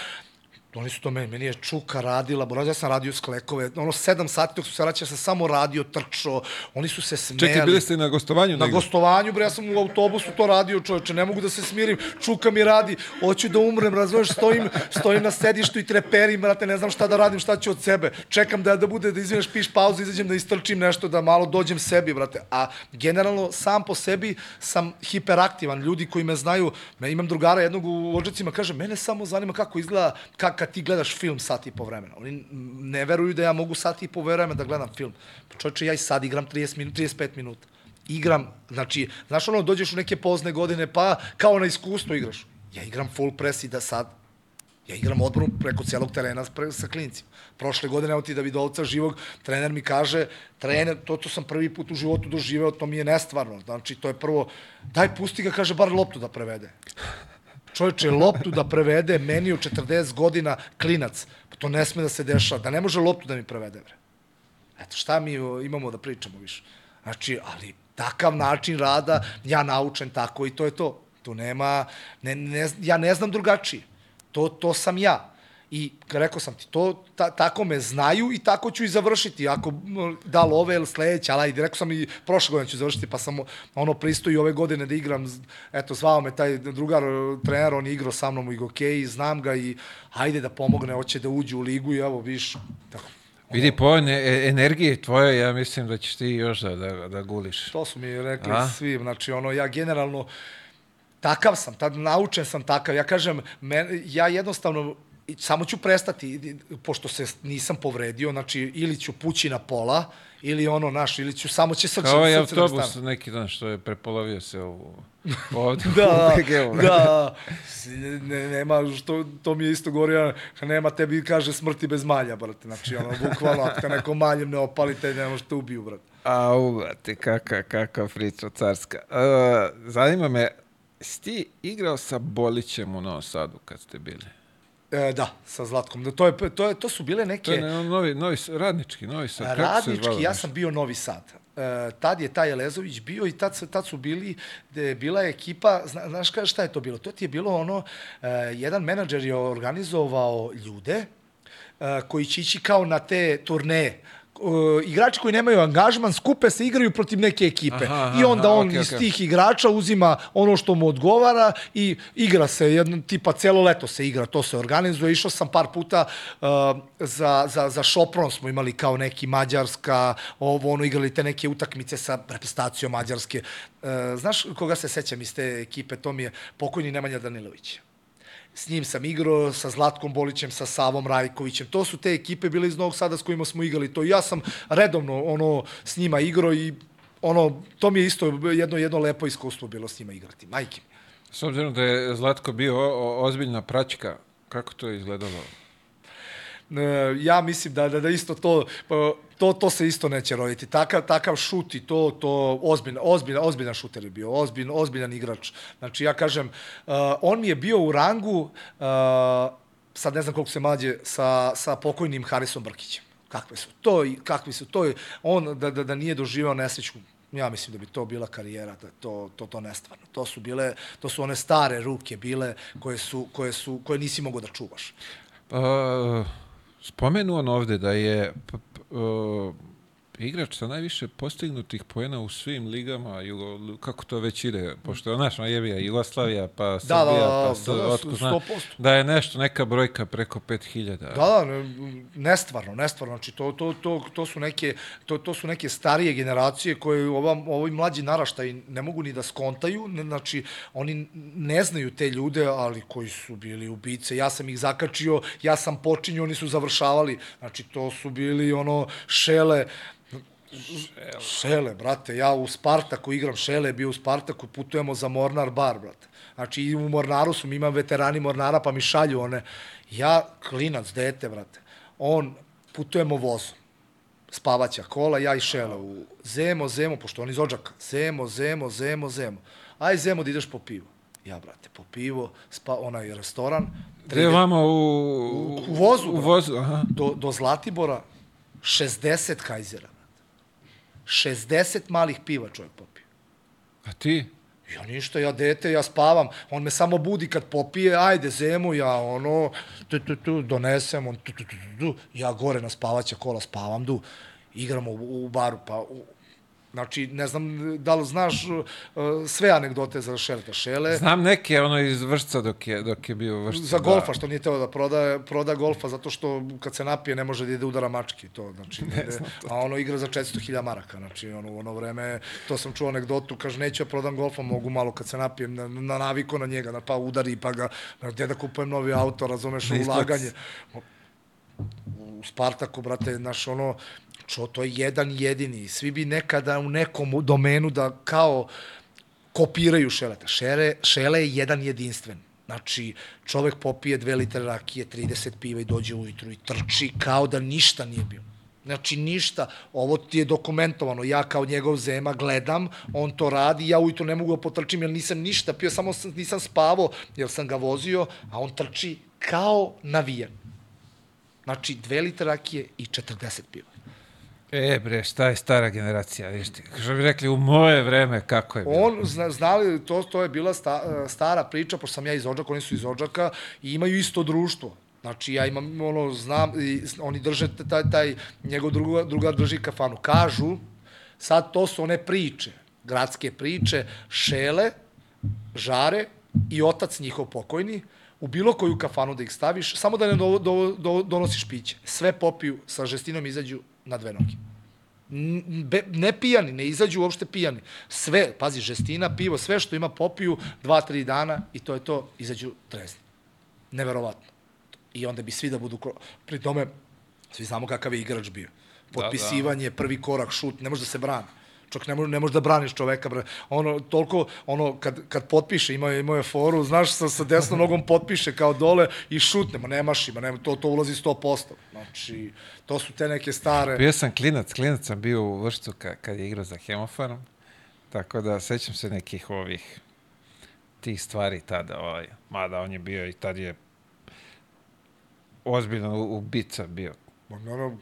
Oni su to meni, meni je čuka radila, bo ja sam radio sklekove, ono sedam sati dok su se vraćao, ja sam samo radio, trčao, oni su se smejali. Čekaj, bili ste na gostovanju Na gostovanju, bre, ja sam u autobusu to radio, čoveče, ne mogu da se smirim, čuka mi radi, hoću da umrem, razumeš, stojim, stojim na sedištu i treperim, brate, ne znam šta da radim, šta ću od sebe. Čekam da da bude da izvineš, piš pauzu, izađem da istrčim nešto, da malo dođem sebi, brate. A generalno sam po sebi sam hiperaktivan. Ljudi koji me znaju, me imam drugara jednog u Odžacima, kaže, mene samo zanima kako izgleda ka, kad ti gledaš film sat i po vremena. Oni ne veruju da ja mogu sat i po vremena da gledam film. Pa čovječe, ja i sad igram 30 minuta, 35 minuta igram, znači, znaš ono, dođeš u neke pozne godine, pa kao na iskustvo igraš. Ja igram full press i da sad, ja igram odbranu preko celog terena pre, sa klincima. Prošle godine, evo ti Davidovca živog, trener mi kaže, trener, to, to sam prvi put u životu doživeo, to mi je nestvarno. Znači, to je prvo, daj pusti ga, kaže, bar loptu da prevede. Čovječe, loptu da prevede meni u 40 godina klinac. Pa to ne sme da se dešava. Da ne može loptu da mi prevede, bre. Eto, šta mi imamo da pričamo više? Znači, ali takav način rada, ja naučen tako i to je to. Tu nema, ne, ne, ja ne znam drugačije. To, to sam ja. I rekao sam ti, to, ta, tako me znaju i tako ću i završiti. Ako da li ove ili sledeće, ali ajde, rekao sam i prošle godine ću završiti, pa sam ono pristoji ove godine da igram, eto, zvao me taj drugar, trener, on je igrao sa mnom u Igokej, znam ga i ajde da pomogne, hoće da uđe u ligu i evo, viš, tako. Vidi, po e- energiji tvoje, ja mislim da ćeš ti još da, da, da guliš. To su mi rekli A? svi, znači ono, ja generalno, takav sam, tad naučen sam takav, ja kažem, men, ja jednostavno, i samo ću prestati, pošto se nisam povredio, znači ili ću pući na pola, ili ono, naš, ili ću, samo će srce, Kao ovaj da mi autobus stane. neki dan što je prepolovio se u, ovde Da, u BG-u. da, ne, nema, što, to mi je isto govorio, nema tebi, kaže, smrti bez malja, brate, znači, ono, bukvalno, ako te neko maljem ne opali, te ne možete ubiju, brate. Au, brate, kaka, kaka priča carska. Uh, zanima me, si ti igrao sa Bolićem u Novom Sadu kad ste bili? E, da, sa Zlatkom. Da, to, je, to, je, to su bile neke... To je ne, novi, novi, radnički, Novi Sad. kako se Radnički, ja nešto? sam bio Novi Sad. E, tad je taj Elezović bio i tad, tad su bili, de je bila ekipa, zna, znaš šta je to bilo? To ti je bilo ono, e, jedan menadžer je organizovao ljude e, koji će ići kao na te turneje. E, igrači koji nemaju angažman skupe se igraju protiv neke ekipe. Aha, aha, I onda aha, on okej, iz okej. tih igrača uzima ono što mu odgovara i igra se, jedno, tipa celo leto se igra, to se organizuje. Išao sam par puta uh, za, za, za Šopron smo imali kao neki Mađarska, ovo, ono, igrali te neke utakmice sa reprezentacijom Mađarske. Uh, znaš koga se sećam iz te ekipe? To mi je pokojni Nemanja Danilović. S njim sam igrao, sa Zlatkom Bolićem, sa Savom Rajkovićem. To su te ekipe bile iz Novog Sada s kojima smo igrali to. Ja sam redovno ono s njima igrao i ono, to mi je isto jedno, jedno lepo iskustvo bilo s njima igrati. Majke mi. S obzirom da je Zlatko bio ozbiljna praćka, kako to je izgledalo? E, ja mislim da, da, da isto to, pa, to, to se isto neće roditi. Takav, takav šut i to, to ozbiljna, ozbiljna, ozbiljan šuter je bio, ozbilj, ozbiljan igrač. Znači, ja kažem, uh, on mi je bio u rangu, uh, sad ne znam koliko se mađe, sa, sa pokojnim Harisom Brkićem. Kakve su to, i kakvi su to, on da, da, da nije doživao nesreću, ja mislim da bi to bila karijera, da to, to, to nestvarno. To su bile, to su one stare ruke bile koje su, koje su, koje nisi mogao da čuvaš. Uh, spomenuo on ovde da je uh, igrač sa najviše postignutih poena u svim ligama, Jugo, kako to već ide, pošto je naša jebija Jugoslavija, pa Srbija, da, da, pa s, da, da, otko zna, 100%. da je nešto, neka brojka preko 5000. Da, da, ne- nestvarno, nestvarno. Znači, to, to, to, to, su neke, to, to su neke starije generacije koje ova, ovi mlađi naraštaj ne mogu ni da skontaju. Ne, znači, oni ne znaju te ljude, ali koji su bili ubice. Ja sam ih zakačio, ja sam počinio, oni su završavali. Znači, to su bili ono šele, Šele, brate, ja u Spartaku igram Šele, bio u Spartaku, putujemo za Mornar bar, brate. Znači, i u Mornaru su, mi imam veterani Mornara, pa mi šalju one. Ja, klinac, dete, brate, on, putujemo vozom, spavaća kola, ja i Šele u Zemo, Zemo, pošto on iz Odžaka, Zemo, Zemo, Zemo, Zemo. Aj, Zemo, da ideš po pivo. Ja, brate, po pivo, spa, onaj restoran. Gde je vama u, U- u vozu, U vozu, aha. do, do Zlatibora 60 kajzera. Brate. 60 malih piva čovjek popio. A ti? Ja ništa, ja dete, ja spavam. On me samo budi kad popije, ajde zemu, ja ono, tu, tu, tu, donesem, on tu, tu, tu, tu, tu, ja gore na spavaća kola spavam, du, igramo u, u baru, pa u, Znači, ne znam da li znaš uh, sve anegdote za Šeleta Šele. Znam neke ono iz vršca dok je, dok je bio u vršcu. Za golfa, što nije teo da proda, proda golfa, zato što kad se napije ne može da ide udara mački. To, znači, ne ide, a ono igra za 400.000 maraka. Znači, ono, u ono vreme, to sam čuo anegdotu, kaže, neću ja prodam golfa, mogu malo kad se napijem, na, na naviko na njega, na, pa udari, pa ga, gde da kupujem novi auto, razumeš, ulaganje. U Spartaku, brate, naš ono, čo, to je jedan jedini. Svi bi nekada u nekom domenu da kao kopiraju šeleta. Šele, šele je jedan jedinstven. Znači, čovek popije dve litre rakije, 30 piva i dođe ujutru i trči kao da ništa nije bilo. Znači, ništa. Ovo ti je dokumentovano. Ja kao njegov zema gledam, on to radi, ja ujutru ne mogu da potrčim jer nisam ništa pio, samo sam, nisam spavao jer sam ga vozio, a on trči kao navijan. Znači, dve litre rakije i 40 piva. E bre, šta je stara generacija, vidiš ti. Što bi rekli, u moje vreme kako je bilo. On, zna, znali, to, to je bila sta, stara priča, pošto sam ja iz Odžaka, oni su iz Odžaka i imaju isto društvo. Znači, ja imam, ono, znam, i, oni drže taj, taj njegov druga, druga drži kafanu. Kažu, sad to su one priče, gradske priče, šele, žare i otac njihov pokojni, u bilo koju kafanu da ih staviš, samo da ne do, do, do, donosiš piće. Sve popiju, sa žestinom izađu na dve noge. Be, ne pijani, ne izađu uopšte pijani. Sve, pazi, žestina, pivo, sve što ima popiju, dva, tri dana i to je to, izađu trezni. Neverovatno. I onda bi svi da budu, pri tome, svi znamo kakav je igrač bio. Potpisivanje, prvi korak, šut, ne može da se brani. Čak ne, može, ne može da braniš čoveka. Bre. Ono, toliko, ono, kad, kad potpiše, ima, ima je foru, znaš, sa, sa desnom nogom potpiše kao dole i šutne, ma nemaš ima, nema, to, to ulazi 100%. Znači, to su te neke stare... Bio sam klinac, klinac sam bio u vršcu ka, kad je igrao za Hemofarm, tako da sećam se nekih ovih tih stvari tada, ovaj, mada on je bio i tad je ozbiljno ubica bio. Ma, Naravno,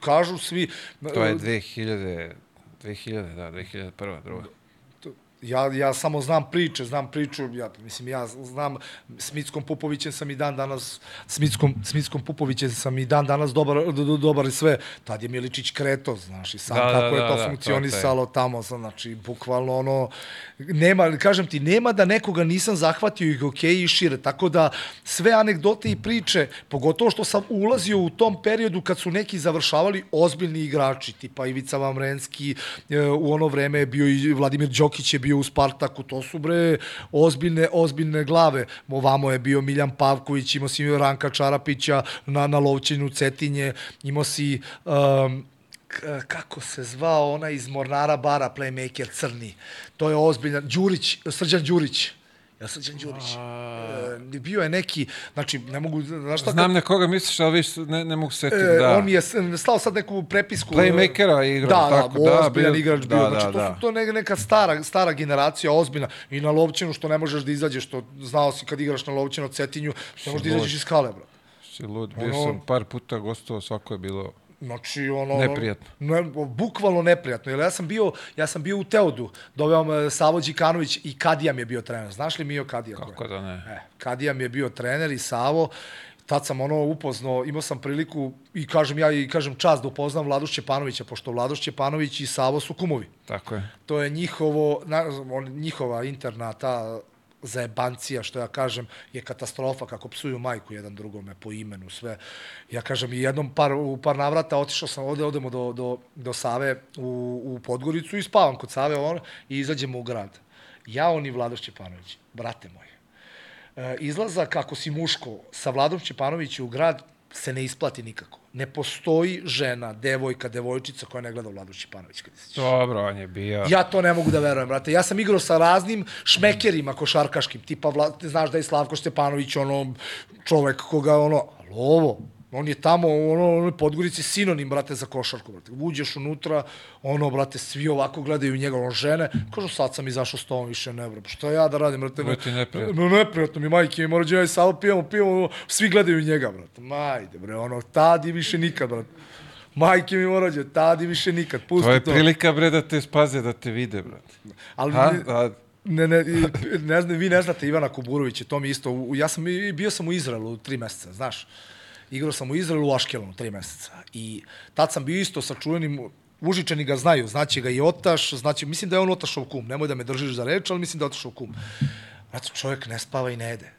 kažu svi... To je 2000, 2000, da, 2001. druga. Ja, ja samo znam priče, znam priču, ja, mislim, ja znam, s Mickom Pupovićem sam i dan danas, s Mickom, s Mickom Pupovićem sam i dan danas dobar, do, do, dobar i sve. Tad je Miličić kreto, znaš, i sam Da, da, da, kako da, je to da, to funkcionisalo tamo, sam, znači, bukvalno ono, nema, kažem ti, nema da nekoga nisam zahvatio i hokeji i šire, tako da sve anegdote i priče, pogotovo što sam ulazio u tom periodu kad su neki završavali ozbiljni igrači, tipa Ivica Vamrenski, e, u ono vreme je bio i Vladimir Đokić je bio bio u Spartaku, to su bre ozbiljne, ozbiljne glave. Ovamo je bio Miljan Pavković, imao si Ranka Čarapića na, na Lovćinu Cetinje, imao si um, kako se zvao onaj iz Mornara bara, playmaker crni. To je ozbiljan, Đurić, Srđan Đurić. Ja Srđan Đurić. E, bio je neki, znači, ne mogu, znaš šta? Znam na koga misliš, ali viš, ne, ne mogu se setiti, E, da. On mi je slao sad neku prepisku. Playmakera igrao, da, tako, da, da, ozbiljan bio- igrač da, bio. da, znači, to, da. su, to neka, neka stara, stara generacija, ozbiljna. I na Lovćinu, što ne možeš da izađeš, što znao si kad igraš na Lovćinu od Cetinju, ne možeš da izađeš iz kale, bro. Si lud, bio Ono- sam par puta gostovao, svako je bilo... Znači, ono... Neprijatno. Ne, bukvalno neprijatno. Jer ja sam bio, ja sam bio u Teodu, doveo me Savo Đikanović i Kadija mi je bio trener. Znaš li Mio Kadija? Kako da ne? E, Kadija mi je bio trener i Savo. Tad sam ono upoznao, imao sam priliku i kažem ja i kažem čast da upoznam Vladu Šćepanovića, pošto Vlado Šćepanović i Savo su kumovi. Tako je. To je njihovo, na, on, njihova interna ta zajebancija, što ja kažem, je katastrofa kako psuju majku jedan drugome po imenu, sve. Ja kažem, jednom par, u par navrata otišao sam, ovde odemo do, do, do Save u, u Podgoricu i spavam kod Save on, i izađemo u grad. Ja, on i Vlado Šćepanović, brate moji. E, izlazak, ako si muško, sa Vladom Šćepanovićem u grad se ne isplati nikako. Ne postoji žena, devojka, devojčica koja ne gleda Vladu Šćepanović kad izađe. Dobro, on je bio... Ja to ne mogu da verujem, brate. Ja sam igrao sa raznim šmekerima košarkaškim, tipa, Vla, znaš da je Slavko Stepanović, ono, čovek koga, ono, ali ovo, on je tamo, ono, ono Podgorici sinonim, brate, za košarku, brate. Uđeš unutra, ono, brate, svi ovako gledaju njega, ono, žene, kažu, sad sam izašao s tobom, više ne, brate, šta ja da radim, brate? Bilo ti neprijatno. No, neprijatno mi, majke, mi mora ja i Savo pijemo, pijemo, svi gledaju njega, brate. Majde, bre, ono, tad i više nikad, brate. Majke mi mora tad i više nikad, pusti To to. je prilika, bre, da te spaze, da te vide, brate. Ali Ha? ne, Da, ne, ne, ne znam, vi ne znate Ivana Kuburovića, to mi isto, u- ja sam, bio sam u Izraelu tri meseca, znaš. Igrao sam u Izraelu u Aškelonu tri meseca. I tad sam bio isto sa čuvenim, Užičani ga znaju, znaće ga i Otaš, znaće, mislim da je on Otašov kum, nemoj da me držiš za reč, ali mislim da je Otašov kum. Znate, čovjek ne spava i ne jede.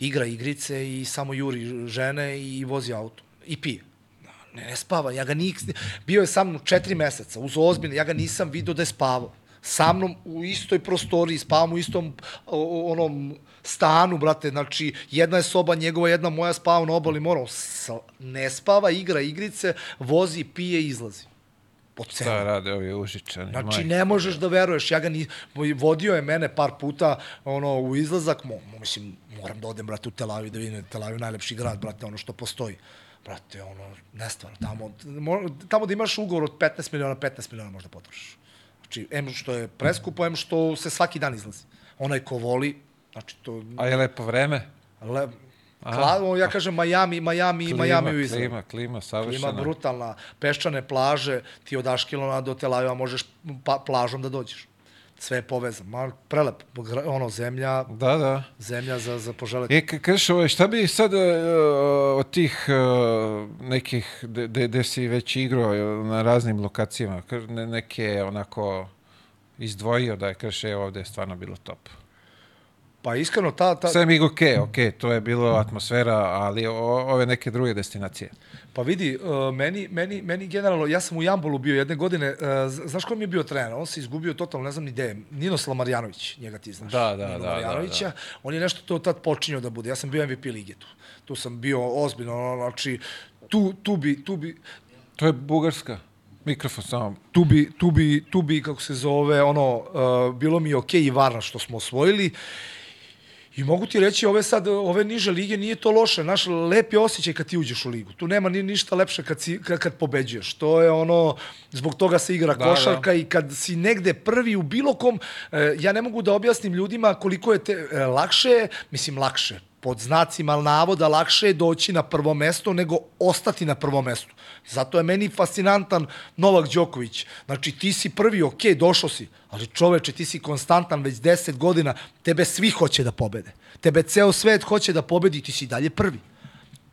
Igra igrice i samo juri žene i vozi auto. I pije. Ne, ne spava, ja ga nik... Bio je sa mnom četiri meseca, uz ozbiljno, ja ga nisam video da je spavao. Sa mnom u istoj prostoriji, spavam u istom onom stanu, brate, znači jedna je soba njegova, jedna moja, spavam na obali mora. Ne spava, igra igrice, vozi, pije izlazi. Po celu. šta rade ovi užičani, Znači, majke. ne možeš da veruješ, ja ga ni, vodio je mene par puta ono, u izlazak, mo, mo- mislim, moram da odem, brate, u Tel Aviv, da vidim Tel Aviv najlepši grad, brate, ono što postoji. Brate, ono, nestvarno, tamo, mo, tamo da imaš ugovor od 15 miliona, 15 miliona možda potrošiš. Znači, em što je preskupo, em što se svaki dan izlazi. Onaj ko voli, znači, to... A je lepo vreme? Le, Kla, ja kažem Miami, Miami, Klima, Miami u Izraelu. klima, klima, Ima savršena. brutalna, peščane plaže, ti od Aškelona do Tel Aviva možeš pa, plažom da dođeš. Sve je povezano. Ma, prelep, ono, zemlja, Da, da. zemlja za, za poželeti. E, ka- kažeš, ovaj, šta bi sad uh, od tih uh, nekih, de, de, de si već igrao uh, na raznim lokacijama, ne, neke onako izdvojio da je, kažeš, e, ovde je stvarno bilo top. Pa iskreno, ta, ta, Sve mi ok, ok, to je bilo atmosfera, ali o, ove neke druge destinacije. pa vidi, uh, meni, meni, meni generalno, ja sam u Jambolu bio jedne godine, uh, znaš ko mi je bio trener? On se izgubio totalno, ne znam ni gde je. Ninoslav Marjanović, njega ti znaš. Da, da, Nino da, da, Marjanovića. On je nešto to tad počinio da bude. Ja sam bio MVP lige tu. Tu sam bio ozbiljno, znači, tu, tu bi, tu bi, To je Bugarska. Mikrofon samo. tu bi, tu bi, tu bi, kako se zove, ono, uh, bilo mi je okej i varna što smo osvojili. I mogu ti reći, ove sad, ove niže lige nije to loše. Naš lep je osjećaj kad ti uđeš u ligu. Tu nema ni ništa lepše kad, si, kad, kad pobeđuješ. To je ono, zbog toga se igra Da, da, košarka da. i kad si negde prvi u bilo kom, e, ja ne mogu da objasnim ljudima koliko je te, e, lakše, mislim lakše, pod znacima navoda lakše je doći na prvo mesto nego ostati na prvom mestu. Zato je meni fascinantan Novak Đoković. Znači, ti si prvi, ok, došao si, ali čoveče, ti si konstantan već 10 godina, tebe svi hoće da pobede. Tebe ceo svet hoće da pobedi, ti si dalje prvi.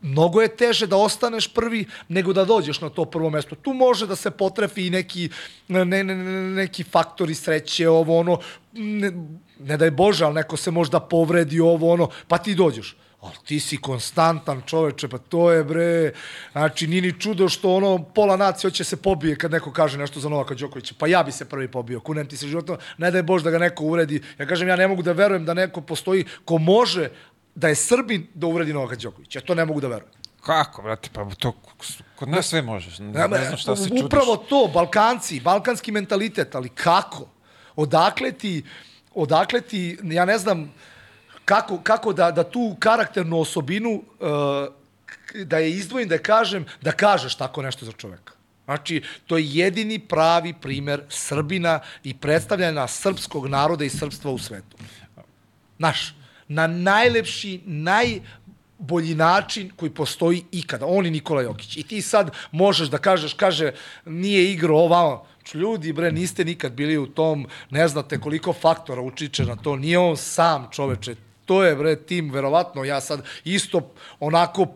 Mnogo je teže da ostaneš prvi nego da dođeš na to prvo mesto. Tu može da se potrefi i neki, ne, ne, ne, neki faktori sreće, ovo ono, ne, ne daj Bože, ali neko se možda povredi ovo ono, pa ti dođeš. Ali ti si konstantan čoveče, pa to je bre, znači nije ni čudo što ono pola nacije hoće se pobije kad neko kaže nešto za Novaka Đokovića, pa ja bi se prvi pobio, kunem ti se životno, ne daj Bož da ga neko uredi, ja kažem ja ne mogu da verujem da neko postoji ko može da je Srbin da uvredi Novaka Đokovića, ja to ne mogu da verujem. Kako, brate, pa to kod nas sve možeš. Ne, Ne, znam šta se čudiš. Upravo to, Balkanci, balkanski mentalitet, ali kako? Odakle ti, odakle ti, ja ne znam, kako, kako da, da tu karakternu osobinu, uh, da je izdvojim, da je kažem, da kažeš tako nešto za čoveka. Znači, to je jedini pravi primer Srbina i predstavljena srpskog naroda i srpstva u svetu. Naš, na najlepši, najbolji način koji postoji ikada. On i Nikola Jokić. I ti sad možeš da kažeš, kaže, nije igrao ovamo. Znači, Ljudi, bre, niste nikad bili u tom, ne znate koliko faktora utiče na to. Nije on sam, čoveče. To je, bre, tim, verovatno, ja sad isto onako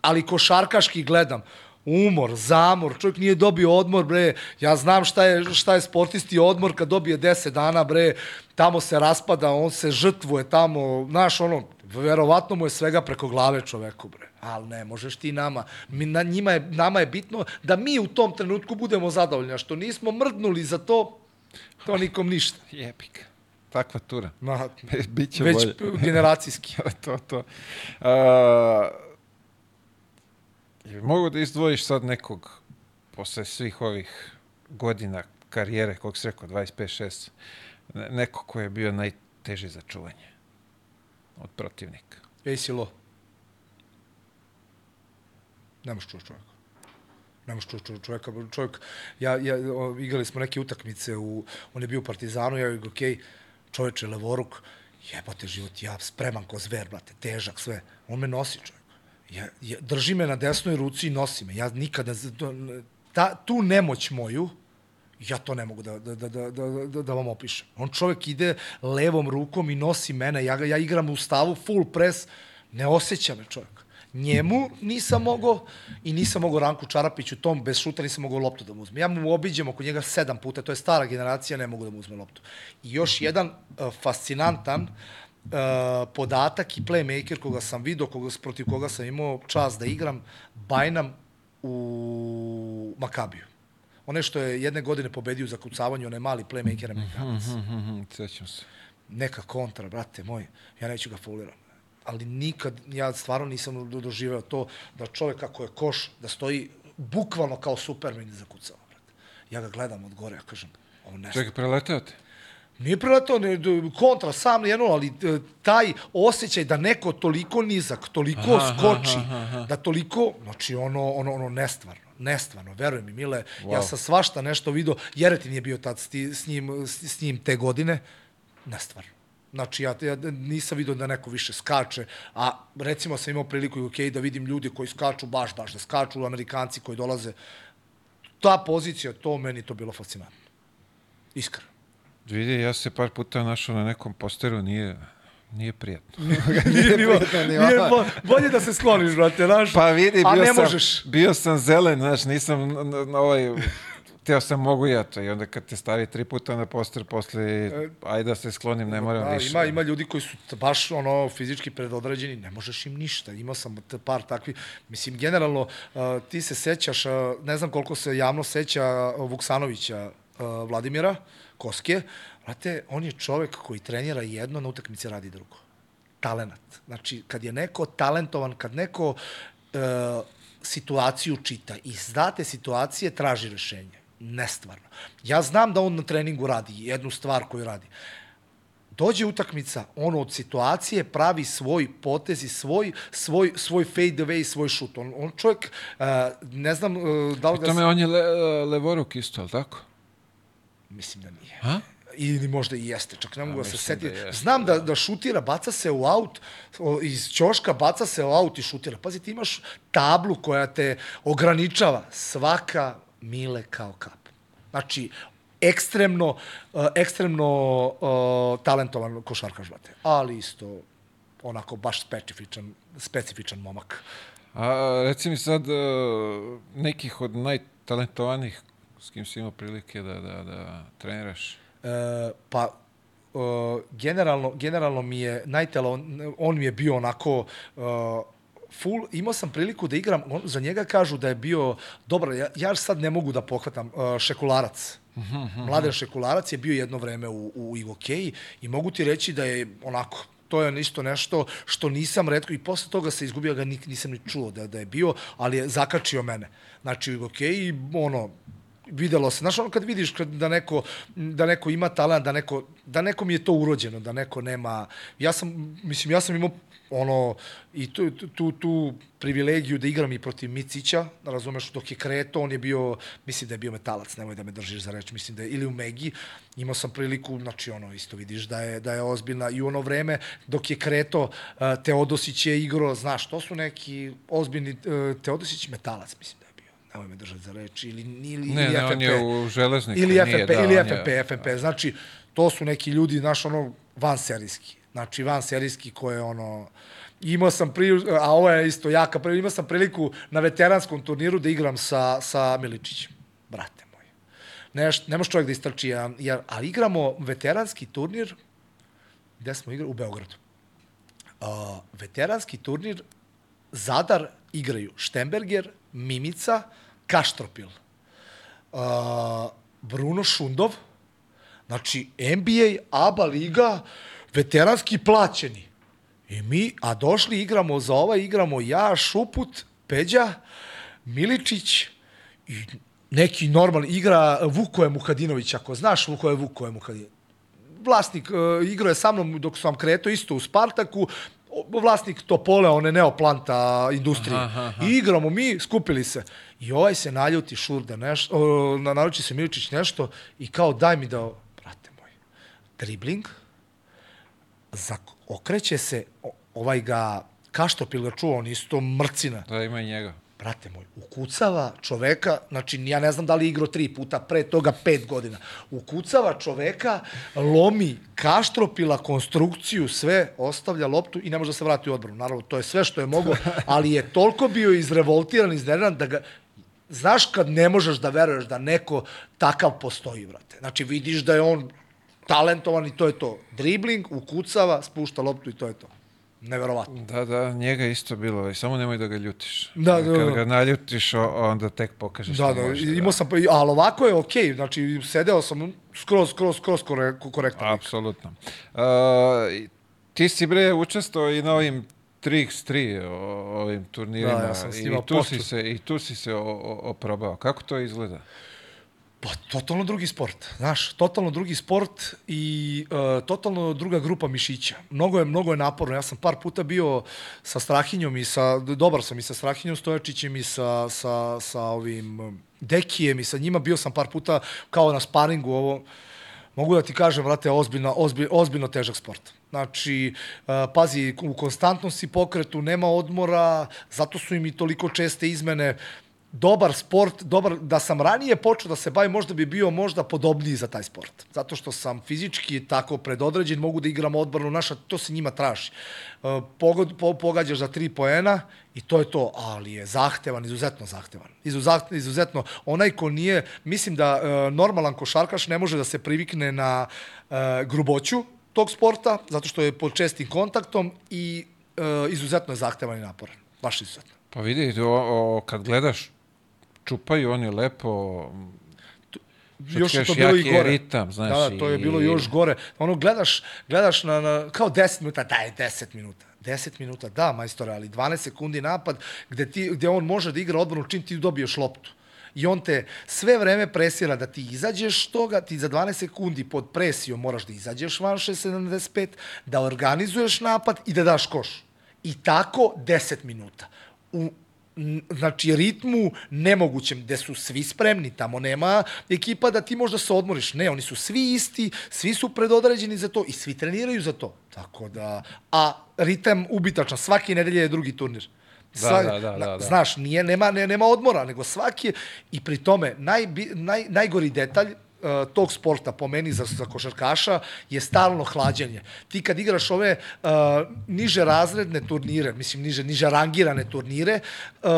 ali košarkaški gledam, umor, zamor, čovjek nije dobio odmor, bre, ja znam šta je, šta je sportisti odmor kad dobije 10 dana, bre, tamo se raspada, on se žrtvuje tamo, znaš, ono, verovatno mu je svega preko glave čoveku, bre. Ali ne, možeš ti nama. Mi, na, njima je, nama je bitno da mi u tom trenutku budemo zadovoljni, a što nismo mrdnuli za to, to nikom ništa. Jebik. Takva tura. Ma, Biće već bolje. generacijski. to, to. A, jel mogu da izdvojiš sad nekog posle svih ovih godina karijere, kog si rekao, 25-6, ne- neko ko je bio najteži za čuvanje od protivnika? Ej, si lo. Ne možeš čuti čovjeka. Ne možeš čovjeka. Čovjek, ja, ja, igrali smo neke utakmice, u, on je bio u Partizanu, ja je okej, čovječe, levoruk, jebote život, ja spreman ko zver, brate, težak, sve. On me nosi, čovjek. Ja, ja, drži me na desnoj ruci i nosi me. Ja nikada, ta, tu nemoć moju, ja to ne mogu da, da, da, da, da, da, da vam opišem. On čovjek ide levom rukom i nosi mene, ja, ja igram u stavu, full press, ne osjeća me čovjek. Njemu nisam mogao i nisam mogao Ranku Čarapiću tom, bez šuta nisam mogao loptu da mu uzmem. Ja mu obiđem oko njega sedam puta, to je stara generacija, ne mogu da mu uzmem loptu. I još jedan uh, fascinantan uh, podatak i playmaker koga sam video, koga, protiv koga sam imao čast da igram, Bajnam u Makabiju. One što je jedne godine pobedio za kucavanje, onaj mali playmaker Amerikanac. Mhm, mhm, Sećam se. Neka kontra, brate moj, ja neću ga fauliram. Ali nikad, ja stvarno nisam do- doživeo to da čovek kako je koš, da stoji bukvalno kao Superman iza kucava. Ja ga gledam od gore, ja kažem, ovo ne Čekaj, preleteo te? Nije preletao ne, kontra, sam jedno, ali e, taj osjećaj da neko toliko nizak, toliko Aha, skoči, aha, aha. da toliko, znači ono, ono, ono nestvarno, nestvarno, veruj mi, Mile, Wow. ja sam svašta nešto video, Jeretin je bio tad s, ti, s, njim, s, s njim te godine, nestvarno. Znači, ja, ja nisam vidio da neko više skače, a recimo sam imao priliku i okay, da vidim ljude koji skaču, baš, baš da skaču, Amerikanci koji dolaze. Ta pozicija, to meni to bilo fascinantno. Iskreno. Vidi, ja se par puta našao na nekom posteru, nije, nije prijatno. nije, bilo, nije bo, bolje da se skloniš, brate, znaš. Pa vidi, a bio, ne sam, možeš. bio sam zelen, znaš, nisam na, na, na ovaj... Teo sam mogu ja to i onda kad te stavi tri puta na poster, posle, ajde da se sklonim, ne moram Da, više. ima, ima ljudi koji su baš ono fizički predodređeni, ne možeš im ništa. Imao sam par takvih. Mislim, generalno, uh, ti se sećaš, uh, ne znam koliko se javno seća Vuksanovića uh, Vladimira Koske, Znate, on je čovek koji trenira jedno, na utakmici radi drugo. Talenat. Znači, kad je neko talentovan, kad neko uh, situaciju čita i iz date situacije traži rešenje. Nestvarno. Ja znam da on na treningu radi jednu stvar koju radi dođe utakmica, on od situacije pravi svoj potez i svoj, svoj, svoj fade away, svoj šut. On, on čovjek, uh, ne znam uh, da li ga... Tome on je le, levoruk isto, ali tako? Mislim da nije. A? Ili možda i jeste, čak ne mogu da se seti. da jeste, Znam da, da šutira, baca se u aut, iz ćoška baca se u aut i šutira. Pazi, ti imaš tablu koja te ograničava. Svaka mile kao kap. Znači, ekstremno, uh, ekstremno uh, talentovan košarkaš, brate. Ali isto onako baš specifičan, specifičan momak. A reci mi sad uh, nekih od najtalentovanih s kim si imao prilike da, da, da treniraš? E, pa uh, generalno, generalno mi je najtela, on, on mi je bio onako uh, full, imao sam priliku da igram, on, za njega kažu da je bio, dobro, ja, ja sad ne mogu da pohvatam, uh, Šekularac. Mladen Šekularac je bio jedno vreme u, u Igokeji i mogu ti reći da je onako, to je isto nešto što nisam redko i posle toga se izgubio ga nik, nisam ni čuo da, da je bio, ali je zakačio mene. Znači u Igokeji, ono, videlo se. Znaš, ono kad vidiš kad, da, neko, da neko ima talent, da neko, da nekom je to urođeno, da neko nema... Ja sam, mislim, ja sam imao ono, i tu, tu, tu privilegiju da igram i protiv Micića, razumeš, dok je kreto, on je bio, mislim da je bio metalac, nemoj da me držiš za reč, mislim da je, ili u Megi, imao sam priliku, znači ono, isto vidiš da je, da je ozbiljna, i u ono vreme, dok je kreto, uh, Teodosić je igrao, znaš, to su neki ozbiljni, uh, Teodosić metalac, mislim da je bio, nemoj me držati za reč, ili, ili, Ne, ili ne, FFP. on je u železniku. Ili nije, FFP, da, ili FFP, je- FFP. Znači, to su neki ljudi, znaš, ono, van serijski. Znači, van serijski koje, ono, imao sam pri, a ovo je isto jaka prilika, imao sam priliku na veteranskom turniru da igram sa, sa Miličićem. Brate moj. Neš, ne može čovjek da istrči, jedan, jer, ali igramo veteranski turnir, gde smo igrali? U Beogradu. Uh, veteranski turnir Zadar igraju Štemberger, Mimica, Kaštropil, uh, Bruno Šundov, znači NBA, ABA liga, veteranski plaćeni. I mi, a došli igramo za ovaj, igramo ja, Šuput, Peđa, Miličić i neki normalni igra Vukoje Muhadinović, ako znaš Vukoje Vukoje Muhadinović vlasnik uh, igrao je sa mnom dok sam kreto isto u Spartaku, vlasnik Topole, one neoplanta industrije. Aha, aha. I igramo mi, skupili se. I ovaj se naljuti šurde nešto, o, na, naruči se Miličić nešto i kao daj mi da, brate moj, dribling, okreće se, ovaj ga, Kaštopil ga čuo, on isto mrcina Da, ima i njega. brate moj, ukucava čoveka, znači ja ne znam da li je igrao tri puta, pre toga pet godina, ukucava čoveka, lomi kaštropila, konstrukciju, sve, ostavlja loptu i ne može da se vrati u odbranu. Naravno, to je sve što je mogo, ali je toliko bio izrevoltiran, iznerviran da ga, znaš kad ne možeš da veruješ da neko takav postoji, brate. Znači vidiš da je on talentovan i to je to. Dribling, ukucava, spušta loptu i to je to. Neverovatno. Da, da, njega isto bilo, i samo nemoj da ga ljutiš. Da, da, Kad da. ga naljutiš, onda tek pokažeš Da, da, može. imao sam, pa, ali ovako je okej, okay, znači sedeo sam skroz, skroz, skroz kore, korektno. Apsolutno. Uh, ti si bre učestvovao i na ovim Trix 3 o- ovim turnirima Da, ja sam i, tu si se i tu si se oprobao. Kako to izgleda? Pa, totalno drugi sport, znaš, totalno drugi sport i uh, totalno druga grupa mišića. Mnogo je, mnogo je naporno. Ja sam par puta bio sa Strahinjom i sa, dobar sam i sa Strahinjom Stojačićem i sa, sa, sa ovim um, Dekijem i sa njima bio sam par puta kao na sparingu ovo. Mogu da ti kažem, vrate, ozbiljno, ozbiljno, ozbiljno težak sport. Znači, uh, pazi, u konstantnom si pokretu, nema odmora, zato su im i toliko česte izmene dobar sport, dobar, da sam ranije počeo da se bavim, možda bi bio možda podobniji za taj sport. Zato što sam fizički tako predodređen, mogu da igram odbranu naša, to se njima traži. E, Pogod, po, pogađaš za tri poena i to je to, ali je zahtevan, izuzetno zahtevan. Izuzetno, izuzetno, onaj ko nije, mislim da e, normalan košarkaš ne može da se privikne na e, gruboću tog sporta, zato što je pod čestim kontaktom i izuzetno je zahtevan i naporan. Baš izuzetno. Pa vidi, o, o, kad gledaš, čupaju oni lepo, još je to bilo i gore. ritam, znaš, Da, da, to je bilo i- još gore. Ono, gledaš, gledaš na, na, kao 10 minuta, daj 10 minuta. 10 minuta, da, majstore, ali 12 sekundi napad gde, ti, gde on može da igra odbranu čim ti dobiješ loptu. I on te sve vreme presira da ti izađeš toga, ti za 12 sekundi pod presijom moraš da izađeš van 6.75, da organizuješ napad i da daš koš. I tako 10 minuta. U, znači ritmu nemogućem, gde su svi spremni, tamo nema ekipa da ti možda se odmoriš. Ne, oni su svi isti, svi su predodređeni za to i svi treniraju za to. Tako da, a ritam ubitačan, svake nedelje je drugi turnir. Da, da, da, da, da. Znaš, nije, nema, ne, nema odmora, nego svaki je, i pri tome, naj, naj, najgori detalj, tog sporta po meni za, za košarkaša je stalno hlađenje. Ti kad igraš ove uh, niže razredne turnire, mislim niže, niže rangirane turnire, uh,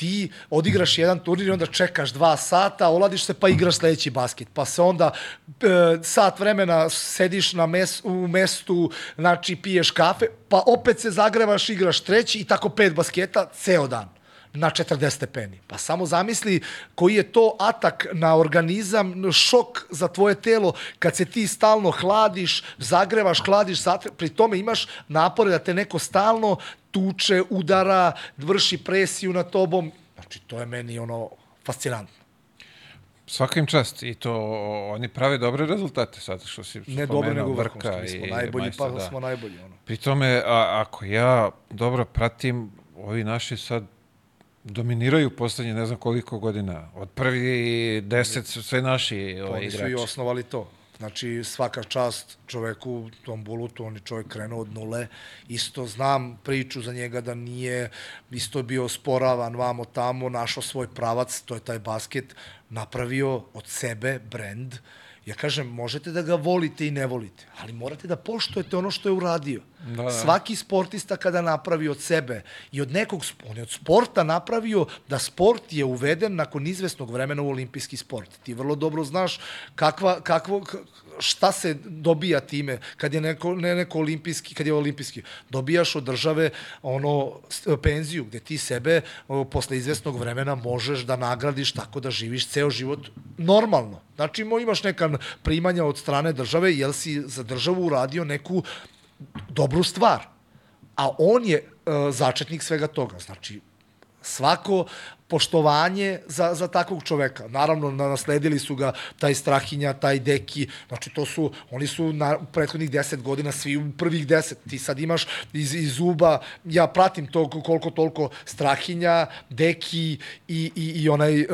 ti odigraš jedan turnir i onda čekaš dva sata, oladiš se pa igraš sledeći basket. Pa se onda e, sat vremena sediš na mes, u mestu, znači piješ kafe, pa opet se zagrevaš, igraš treći i tako pet basketa ceo dan na 40 stepeni. Pa samo zamisli koji je to atak na organizam, šok za tvoje telo kad se ti stalno hladiš, zagrevaš, hladiš, zatre, pri tome imaš napore da te neko stalno tuče, udara, vrši presiju na tobom. Znači, to je meni ono fascinantno. Svaka im čast i to oni prave dobre rezultate sad što si Ne dobro, nego vrhunski. Mi smo najbolji, majstor, pa da. smo najbolji. Ono. Pri tome, a, ako ja dobro pratim, ovi naši sad dominiraju poslednje ne znam koliko godina. Od prvi deset su sve naši Pa ovaj, oni su igrači. i osnovali to. Znači, svaka čast čoveku, tom Bulutu, on je čovek krenuo od nule. Isto znam priču za njega da nije, isto je bio sporavan vamo tamo, našao svoj pravac, to je taj basket, napravio od sebe brend. Ja kažem, možete da ga volite i ne volite, ali morate da poštujete ono što je uradio. Da, da. Svaki sportista kada napravi od sebe i od nekog, on je od sporta napravio da sport je uveden nakon izvesnog vremena u olimpijski sport. Ti vrlo dobro znaš kakva, kakvo, šta se dobija time kad je neko, ne neko olimpijski, kad je olimpijski. Dobijaš od države ono penziju gde ti sebe posle izvesnog vremena možeš da nagradiš tako da živiš ceo život normalno. Znači imaš neka primanja od strane države jer si za državu uradio neku dobru stvar. A on je uh, začetnik svega toga. Znači, svako poštovanje za, za takvog čoveka. Naravno, na- nasledili su ga taj Strahinja, taj Deki, znači to su, oni su na u prethodnih deset godina svi u prvih deset. Ti sad imaš iz, iz Zuba, ja pratim to koliko toliko Strahinja, Deki i, i, i onaj, uh,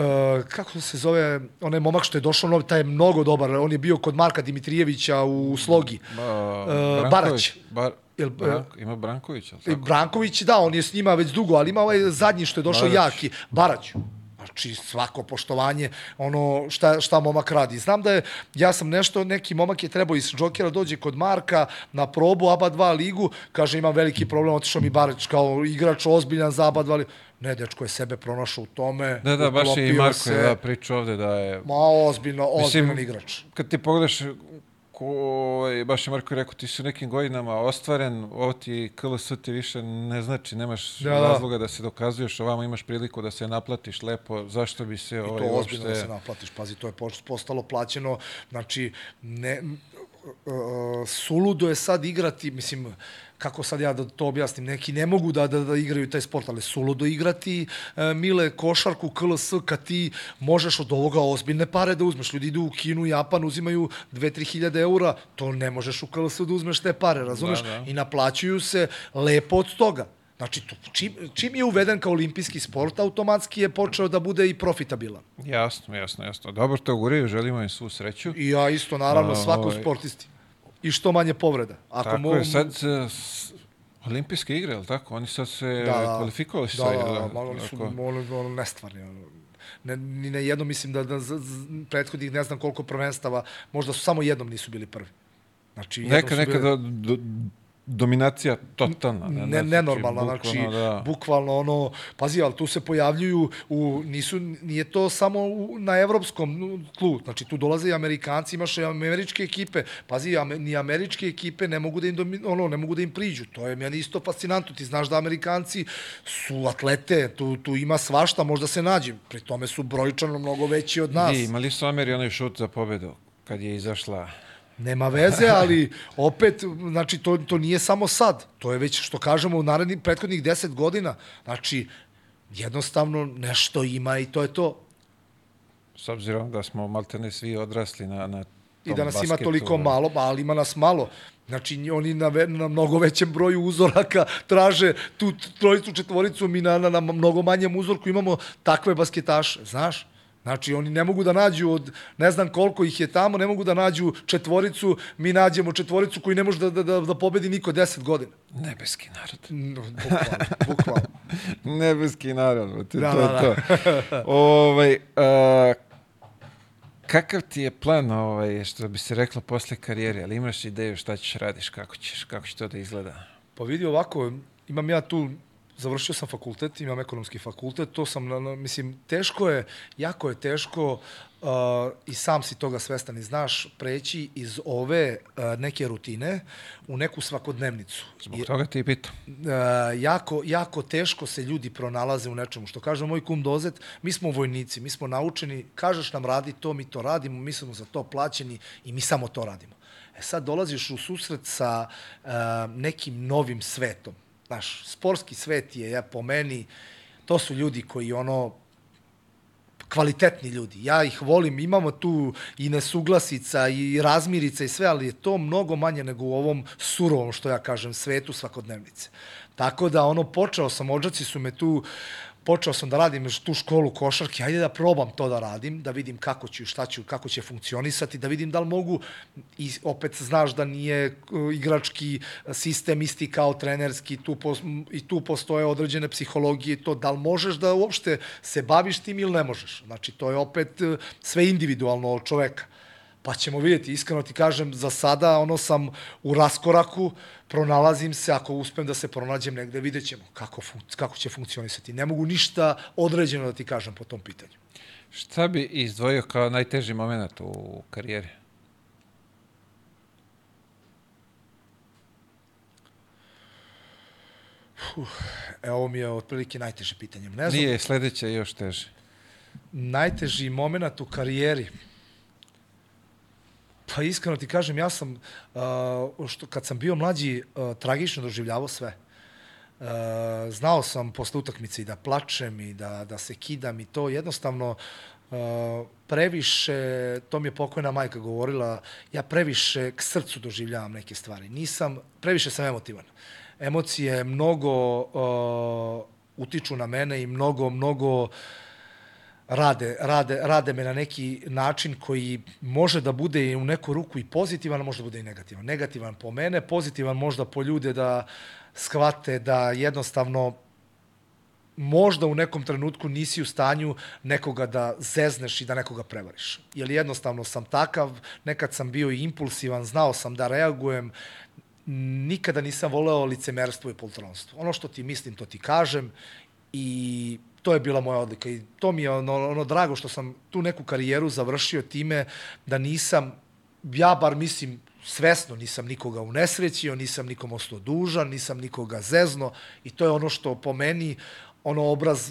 kako se zove, onaj momak što je došao novi, taj je mnogo dobar, on je bio kod Marka Dimitrijevića u Slogi. Ba, Uh, Barać. Bar, Jel, Branko, ima Branković, ali tako? Branković, da, on je s njima već dugo, ali ima ovaj zadnji što je došao Barać. jaki, Barać. Znači, svako poštovanje, ono šta, šta momak radi. Znam da je, ja sam nešto, neki momak je trebao iz Džokera dođe kod Marka na probu ABA 2 ligu, kaže imam veliki problem, otišao mi Barać kao igrač ozbiljan za ABA 2 ligu. Ne, dečko je sebe pronašao u tome. Da, da, baš je i Marko se. je da, pričao ovde da je... Ma, ozbiljno, ozbiljan igrač. Kad ti pogledaš, ko, ovaj, baš je Marko rekao, ti si u nekim godinama ostvaren, ovo ti KLS ti više ne znači, nemaš Da, da. razloga da se dokazuješ, ovamo imaš priliku da se naplatiš lepo, zašto bi se I ovaj, to ozbiljno da se uopšte... naplatiš. Pazi, to je postalo plaćeno. Znači, ne, uh, suludo je sad igrati, mislim, kako sad ja da to objasnim, neki ne mogu da, da, da igraju taj sport, ali suludo igrati uh, mile košarku, KLS, kad ti možeš od ovoga ozbiljne pare da uzmeš. Ljudi idu u Kinu, Japan, uzimaju 2-3 hiljade eura, to ne možeš u KLS da uzmeš te pare, razumeš? Da, da. I naplaćuju se lepo od toga. Znači, to, čim, čim je uveden kao olimpijski sport, automatski je počeo da bude i profitabilan. Jasno, jasno, jasno. Dobro to guraju, želimo im svu sreću. I ja isto, naravno, svakom ovaj- sportisti. I što manje povreda. Ako Tako mo- je, sad e, s, olimpijske igre, je li tako? Oni sad se da, da, kvalifikovali da, sad, da, da, da, oni su ono, ono, nestvarni. Ono. Ne, ni na jednom, mislim da, da z, z, prethodnih ne znam koliko prvenstava, možda su samo jednom nisu bili prvi. Znači, Neka, neka bili- do, do, dominacija totalna. ne, ne, nenormalna, znači, bukvalno, da. bukvalno ono, pazi, ali tu se pojavljuju, u, nisu, nije to samo u, na evropskom tlu, znači tu dolaze i Amerikanci, imaš i američke ekipe, pazi, ame, ni američke ekipe ne mogu da im, domi, ono, ne mogu da im priđu, to je meni isto fascinantno, ti znaš da Amerikanci su atlete, tu, tu ima svašta, možda se nađe, pri tome su brojčano mnogo veći od nas. I imali su Ameri onaj šut za pobedu kad je izašla Nema veze, ali opet, znači, to, to nije samo sad. To je već, što kažemo, u narednih prethodnih deset godina. Znači, jednostavno nešto ima i to je to. s obzirom da smo maltene svi odrasli na, na I da nas ima basketu, toliko da. malo, ali ima nas malo. Znači, oni na, na mnogo većem broju uzoraka traže tu trojicu, četvoricu, mi na, na, na mnogo manjem uzorku imamo takve basketaše, znaš? Znači, oni ne mogu da nađu od, ne znam koliko ih je tamo, ne mogu da nađu četvoricu, mi nađemo četvoricu koji ne može da, da, da, da pobedi niko deset godina. Nebeski narod. No, bukvalno, bukvalno. Nebeski narod, brate, Da, to da, je to. ovaj, a, kakav ti je plan, ovaj, što bi se reklo, posle karijere? Ali imaš ideju šta ćeš radiš, kako ćeš, kako će to da izgleda? Pa vidi ovako, imam ja tu završio sam fakultet, imam ekonomski fakultet, to sam, na, na, mislim, teško je, jako je teško uh, i sam si toga svestan i znaš, preći iz ove uh, neke rutine u neku svakodnevnicu. Zbog toga ti pitam. Uh, jako, jako teško se ljudi pronalaze u nečemu. Što kaže moj kum Dozet, mi smo vojnici, mi smo naučeni, kažeš nam radi to, mi to radimo, mi smo za to plaćeni i mi samo to radimo. E sad dolaziš u susret sa uh, nekim novim svetom. Znaš, sportski svet je, ja, po meni, to su ljudi koji ono, kvalitetni ljudi. Ja ih volim, imamo tu i nesuglasica i razmirica i sve, ali je to mnogo manje nego u ovom surovom, što ja kažem, svetu svakodnevnice. Tako da, ono, počeo sam, ođaci su me tu počeo sam da radim tu školu košarke, ajde da probam to da radim, da vidim kako ću, šta ću, kako će funkcionisati, da vidim da li mogu, i opet znaš da nije uh, igrački sistem isti kao trenerski, tu i tu postoje određene psihologije, to da li možeš da uopšte se baviš tim ili ne možeš. Znači, to je opet uh, sve individualno od čoveka. Pa ćemo vidjeti, iskreno ti kažem, za sada ono sam u raskoraku, pronalazim se, ako uspem da se pronađem negde, vidjet ćemo kako, kako će funkcionisati. Ne mogu ništa određeno da ti kažem po tom pitanju. Šta bi izdvojio kao najteži moment u karijeri? Uh, evo mi je otprilike najteže pitanje. Ne znam, Nije, sledeće još teže. najteži moment u karijeri. Pa iskreno ti kažem, ja sam, uh, što, kad sam bio mlađi, uh, tragično doživljavao sve. Uh, znao sam posle utakmice i da plačem i da, da se kidam i to jednostavno uh, previše, to mi je pokojna majka govorila, ja previše k srcu doživljavam neke stvari. Nisam, previše sam emotivan. Emocije mnogo uh, utiču na mene i mnogo, mnogo uh, rade, rade, rade me na neki način koji može da bude i u neku ruku i pozitivan, a može da bude i negativan. Negativan po mene, pozitivan možda po ljude da shvate da jednostavno možda u nekom trenutku nisi u stanju nekoga da zezneš i da nekoga prevariš. Jer jednostavno sam takav, nekad sam bio i impulsivan, znao sam da reagujem, nikada nisam voleo licemerstvo i poltronstvo. Ono što ti mislim, to ti kažem i to je bila moja odlika i to mi je ono, ono drago što sam tu neku karijeru završio time da nisam, ja bar mislim, svesno nisam nikoga unesrećio, nisam nikom ostao dužan, nisam nikoga zezno i to je ono što po meni, ono obraz,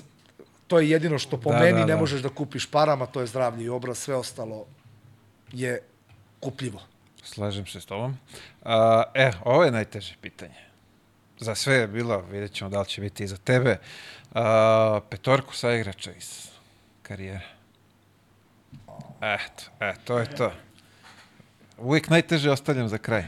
to je jedino što po Da, meni da, ne da. možeš da kupiš parama, to je zdravlje i obraz, sve ostalo je kupljivo. Slažem se s tobom. A, e, ovo je najteže pitanje. Za sve je bilo, vidjet ćemo da li će biti i za tebe. A, petorku sa igrača iz karijere. Eto, e, to je to. Uvijek najteže ostavljam za kraj.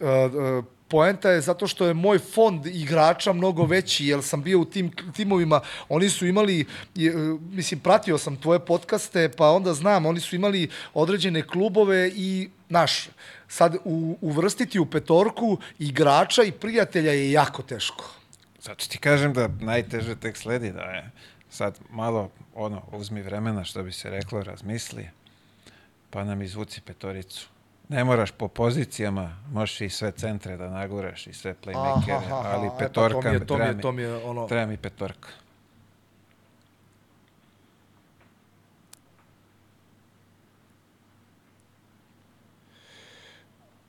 Uh, uh, poenta je zato što je moj fond igrača mnogo veći, jer sam bio u tim timovima, oni su imali, uh, mislim, pratio sam tvoje podcaste, pa onda znam, oni su imali određene klubove i, naš, sad u, uvrstiti u petorku igrača i prijatelja je jako teško. Zato ti kažem da najteže tek sledi, da je sad malo, ono, uzmi vremena, što bi se reklo, razmisli, pa nam izvuci petoricu. Ne moraš po pozicijama, možeš i sve centre da naguraš i sve playmakere, Aha, aha, ali e, pa petorka to mi je- to mi je- to mi je ono- Treba mi petorka.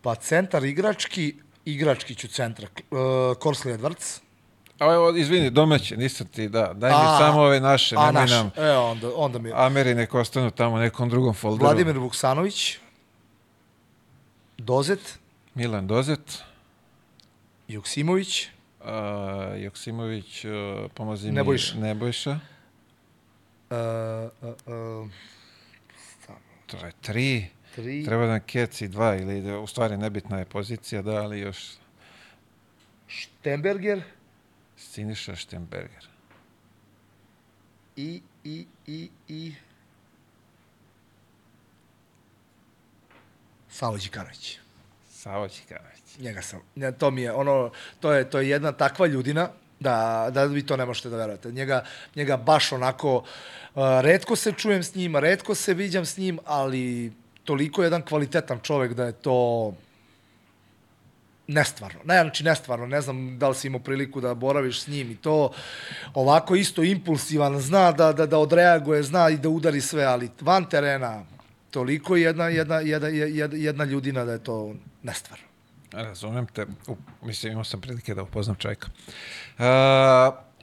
Pa centar igrački, igrački ću centra, uh, Korsli Edwards. A evo, izvini, domaće, nisam ti, da, daj mi A, samo ove naše, A, nemoj nam. e, onda, onda mi je. Ameri nek ostanu tamo nekom drugom folderu. Vladimir Vuksanović, Dozet, Milan Dozet, Joksimović, a, Joksimović, a, pomozi mi. Nebojša. Nebojša. uh, uh, To je tri. tri, Treba nam Keci dva ili u stvari nebitna je pozicija, da, ali još Štemberger Siniša Štemberger. i, i, i, i... Savo Đikanović. Savo Čikanović. Njega sam, ne, to mi je ono, to je, to je jedna takva ljudina, da, da vi to ne možete da verujete. Njega, njega baš onako, uh, redko se čujem s njim, redko se viđam s njim, ali toliko je jedan kvalitetan čovek da je to nestvarno. Ne, znači nestvarno, ne znam da li si imao priliku da boraviš s njim i to. Ovako isto impulsivan, zna da, da, da odreaguje, zna i da udari sve, ali van terena toliko jedna, jedna, jedna, jedna, jedna ljudina da je to nestvarno. Razumem te. U, mislim, imao sam prilike da upoznam čovjeka. Uh,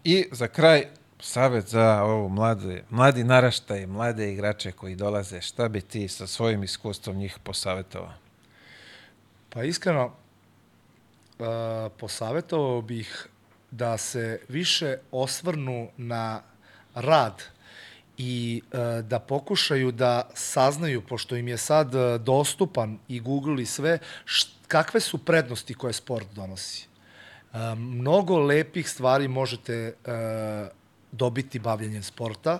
I za kraj, savet za ovo mlade, mladi naraštaj, mlade igrače koji dolaze, šta bi ti sa svojim iskustvom njih posavetovao? Pa iskreno, posavetovao bih da se više osvrnu na rad i uh, da pokušaju da saznaju, pošto im je sad uh, dostupan i Google i sve, kakve su prednosti koje sport donosi. Uh, mnogo lepih stvari možete dobiti bavljenjem sporta.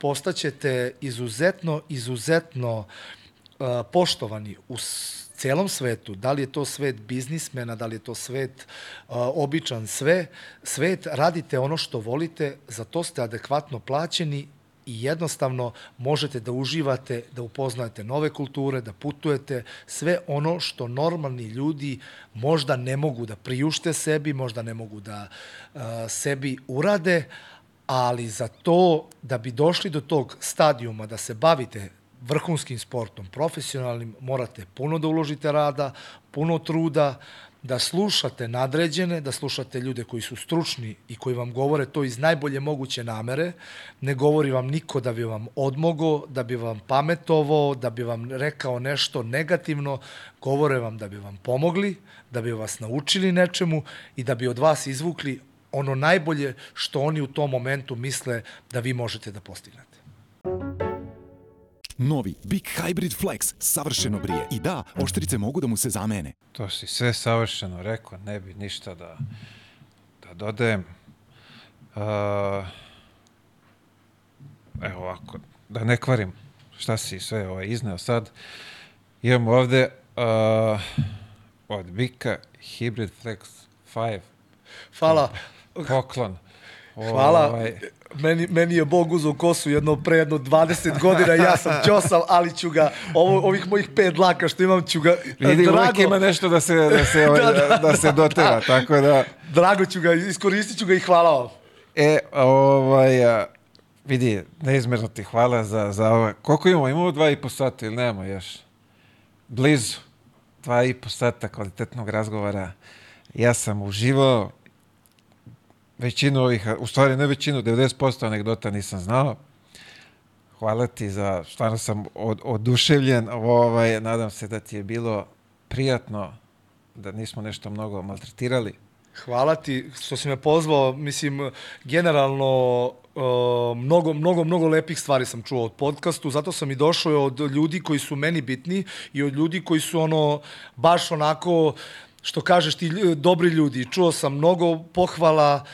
Postaćete izuzetno, izuzetno poštovani u celom svetu, da li je to svet biznismena, da li je to svet uh, običan sve, svet, radite ono što volite, za to ste adekvatno plaćeni i jednostavno možete da uživate, da upoznate nove kulture, da putujete, sve ono što normalni ljudi možda ne mogu da priušte sebi, možda ne mogu da uh, sebi urade, ali za to da bi došli do tog stadijuma da se bavite vrhunskim sportom, profesionalnim, morate puno da uložite rada, puno truda, da slušate nadređene, da slušate ljude koji su stručni i koji vam govore to iz najbolje moguće namere. Ne govori vam niko da bi vam odmogo, da bi vam pametovo, da bi vam rekao nešto negativno. Govore vam da bi vam pomogli, da bi vas naučili nečemu i da bi od vas izvukli ono najbolje što oni u tom momentu misle da vi možete da postignete. Novi Big Hybrid Flex savršeno brije. I da, oštrice mogu da mu se zamene. To si sve savršeno rekao, ne bi ništa da, da dodajem. Uh, evo ovako, da ne kvarim šta si sve ovaj izneo sad. Imamo ovde uh, od Bika Hybrid Flex 5. Hvala. Poklon. Hvala. Ovaj, meni, meni je Bog uzao kosu jedno pre jedno 20 godina, ja sam ćosav, ali ću ga, ovo, ovih mojih pet dlaka što imam ću ga, Vidi, drago, uvijek ima nešto da se, da se, ovaj, da, da, da, se dotera, da. tako da... Drago ću ga, iskoristit ću ga i hvala vam. E, ovaj, a, vidi, neizmerno ti hvala za, za ovo. Koliko imamo? Imamo dva i po sata ili nemamo još? Blizu. Dva i po sata kvalitetnog razgovora. Ja sam uživao, većinu ovih, u stvari ne većinu, 90% anegdota nisam znao. Hvala ti za, stvarno sam od, oduševljen, ovaj, nadam se da ti je bilo prijatno, da nismo nešto mnogo maltretirali. Hvala ti što si me pozvao, mislim, generalno Uh, mnogo, mnogo, mnogo lepih stvari sam čuo od podcastu, zato sam i došao od ljudi koji su meni bitni i od ljudi koji su ono, baš onako, što kažeš ti, dobri ljudi. Čuo sam mnogo pohvala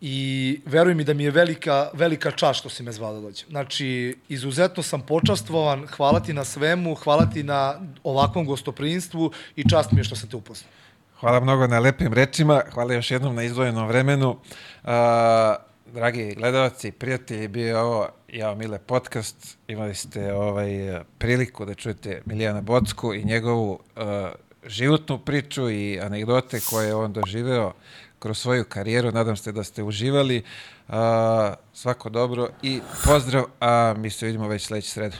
i veruj mi da mi je velika, velika čast što si me zvao da. Znači, izuzetno sam počastvovan, hvala ti na svemu, hvala ti na ovakvom gostoprinstvu i čast mi je što sam te upoznao. Hvala mnogo na lepim rečima, hvala još jednom na izdvojenom vremenu. Uh, dragi gledalci, prijatelji, bio je ovo Ja Mile podcast. Imali ste ovaj priliku da čujete Milijana Bocku i njegovu uh, životnu priču i anegdote koje je on doživeo kroz svoju karijeru. Nadam se da ste uživali. Uh, svako dobro i pozdrav, a mi se vidimo već sledeće sredo.